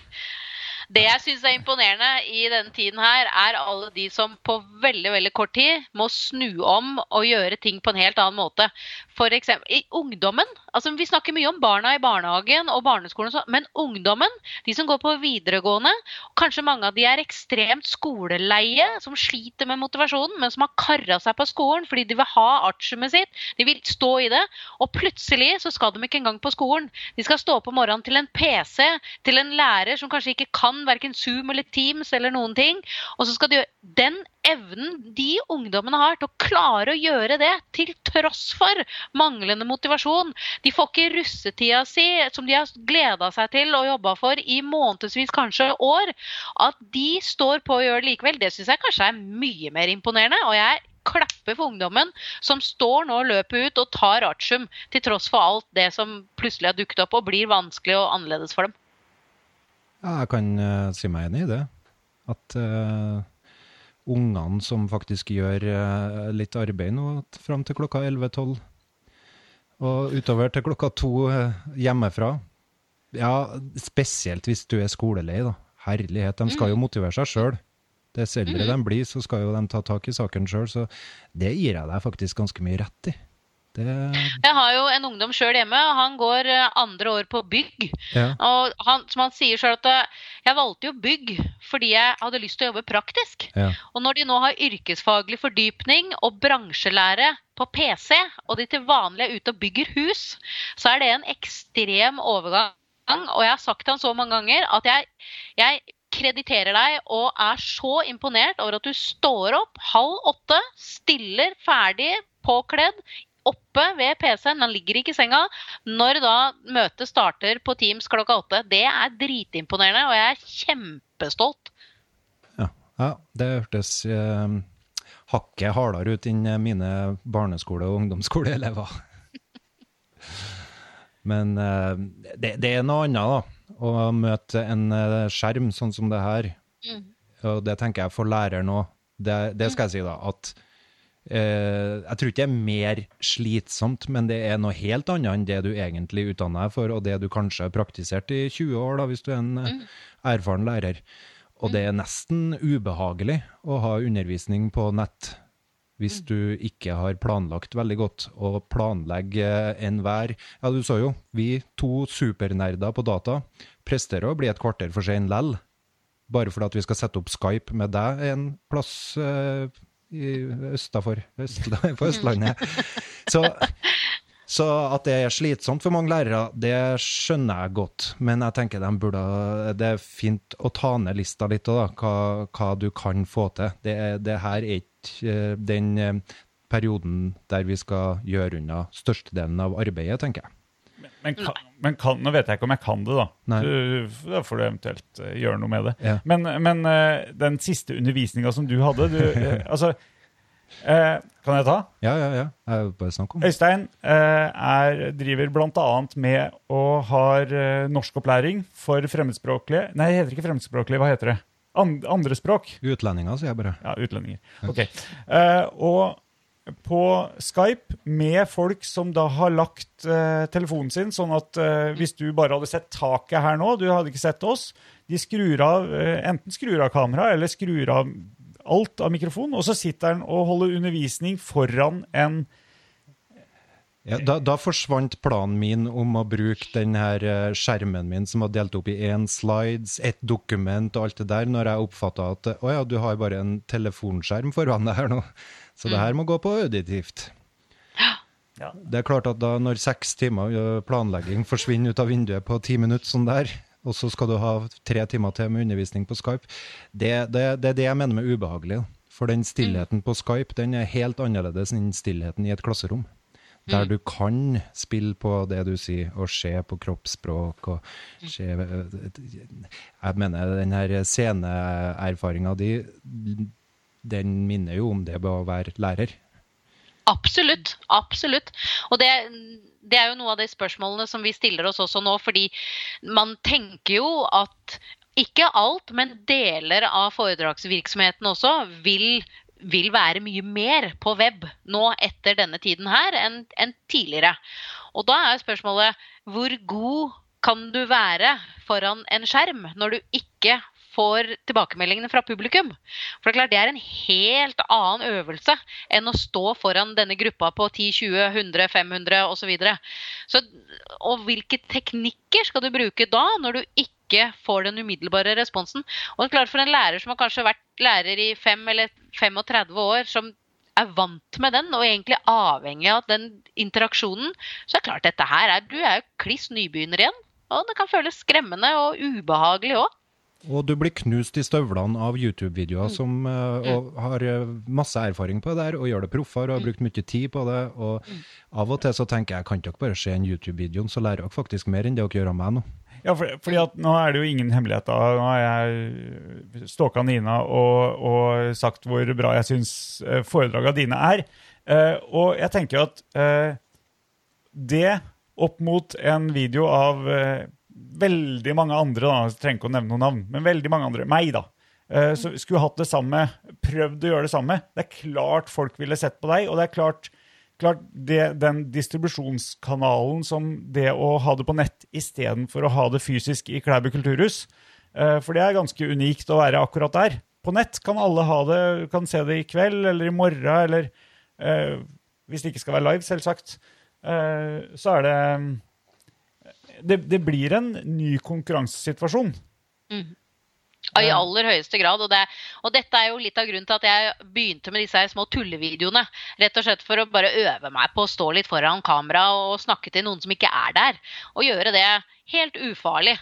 F: Det jeg syns er imponerende i denne tiden her, er alle de som på veldig veldig kort tid må snu om og gjøre ting på en helt annen måte. Eksempel i ungdommen. altså Vi snakker mye om barna i barnehagen og barneskolen, men ungdommen, de som går på videregående, kanskje mange av de er ekstremt skoleleie, som sliter med motivasjonen, men som har kara seg på skolen fordi de vil ha artiumet sitt, de vil stå i det, og plutselig så skal de ikke engang på skolen. De skal stå på morgenen til en PC, til en lærer som kanskje ikke kan verken Zoom eller Teams eller noen ting. Og så skal de gjøre den evnen de ungdommene har til å klare å gjøre det, til tross for manglende motivasjon. De får ikke russetida si, som de har gleda seg til og jobba for i månedsvis, kanskje år. At de står på og gjør det likevel, det syns jeg kanskje er mye mer imponerende. Og jeg klapper for ungdommen som står nå og løper ut og tar artium, til tross for alt det som plutselig har dukket opp og blir vanskelig og annerledes for dem.
E: Jeg kan uh, si meg enig i det. At uh, ungene som faktisk gjør uh, litt arbeid nå fram til klokka 11-12, og utover til klokka to hjemmefra Ja, spesielt hvis du er skolelei, da. Herlighet, de skal jo motivere seg sjøl. Dess eldre de blir, så skal jo de ta tak i saken sjøl, så det gir jeg deg faktisk ganske mye rett i. Det,
F: Jeg har jo en ungdom sjøl hjemme, og han går eh, andre år på bygg.
E: ja.
F: Og han, som han sier sjøl at eh, jeg valgte jo bygg fordi jeg hadde lyst til å jobbe praktisk.
E: Ja.
F: Og når de nå har yrkesfaglig fordypning og bransjelære på PC, og de til vanlig er ute og bygger hus, så er det en ekstrem overgang. Og jeg har sagt til han så mange ganger at jeg, jeg krediterer deg og er så imponert over at du står opp halv åtte, stiller ferdig, påkledd, oppe ved PC-en, han ligger ikke i senga, når da møtet starter på Teams klokka åtte. Det er dritimponerende, og jeg er kjempestolt.
E: Ja, ja det hørtes eh, hakket hardere ut enn mine barneskole- og ungdomsskoleelever. Men eh, det, det er noe annet, da. Å møte en eh, skjerm sånn som det her.
F: Mm.
E: Og det tenker jeg for læreren òg. Det, det skal jeg si, da. At jeg tror ikke det er mer slitsomt, men det er noe helt annet enn det du egentlig utdanner deg for, og det du kanskje har praktisert i 20 år, da, hvis du er en eh, erfaren lærer. Og det er nesten ubehagelig å ha undervisning på nett hvis du ikke har planlagt veldig godt, og planlegge enhver Ja, du så jo, vi to supernerder på data presterer å bli et kvarter for sein lell, bare fordi at vi skal sette opp Skype med deg en plass eh, østafor, på Østlandet. Så Så at det er slitsomt for mange lærere, det skjønner jeg godt. Men jeg tenker de burde, det er fint å ta ned lista litt, da, hva, hva du kan få til. Det, det her er ikke eh, den eh, perioden der vi skal gjøre unna størstedelen av arbeidet, tenker jeg.
D: Men, kan, men kan, nå vet jeg ikke om jeg kan det, da. Du, da får du eventuelt uh, gjøre noe med det.
E: Ja.
D: Men, men uh, den siste undervisninga som du hadde du, uh, Altså, kan jeg ta?
E: Ja, ja, ja. Jeg bare snakke om.
D: Øystein er, driver bl.a. med og har norskopplæring for fremmedspråklige Nei, det heter ikke fremmedspråklige, hva heter det? And, andre språk?
E: Utlendinger, sier jeg bare.
D: Ja, utlendinger. Ok. Og på Skype med folk som da har lagt uh, telefonen sin, sånn at uh, hvis du bare hadde sett taket her nå, du hadde ikke sett oss, de skrur av, uh, enten skrur av kamera eller skrur av alt av mikrofon, og så sitter han og holder undervisning foran en
E: Ja, da, da forsvant planen min om å bruke den her skjermen min som var delt opp i én slides, ett dokument og alt det der, når jeg oppfatta at å ja, du har bare en telefonskjerm foran deg her nå, så det her må gå på auditivt.
D: Ja.
E: Det er klart at da når seks timer eh, planlegging forsvinner ut av vinduet på ti minutter sånn der, og så skal du ha tre timer til med undervisning på Skype, det, det, det er det jeg mener med ubehagelig. For den stillheten på Skype den er helt annerledes enn stillheten i et klasserom. Der du kan spille på det du sier, og se på kroppsspråk og se Jeg mener, den her sceneerfaringa di, den minner jo om det med å være lærer.
F: Absolutt. Absolutt. Og det, det er jo noe av de spørsmålene som vi stiller oss også nå, fordi man tenker jo at ikke alt, men deler av foredragsvirksomheten også vil, vil være mye mer på web nå etter denne tiden her enn enn tidligere. Og da er spørsmålet hvor god kan du være foran en skjerm når du ikke får tilbakemeldingene fra publikum? For det er klart det er en helt annen øvelse enn å stå foran denne gruppa på 10, 20, 100, 500 osv. Så videre. Så, og hvilke teknikker skal du bruke da, når du ikke får den umiddelbare responsen? Og det er klart For en lærer som har kanskje vært lærer i 5 eller 35 år, som er vant med den og egentlig avhengig av den interaksjonen, så er det klart dette her er, Du er jo kliss nybegynner igjen. Og det kan føles skremmende og ubehagelig òg.
E: Og du blir knust i støvlene av YouTube-videoer som eh, og har eh, masse erfaring på det der, og gjør det proffere og har brukt mye tid på det. Og av og til så tenker jeg, kan dere bare se en YouTube-video, så lærer dere faktisk mer enn det dere gjør av meg nå.
D: Ja, for, fordi at nå er det jo ingen hemmelighet. da. Nå har jeg stalka Nina og, og sagt hvor bra jeg syns foredraga dine er. Eh, og jeg tenker jo at eh, det opp mot en video av eh, veldig mange andre, da, jeg trenger ikke å nevne noen navn, men veldig mange andre, meg da, eh, så skulle hatt det samme, prøvd å gjøre det samme. Det er klart folk ville sett på deg, og det er klart, klart det, den distribusjonskanalen som det å ha det på nett istedenfor å ha det fysisk i Klæbu kulturhus, eh, for det er ganske unikt å være akkurat der. På nett kan alle ha det, kan se det i kveld eller i morgen, eller eh, hvis det ikke skal være live, selvsagt, så er det det, det blir en ny konkurransesituasjon.
F: Mm. I aller høyeste grad. Og, det, og dette er jo litt av grunnen til at jeg begynte med disse her små tullevideoene. Rett og slett for å bare øve meg på å stå litt foran kamera og snakke til noen som ikke er der. Og gjøre det helt ufarlig.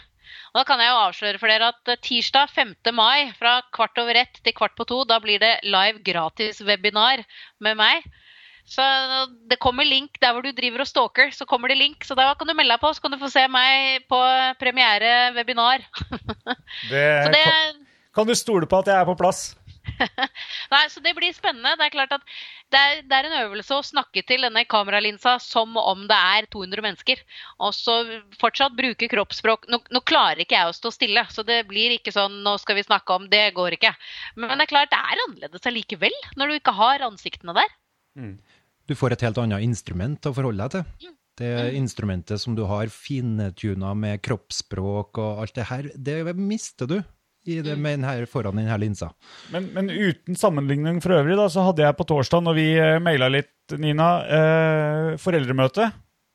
F: Og da kan jeg jo avsløre for dere at eh, tirsdag 5. mai fra kvart over ett til kvart på to, da blir det live gratis webinar med meg. Så det kommer link der hvor du driver og stalker, så kommer det link. Så da kan du melde deg på, så kan du få se meg på premiere webinar.
D: Det,
F: Så det,
D: kan, kan du stole på at jeg er på plass?
F: nei, så det blir spennende. Det er klart at det er, det er en øvelse å snakke til denne kameralinsa som om det er 200 mennesker. Og så fortsatt bruke kroppsspråk. Nå, nå klarer ikke jeg å stå stille, så det blir ikke sånn 'nå skal vi snakke om', det går ikke. Men det er klart det er annerledes allikevel, når du ikke har ansiktene der.
E: Du får et helt annet instrument å forholde deg til. Det instrumentet som du har fintuna med kroppsspråk og alt det her, det mister du i det med denne, foran denne linsa.
D: Men, men uten sammenligning for øvrig, da, så hadde jeg på torsdag, når vi eh, maila litt, Nina, eh, foreldremøte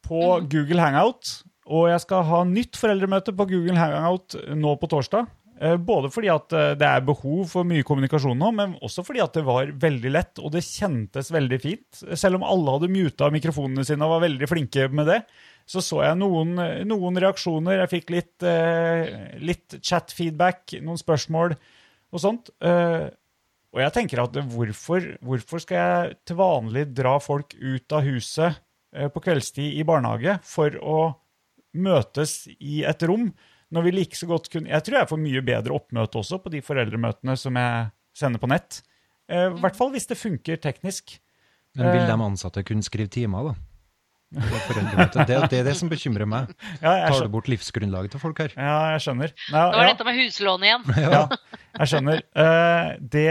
D: på Google Hangout. Og jeg skal ha nytt foreldremøte på Google Hangout nå på torsdag. Eh, Både fordi at eh, det er behov for mye kommunikasjon nå, men også fordi at det var veldig lett, og det kjentes veldig fint. Selv om alle hadde muta mikrofonene sine og var veldig flinke med det, så så jeg noen, noen reaksjoner. Jeg fikk litt, eh, litt chat-feedback, noen spørsmål og sånt. Og jeg tenker at hvorfor, hvorfor skal jeg til vanlig dra folk ut av huset på kveldstid i barnehage for å møtes i et rom, når vi like så godt kunne Jeg tror jeg får mye bedre oppmøte også på de foreldremøtene som jeg sender på nett. Eh, I hvert fall hvis det funker teknisk.
E: Men vil
D: Eh.
E: de ansatte kunne skrive timer, da? Det er. Det, det er det som bekymrer meg.
D: Ja,
E: Tar du bort livsgrunnlaget til folk her?
D: ja, jeg skjønner. Ja,
F: Nå var
D: ja.
F: dette med huslån igjen.
D: Ja, jeg skjønner. Eh, det,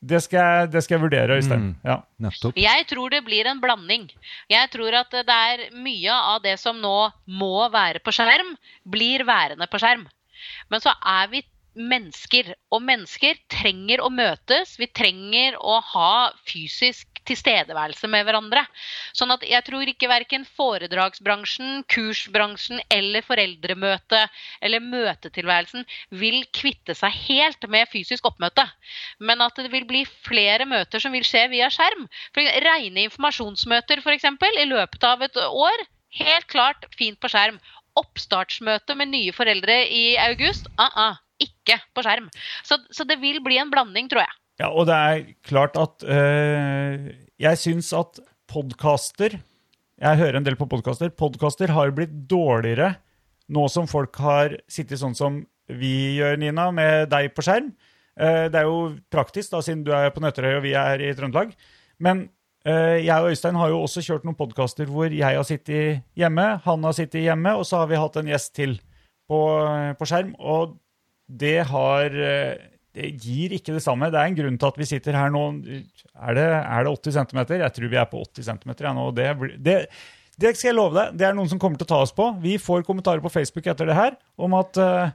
D: det, skal jeg, det skal jeg vurdere, Øystein.
E: Mm.
D: Ja.
E: Nettopp.
F: Jeg tror det blir en blanding. Jeg tror at det er mye av det som nå må være på skjerm, blir værende på skjerm. Men så er vi mennesker, og mennesker trenger å møtes. Vi trenger å ha fysisk tilstedeværelse med hverandre. Sånn at jeg tror ikke verken foredragsbransjen, kursbransjen eller foreldremøte eller møtetilværelsen vil kvitte seg helt med fysisk oppmøte. Men at det vil bli flere møter som vil skje via skjerm. For Rene informasjonsmøter f.eks. i løpet av et år. Helt klart fint på skjerm. Oppstartsmøte med nye foreldre i august. Uh -uh, ikke på skjerm. Så, så det vil bli en blanding, tror jeg.
D: Ja, og det er klart at øh, jeg syns at podkaster Jeg hører en del på podkaster. Podkaster har blitt dårligere nå som folk har sittet sånn som vi gjør, Nina, med deg på skjerm. Uh, det er jo praktisk, da, siden du er på Nøtterøy og vi er i Trøndelag. Men uh, jeg og Øystein har jo også kjørt noen podkaster hvor jeg har sittet hjemme, han har sittet hjemme, og så har vi hatt en gjest til på, på skjerm. Og det har Det gir ikke det samme. Det er en grunn til at vi sitter her nå Er det, er det 80 cm? Jeg tror vi er på 80 cm. Ja, nå. Det, det, det skal jeg love deg. Det er noen som kommer til å ta oss på. Vi får kommentarer på Facebook etter det her om at uh,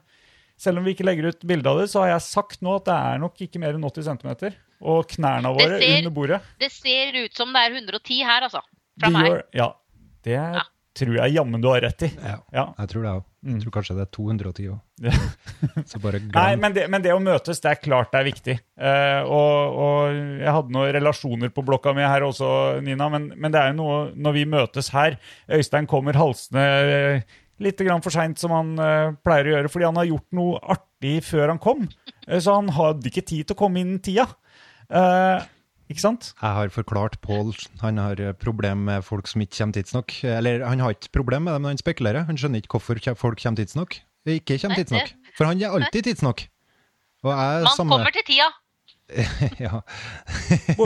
D: selv om vi ikke legger ut bilde av det, så har jeg sagt nå at det er nok ikke mer enn 80 cm. Og knærne våre
F: ser-
D: under bordet.
F: Det ser ut som det er 110 her, altså. Fra
D: de
F: meg.
D: gjør- ja, det tror jeg jammen du har rett i.
E: Ja,
D: Ja.
E: jeg tror det òg. Jeg tror kanskje det er 210 òg. Så bare
D: Nei, men det, men det å møtes, det er klart det er viktig. Eh, og, og jeg hadde noen relasjoner på blokka mi her også, Nina, men, men det er jo noe når vi møtes her Øystein kommer halsende eh, litt grann for seint, som han eh, pleier å gjøre, fordi han har gjort noe artig før han kom. Så han hadde ikke tid til å komme innen tida. Eh, ikke sant?
E: Jeg har forklart Pål han har eh, problem med folk som ikke kommer tidsnok. Eller han har ikke problem med det, men han spekulerer. Han skjønner ikke hvorfor folk kommer tidsnok. Ikke kommer tidsnok. For han er alltid tidsnok. Og jeg
F: Man
E: samme
F: kommer til tida.
E: ja.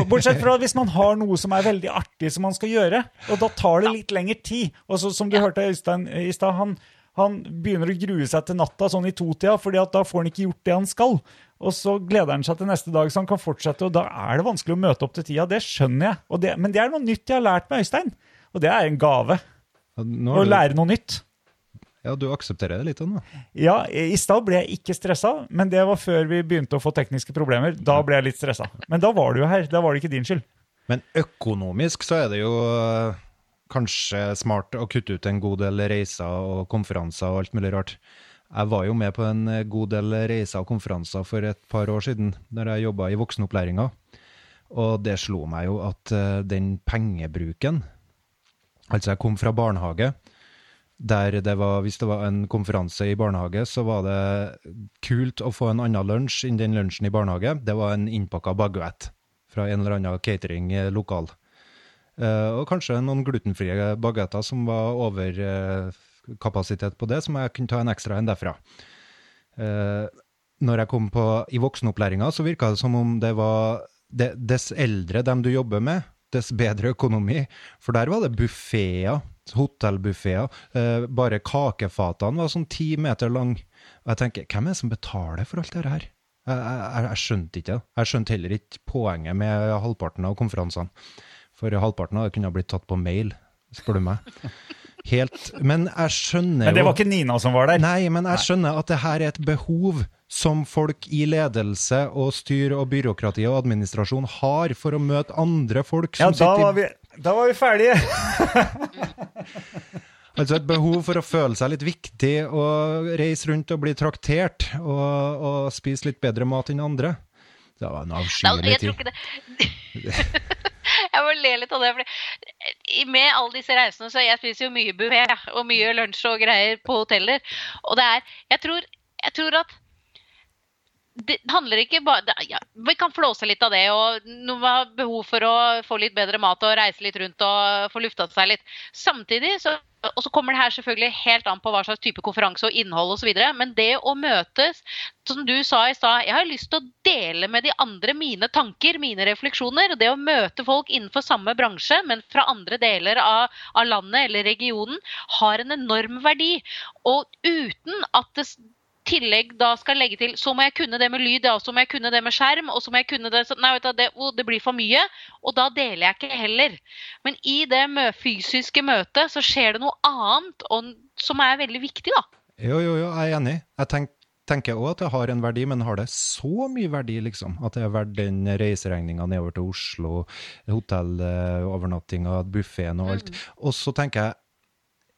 D: Bortsett fra hvis man har noe som er veldig artig som man skal gjøre, og da tar det litt lengre tid. Og så, som du hørte Øystein i stad, han, han begynner å grue seg til natta sånn i totida, fordi at da får han ikke gjort det han skal. Og så gleder han seg til neste dag, så han kan fortsette, og da er det vanskelig å møte opp til tida. Det skjønner jeg. Det, men det er noe nytt jeg har lært med Øystein, og det er en gave.
E: Nå
D: Å lære noe nytt.
E: ja, du aksepterer det litt nå?
D: Ja, i stad ble jeg ikke stressa, men det var før vi begynte å få tekniske problemer. Da ble jeg litt stressa. Men da var du jo her. Da var det ikke din skyld.
E: Men økonomisk så er det jo øh, kanskje smart å kutte ut en god del reiser og konferanser og alt mulig rart. Jeg var jo med på en øh, god del reiser og konferanser for et par år siden, når jeg jobba i voksenopplæringa. Og det slo meg jo at øh, den pengebruken Altså, jeg kom fra barnehage, der det var, hvis det var en konferanse i barnehage, så var det kult å få en annen lunsj enn den lunsjen i barnehage. Det var en innpakka baguett fra en eller annen catering eh, lokal. Eh, og kanskje noen glutenfrie bagetter som var over eh, kapasitet på det, så må jeg kunne ta en ekstra en derfra. Eh, når jeg kom på, i voksenopplæringa, så virka det som om det var det, Dess eldre dem du jobber med, dess bedre økonomi. For der var det buffeer, hotellbuffeer. Eh, bare kakefatene var sånn ti meter lang. Og jeg tenker, hvem er det som betaler for alt dette her? Jeg, jeg, jeg skjønte ikke det. Jeg skjønte heller ikke poenget med halvparten av konferansene. For halvparten av det kunne ha blitt tatt på mail, spør du meg. Helt, Men jeg skjønner jo
D: Men det var ikke Nina som var der.
E: Nei, men jeg skjønner at det her er et behov som folk i ledelse og styr og byråkrati og administrasjon har for å møte andre folk
D: Ja,
E: som
D: da
E: sitter
D: var vi, da var vi ferdige.
E: Altså et behov for å føle seg litt viktig og reise rundt og bli traktert og, og spise litt bedre mat enn andre. Det var en
F: avskyelig
E: avskyelig
F: jeg tror
E: tid.
F: ikke det Jeg må le litt av det. Fordi med alle disse reisene så jeg spiser jo mye buffé og mye lunsj og greier på hoteller. Og det er Jeg tror, jeg tror at det handler ikke bare ja, Vi kan flåse litt av det, og noen har behov for å få litt bedre mat og reise litt rundt og få lufta seg litt. Samtidig så og så kommer det her selvfølgelig helt an på hva slags type konferanse og innhold osv. Men det å møtes, som du sa i stad, jeg har lyst til å dele med de andre mine tanker, mine refleksjoner. Det å møte folk innenfor samme bransje, men fra andre deler av, av landet eller regionen, har en enorm verdi. Og uten at det tillegg da skal legge til så må jeg kunne det med lyd, ja, så må jeg kunne det med skjerm, og så må jeg kunne det så, Nei, vet du, det, oh, det blir for mye. Og da deler jeg ikke heller. Men i det mø fysiske møtet så skjer det noe annet og, som er veldig viktig, da.
E: Jo, jo, jo, jeg er enig. Jeg tenk, tenker òg at det har en verdi, men har det så mye verdi, liksom? At det er verdt den reiseregninga nedover til Oslo, hotellovernattinga, buffeen og alt. Og så tenker jeg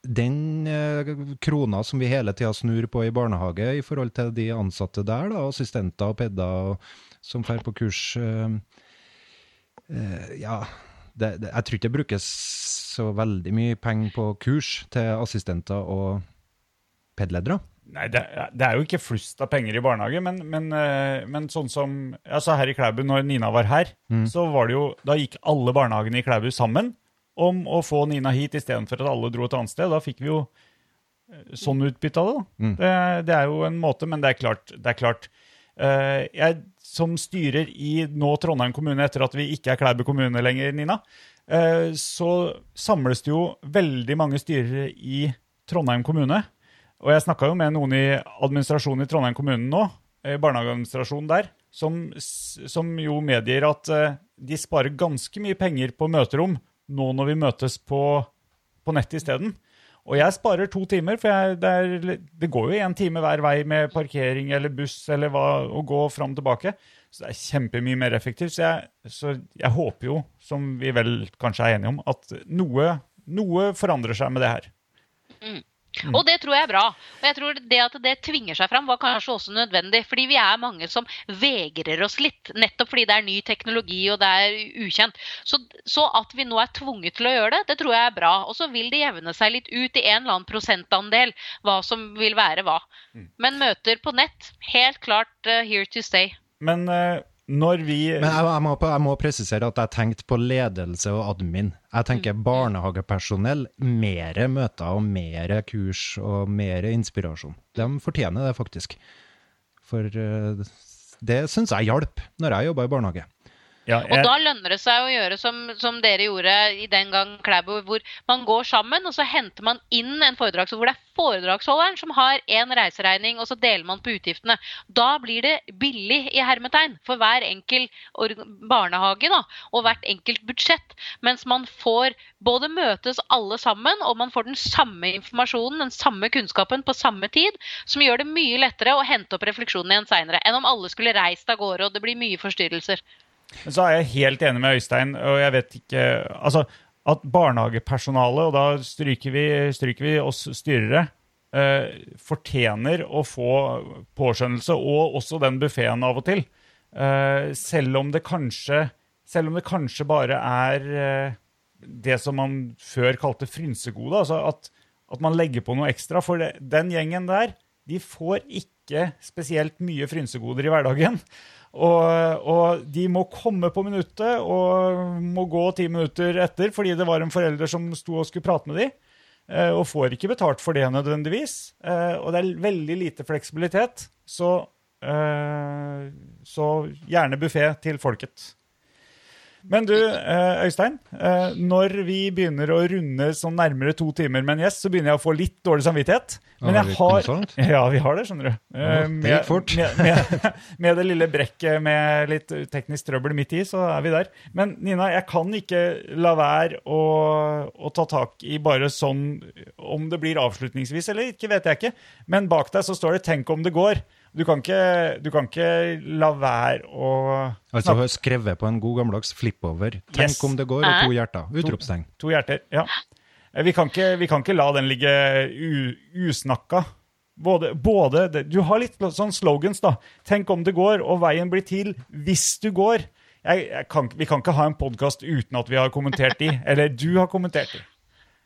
E: den eh, krona som vi hele tida snur på i barnehage i forhold til de ansatte der, da, assistenter og pedder som drar på kurs eh, eh, Ja, det, det, jeg tror ikke det brukes så veldig mye penger på kurs til assistenter og pedledere.
D: Nei, det, det er jo ikke flust av penger i barnehage, men, men, men sånn som altså her i Klæbu, når Nina var her, så var det jo Da gikk alle barnehagene i Klæbu sammen om å få Nina hit istedenfor at alle dro et annet sted. Da fikk vi jo eh, sånn utbytte av det. da. Det, det er jo en måte, men det er klart, det er klart eh, Jeg som styrer i nå Trondheim kommune, etter at vi ikke er Klæbu kommune lenger, Nina, eh, så samles det jo veldig mange styrere i Trondheim kommune. Og jeg snakka jo med noen i administrasjonen i Trondheim kommune nå, eh, barnehageadministrasjonen der, som, som jo medgir at de sparer ganske mye penger på møterom nå når vi møtes på, på nettet isteden. Og jeg sparer to timer, for jeg, det, er, det går jo én time hver vei med parkering eller buss eller hva, å gå fram og tilbake. Så det er kjempemye mer effektivt. Så jeg, så jeg håper jo, som vi vel kanskje er enige om, at noe, noe forandrer seg med det her.
F: Og det tror jeg er bra. Og jeg tror det at det tvinger seg fram, var kanskje også nødvendig. Fordi vi er mange som vegrer oss litt, nettopp fordi det er ny teknologi og det er ukjent. Så, så at vi nå er tvunget til å gjøre det, det tror jeg er bra. Og så vil det jevne seg litt ut i en eller annen prosentandel hva som vil være hva. Men møter på nett, helt klart uh, here to stay.
D: Men eh, når vi
E: Men jeg, jeg, må, jeg må presisere at jeg tenkte på ledelse og admin. Jeg tenker barnehagepersonell, Mer møter og mer kurs og mer inspirasjon. De fortjener det faktisk. For eh, det syns jeg hjalp når jeg jobba i barnehage.
D: Ja,
F: Og da lønner det seg å gjøre som, som dere gjorde i den gang Klæbo, hvor man går sammen og så henter man inn en foredrags, hvor det er foredragsholderen som har én reiseregning, og så deler man på utgiftene. Da blir det billig i hermetegn for hver enkel barnehage da, og hvert enkelt budsjett. Mens man får både møtes alle sammen, og man får den samme informasjonen, den samme kunnskapen på samme tid, som gjør det mye lettere å hente opp refleksjonen igjen seinere, enn om alle skulle reist av gårde og det blir mye forstyrrelser.
D: Men så er jeg helt enig med Øystein, og jeg vet ikke Altså, at barnehagepersonalet, og da stryker vi, stryker vi oss styrere, eh, fortjener å få påskjønnelse, og også den buffeen av og til. Eh, selv om det kanskje Selv om det kanskje bare er eh, det som man før kalte frynsegode, altså at, at man legger på noe ekstra. For det, den gjengen der, de får ikke spesielt mye frynsegoder i hverdagen. Og, og de må komme på minuttet og må gå ti minutter etter fordi det var en forelder som sto og skulle prate med dem. eh, Og får ikke betalt for det nødvendigvis. Eh, Og det er veldig lite fleksibilitet. Så, eh, så gjerne buffé til folket. Men du, eh, Øystein. eh, Når vi begynner å runde sånn nærmere to timer med en gjest, så begynner jeg å få litt dårlig samvittighet. Men jeg har? Ja, vi har det, skjønner du. Eh,
E: det gikk fort.
D: Med, med, med det lille brekket med litt teknisk trøbbel midt i, så er vi der. Men Nina, jeg kan ikke la være å, å ta tak i bare sånn Om det blir avslutningsvis eller ikke, vet jeg ikke. Men bak deg så står det 'tenk om det går'. Du kan ikke, du kan ikke la være å
E: Altså har skrevet på en god gammeldags flipover. Tenk
D: Yes.
E: om det går, og to hjerter. Utropstegn.
D: To hjerter, ja. Eh, Vi kan ikke, vi kan ikke la den ligge u, usnakka. Både, både det, Du har litt sånn slogans, da. Tenk om det går, og veien blir til hvis du går. Jeg, jeg kan, vi kan ikke ha en podkast uten at vi har kommentert de. Eller du har kommentert de.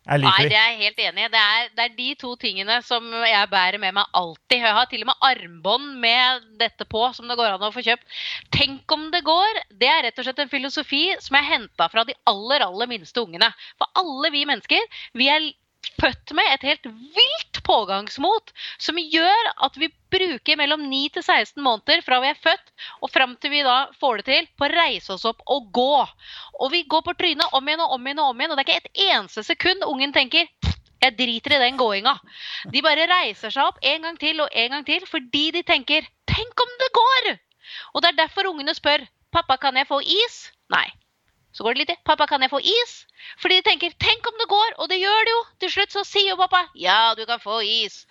D: Jeg
F: Nei, det er jeg helt enig i. Det det er de to tingene som jeg bærer med meg alltid. Jeg har til og med armbånd med dette på, som det går an å få kjøpt. Tenk om det går! Det er rett og slett en filosofi som er henta fra de aller, aller minste ungene. For alle vi mennesker, vi er født med et helt vilt pågangsmot som gjør at vi bruker mellom 9 til 16 måneder fra vi er født og fram til vi da får det til på å reise oss opp og gå. Og vi går på trynet om igjen og om igjen og om igjen, og det er ikke et eneste sekund ungen tenker jeg driter i den gåinga. De bare reiser seg opp en gang til og en gang til fordi de tenker tenk om det går! Og det er derfor ungene spør pappa kan jeg få is? Nei. Så går det litt til. Pappa, kan jeg få is? Fordi de tenker tenk om det går, og det gjør det jo. Til slutt så sier jo pappa ja, du kan få is.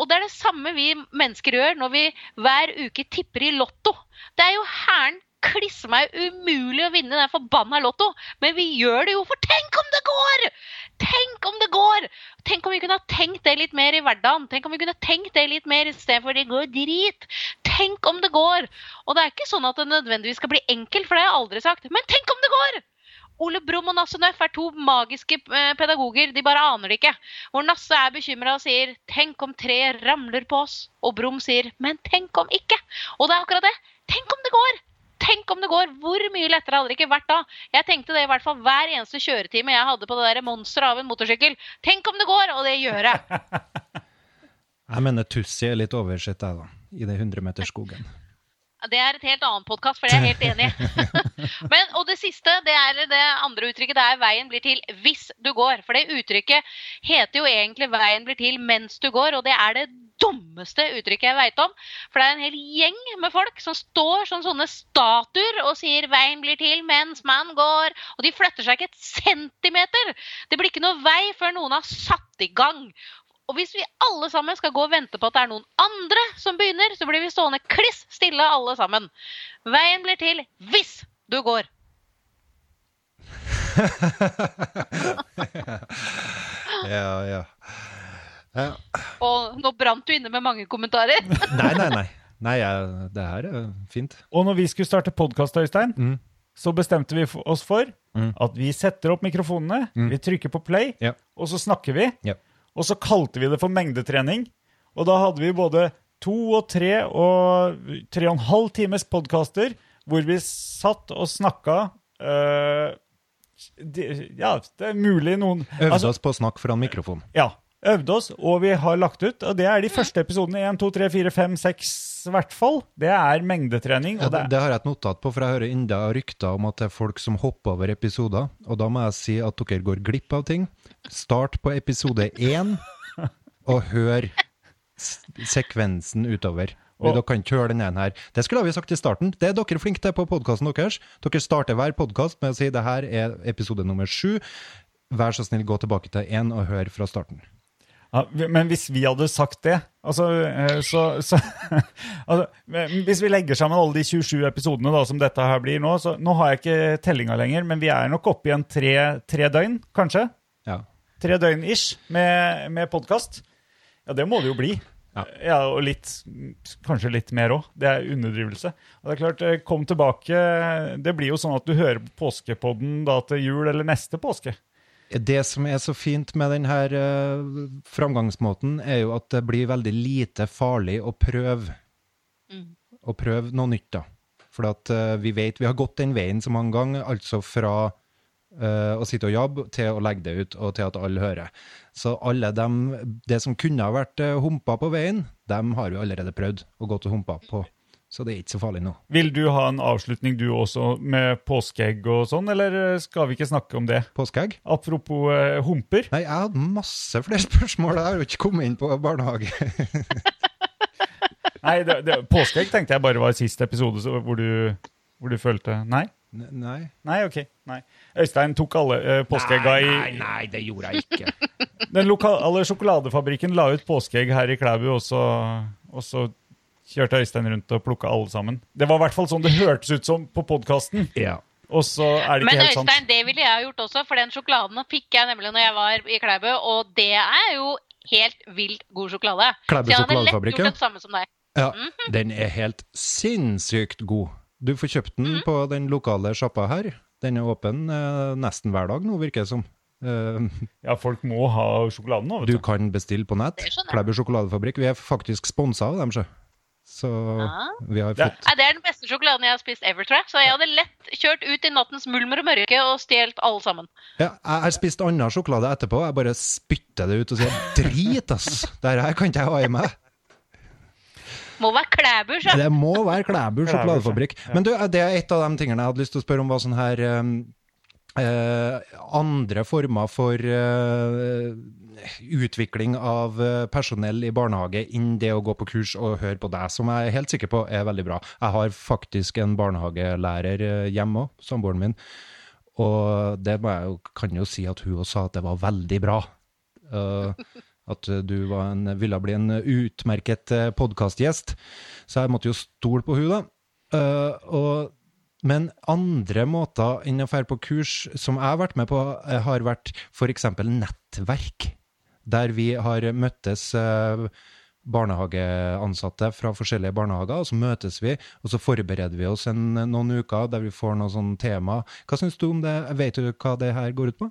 F: Og det er det samme vi mennesker gjør når vi hver uke tipper i Lotto. Det er jo hæren klisse meg umulig å vinne den forbanna Lotto, men vi gjør det jo, for tenk om det går! Tenk om det går! Tenk om vi kunne ha tenkt det litt mer i hverdagen. Tenk om vi kunne tenkt det litt mer istedenfor det går drit. Tenk om det går! Og det er ikke sånn at det nødvendigvis skal bli enkelt, for det har jeg aldri sagt. Men tenk om det går! Ole Brumm og Nasse Nøff er to magiske eh, pedagoger, de bare aner det ikke. Hvor Nasse er bekymra og sier 'tenk om treet ramler på oss', og Brumm sier 'men tenk om ikke'. Og det er akkurat det. Tenk om det går! Tenk om det går! Hvor mye lettere hadde det ikke vært da? Jeg tenkte det i hvert fall hver eneste kjøretime jeg hadde på det der monsteret av en motorsykkel. Tenk om det går! Og det gjør jeg.
E: Jeg mener Tussi er litt oversett, jeg, da. I det 100-meterskogen.
F: Det er et helt annen podkast, for det er jeg helt enig i. Men, og det siste, det er det andre uttrykket. Det er 'veien blir til hvis du går'. For det uttrykket heter jo egentlig 'veien blir til mens du går', og det er det dummeste uttrykket jeg veit om. For det er en hel gjeng med folk som står som sånne statuer og sier 'veien blir til mens man går'. Og de flytter seg ikke et centimeter. Det blir ikke noe vei før noen har satt i gang. Og hvis vi alle sammen skal gå og vente på at det er noen andre som begynner, så blir vi stående kliss stille alle sammen. Veien blir til hvis du går.
E: Ja, ja. ja.
F: Og nå brant du inne med mange kommentarer.
E: Nei, nei, nei. Nei, jeg, det her er fint.
D: Og når vi skulle starte podkast, Øystein,
E: Mm.
D: så bestemte vi oss for
E: Mm.
D: at vi setter opp mikrofonene, vi trykker på play,
E: Ja.
D: og så snakker vi.
E: Ja.
D: Og så kalte vi det for mengdetrening. Og da hadde vi både to og tre og tre og en halv times podkaster hvor vi satt og snakka øh, de- Ja, det er mulig noen
E: Øvde
D: altså,
E: oss på å snakke foran mikrofon.
D: Ja. Øvde oss, og vi har lagt ut. Og det er de første episodene. 1, 2, 3, 4, 5, 6 i hvert fall. Det er mengdetrening.
E: Ja,
D: Og
E: det,
D: det,
E: det har jeg et notat på, for jeg hører enda rykter om at det er folk som hopper over episoder. Og da må jeg si at dere går glipp av ting. Start på episode én, og hør sekvensen utover.
D: Og-
E: Dere kan kjøre den ene her. Det skulle vi sagt i starten. Det er dere flinke til på podkasten deres. Dere starter hver podkast med å si det her er episode nummer sju. Vær så snill, gå tilbake til én og hør fra starten.
D: Ja, men hvis vi hadde sagt det altså, eh, så, så altså, Hvis vi legger sammen alle de 27 episodene da, som dette her blir nå så Nå har jeg ikke tellinga lenger, men vi er nok oppe i en tre, tre døgn, kanskje?
E: Ja.
D: Tre døgn ish med, med podkast. Ja, det må det jo bli.
E: Ja.
D: og litt, kanskje litt mer òg. Det er underdrivelse. Og det er klart, eh, Kom tilbake. Det blir jo sånn at du hører påskepodden da til jul eller neste påske.
E: Det som er så fint med denne uh, framgangsmåten, er jo at det blir veldig lite farlig å prøve. Å prøve noe nytt, da. For at eh, vi vet vi har gått den veien så mange ganger, altså fra uh, å sitte og jobbe til å legge det ut, og til at alle hører. Så alle dem, det som kunne ha vært humpa på veien, dem har vi allerede prøvd og gått og humpa på. Så det er ikke så farlig nå.
D: Vil du ha en avslutning du også, med påskeegg og sånn, eller eh, skal vi ikke snakke om det?
E: Påskeegg?
D: Apropos eh, humper.
E: Nei, jeg hadde masse flere spørsmål. Jeg har jo ikke kommet inn på barnehage.
D: Nei, det, det, påskeegg tenkte jeg bare var siste episode så, hvor, du, hvor du følte Nei?
E: Nei.
D: Nei, ok. Nei. Øystein tok alle uh, påskeegga i
E: Nei, nei, det gjorde jeg ikke.
D: Den lokale sjokoladefabrikken la ut påskeegg her i Klæbu, og så kjørte Øystein rundt og plukka alle sammen. Det var i hvert fall sånn det hørtes ut som på podkasten.
E: Ja.
D: og så er det
F: Men
D: ikke helt sant.
F: Øystein, det ville jeg ha gjort også, for den sjokoladen fikk jeg nemlig når jeg var i Klæbu, og det er jo helt vilt god sjokolade.
E: Klæbu sjokoladefabrikk,
F: gjort
E: ja.
F: mm samme som deg.
E: Ja, den er helt sinnssykt god. Du får kjøpt den på den lokale sjappa her. Den er åpen eh, nesten hver dag nå, virker det som. Uh,
D: Ja, folk må ha sjokoladen nå,
E: du
D: vet du.
E: kan bestille på nett. Klæbu sjokoladefabrikk. Vi er faktisk sponsa av dem, sjø. Så
F: ah.
E: vi har
D: Det-
E: fått
F: Nei, det er den beste sjokoladen jeg har spist ever, tror jeg. Så jeg hadde lett kjørt ut i nattens mulmer og mørke og stjålet alle sammen.
E: ja, Jeg har spist annen sjokolade etterpå. Jeg bare spytter det ut og sier drit, ass! Det her kan ikke jeg ha i meg.
F: Må være Klæbu, ja.
E: Det må være Klæbu sjokoladefabrikk. Men du, det er et av de tingene jeg hadde lyst til å spørre om, var sånn her eh, eh, Andre former for eh, utvikling av eh, personell i barnehage enn det å gå på kurs og høre på deg, som jeg er helt sikker på er veldig bra. Jeg har faktisk en barnehagelærer eh, hjemme òg, samboeren min. Og det jeg kan jo si at hun også sa at det var veldig bra. Uh, at du en, ville bli en utmerket podkastgjest. Så jeg måtte jo stole på hun da. Uh, og, men andre måter enn å dra på kurs som jeg har vært med på, har vært f.eks. nettverk. Der vi har møttes eh, barnehageansatte fra forskjellige barnehager, og så møtes vi, og så forbereder vi oss en, noen uker der vi får noe sånn tema. Hva syns du om det? Vet du hva det her går ut på?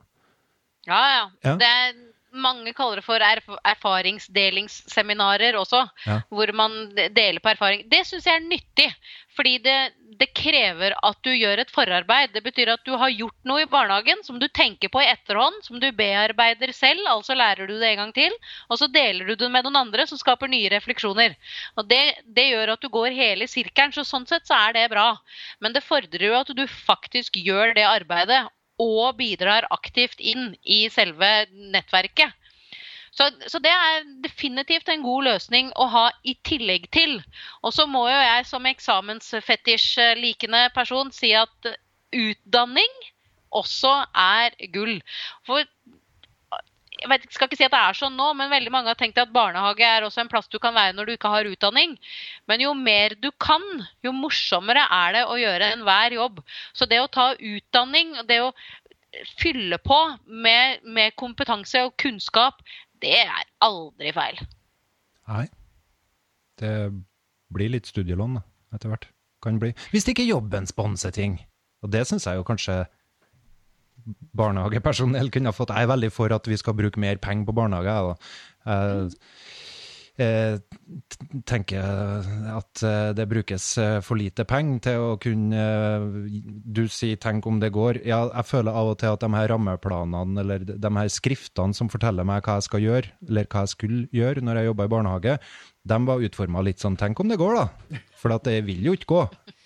F: Ja, ja.
E: Ja.
F: Det mange kaller det for erf erfaringsdelingsseminarer også,
E: Ja.
F: hvor man deler på erfaring. Det syns jeg er nyttig, fordi det, det krever at du gjør et forarbeid. Det betyr at du har gjort noe i barnehagen som du tenker på i etterhånd, som du bearbeider selv, altså lærer du det en gang til, og så deler du det med noen andre som skaper nye refleksjoner. Og det, det gjør at du går hele sirkelen, så sånn sett så er det bra. Men det fordrer jo at du faktisk gjør det arbeidet og bidrar aktivt inn i selve nettverket. Så, så det er definitivt en god løsning å ha i tillegg til. Og så må jo jeg som eksamensfetisj-likende person si at utdanning også er gull. For jeg vet, skal ikke si at det er sånn nå, men veldig mange har tenkt at barnehage er også en plass du kan være når du ikke har utdanning. Men jo mer du kan, jo morsommere er det å gjøre enhver jobb. Så det å ta utdanning, det å fylle på med, med kompetanse og kunnskap, det er aldri feil.
E: Nei. Det blir litt studielån, etter hvert. Kan bli. Hvis ikke jobben sponser ting. Og det syns jeg jo kanskje barnehagepersonell kunne ha fått. Jeg er veldig for at vi skal bruke mer penger på barnehage. jeg. Jeg, jeg tenker at eh, det brukes eh, for lite penger til å kunne eh, Du sier 'tenk om det går'. Ja, jeg føler av og til at de her rammeplanene eller de her skriftene som forteller meg hva jeg skal gjøre, eller hva jeg skulle gjøre når jeg jobba i barnehage, de var utforma litt sånn 'tenk om det går', da. For det vil jo ikke gå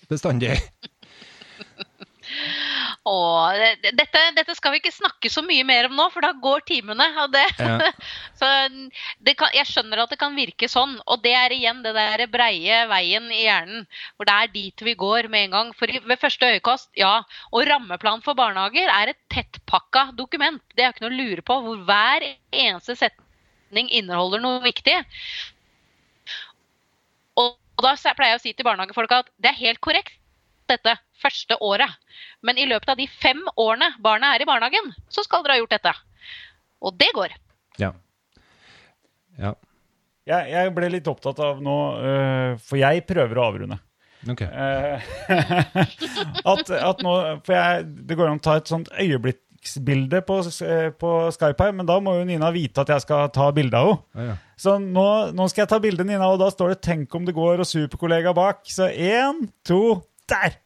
E: bestandig.
F: Åh, det- dette, dette skal vi ikke snakke så mye mer om nå, for da går timene. Det,
E: Ja.
F: så det kan, jeg skjønner at det kan virke sånn, og det er igjen det der breie veien i hjernen. For det er dit vi går med en gang. For ved første øyekast, ja. Og rammeplan for barnehager er et tettpakka dokument. Det er ikke noe å lure på, hvor hver eneste setning inneholder noe viktig. Og, og da pleier jeg å si til barnehagefolk at det er helt korrekt dette første året. Men i løpet av de fem årene barna er i barnehagen, så skal dere ha gjort dette. Og det går.
E: Ja. ja.
D: Jeg, jeg ble litt opptatt av nå, øh, for jeg prøver å avrunde.
E: Ok.
D: Eh, at, at nå, for jeg, Det går an å ta et sånt øyeblikksbilde på, eh, på Skype her, men da må jo Nina vite at jeg skal ta bilde av henne.
E: Ja, ja.
D: Så nå, nå skal jeg ta bilde, Nina, og da står det 'Tenk om det går' og 'superkollega' bak. Så én, to, der!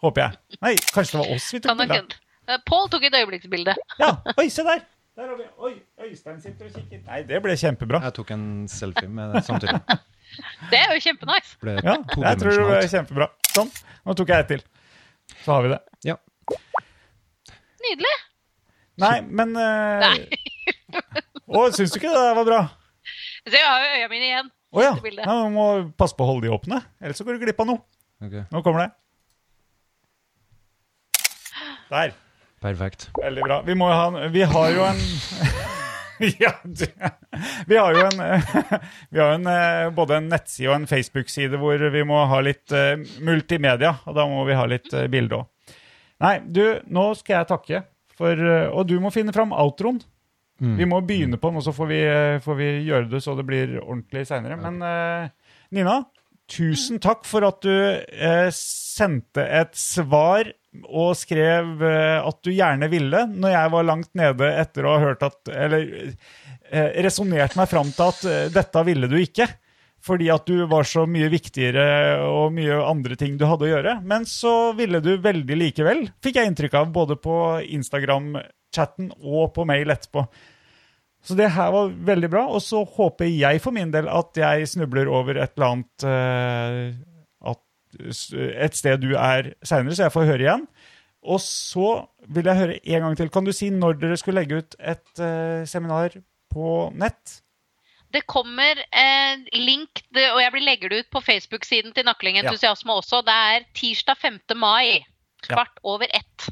D: Håper jeg. Nei, kanskje det var oss vi tok
F: Kan
D: bilde av.
F: Eh, Pål tok et øyeblikksbilde.
D: Ja, oi, se der! Der har vi, oi, Øystein sitter og kikker. Nei, det ble kjempebra.
E: Jeg tok en selfie med det samtidig.
F: Det er jo kjempenice.
E: Ble
D: Ja, jeg tror det ble kjempebra. Sånn. Nå tok jeg et til. Så har vi det.
E: Ja.
F: Nydelig.
D: Nei, men uh...
F: Nei.
D: Å, syns du ikke det der var bra?
F: Så jeg har jo øya mine igjen.
D: Å
F: oh,
D: ja. Du må passe på å holde de åpne, ellers så går du glipp av noe.
E: Ok,
D: Nå kommer det. Der.
E: Perfekt.
D: Veldig bra. Vi ha Vi har jo en Ja. Vi har jo en Vi har en, eh, både en nettside og en Facebook-side hvor vi må ha litt eh, multimedia, og da må vi ha litt eh, bilde òg. Nei, du, nå skal jeg takke. For, og du må finne fram outroen. Vi må begynne på den, og så får vi, får vi gjøre det så det blir ordentlig seinere. Men Nina, tusen takk for at du eh, sendte et svar og skrev eh, at du gjerne ville, når jeg var langt nede etter å ha hørt at Eller eh, resonnert meg fram til at eh, dette ville du ikke. Fordi at du var så mye viktigere og mye andre ting du hadde å gjøre. Men så ville du veldig likevel, fikk jeg inntrykk av, både på Instagram-chatten og på mail etterpå. Så det her var veldig bra. Og så håper jeg for min del at jeg snubler over et eller annet uh, at, Et sted du er seinere, så jeg får høre igjen. Og så vil jeg høre en gang til. Kan du si når dere skulle legge ut et uh, seminar på nett?
F: Det kommer eh, link, det, og jeg blir legger det ut på Facebook-siden til Nakling Entusiasme også. Det er tirsdag 5. mai. Kvart over ett.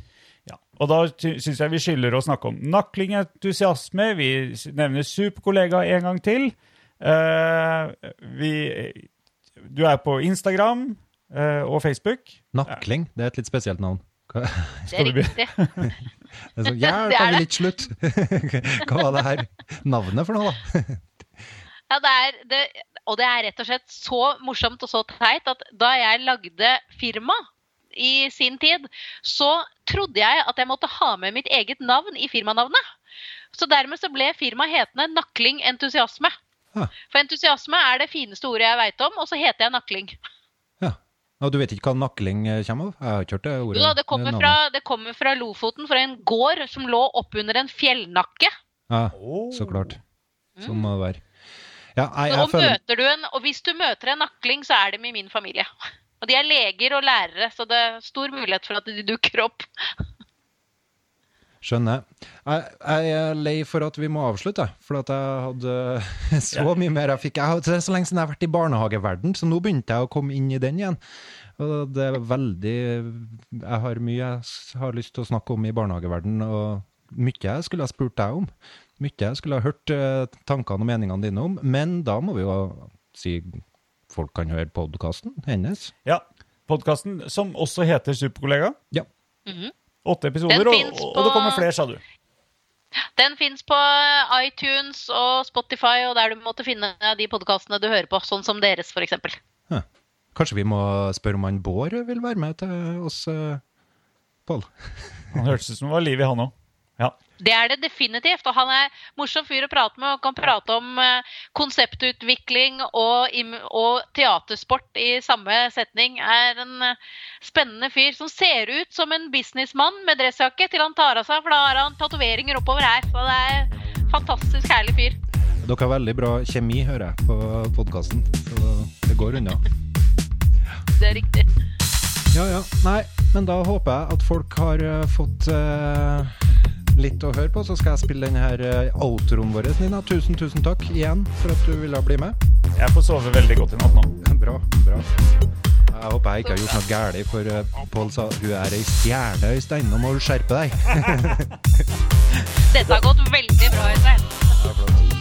D: Og da syns jeg vi skylder å snakke om naklingentusiasme. Vi nevner superkollega en gang til. Uh, vi, du er på Instagram uh, og Facebook.
E: Nakling, det er et litt spesielt navn. Hva,
F: Det er riktig.
E: det er sånn, ja,
F: Det er
E: kan vi litt slutt? Hva var det her navnet for noe, da?
F: Ja, det er, det, og det er rett og slett så morsomt og så teit at da jeg lagde firma i sin tid, så trodde jeg at jeg måtte ha med mitt eget navn i firmanavnet. Så dermed så ble firmaet hetende Nakling Entusiasme.
E: Ja.
F: For entusiasme er det fineste ordet jeg veit om, og så heter jeg Nakling.
E: Ja. Og du vet ikke hva nakling eh, kommer av? Jeg har ikke hørt det ordet.
F: Jo det kommer, fra, det kommer fra Lofoten, fra en gård som lå oppunder en fjellnakke.
E: Ja, så klart. Sånn må det være. Ja, jeg, jeg
F: Og,
E: føler
F: møter du en, og hvis du møter en nakling, så er de i min familie. Og de er leger og lærere, så det er stor mulighet for at de dukker opp.
E: Skjønner. Jeg, jeg er lei for at vi må avslutte, for at jeg hadde så mye mer jeg fikk. Jeg det er så lenge siden jeg har vært i barnehageverden, så nå begynte jeg å komme inn i den igjen. Og det er veldig Jeg har mye jeg har lyst til å snakke om i barnehageverden, og mye jeg skulle ha spurt deg om. Mye jeg skulle ha hørt eh, tankene og meningene dine om, men da må vi jo si folk kan høre podkasten hennes.
D: Ja, podkasten som også heter Superkollega.
E: Ja.
D: Åtte episoder, og, og det kommer flere, sa du.
F: Den fins på iTunes og Spotify og der du måtte finne de podkastene du hører på, sånn som deres f.eks.
E: Huh. Kanskje vi må spørre om han Bård vil være med til oss, uh, Pål?
D: Han hørtes ut som det var liv i han òg. Ja.
F: Det er det definitivt. Og han er morsom fyr å prate med og kan prate om eh, konseptutvikling og, og teatersport i samme setning. Er en eh, spennende fyr som ser ut som en businessmann med dressjakke til han tar av seg, for da har han tatoveringer oppover her. Så det er fantastisk herlig fyr.
E: Dere har veldig bra kjemi, hører jeg, på podkasten. Så det går unna.
F: Det er riktig.
E: Ja, ja. Nei, men da håper jeg at folk har eh, fått eh, litt å høre på. Så skal jeg spille denne her uh, outroen vår, Nina. Tusen, tusen takk igjen for at du ville bli med.
D: Jeg får sove veldig godt i natt nå.
E: Bra, bra. Jeg håper jeg ikke har gjort noe galt, for uh, Pål sa hun er ei stjerne, Øystein. Nå må du skjerpe deg.
F: Dette har gått veldig bra, Øystein.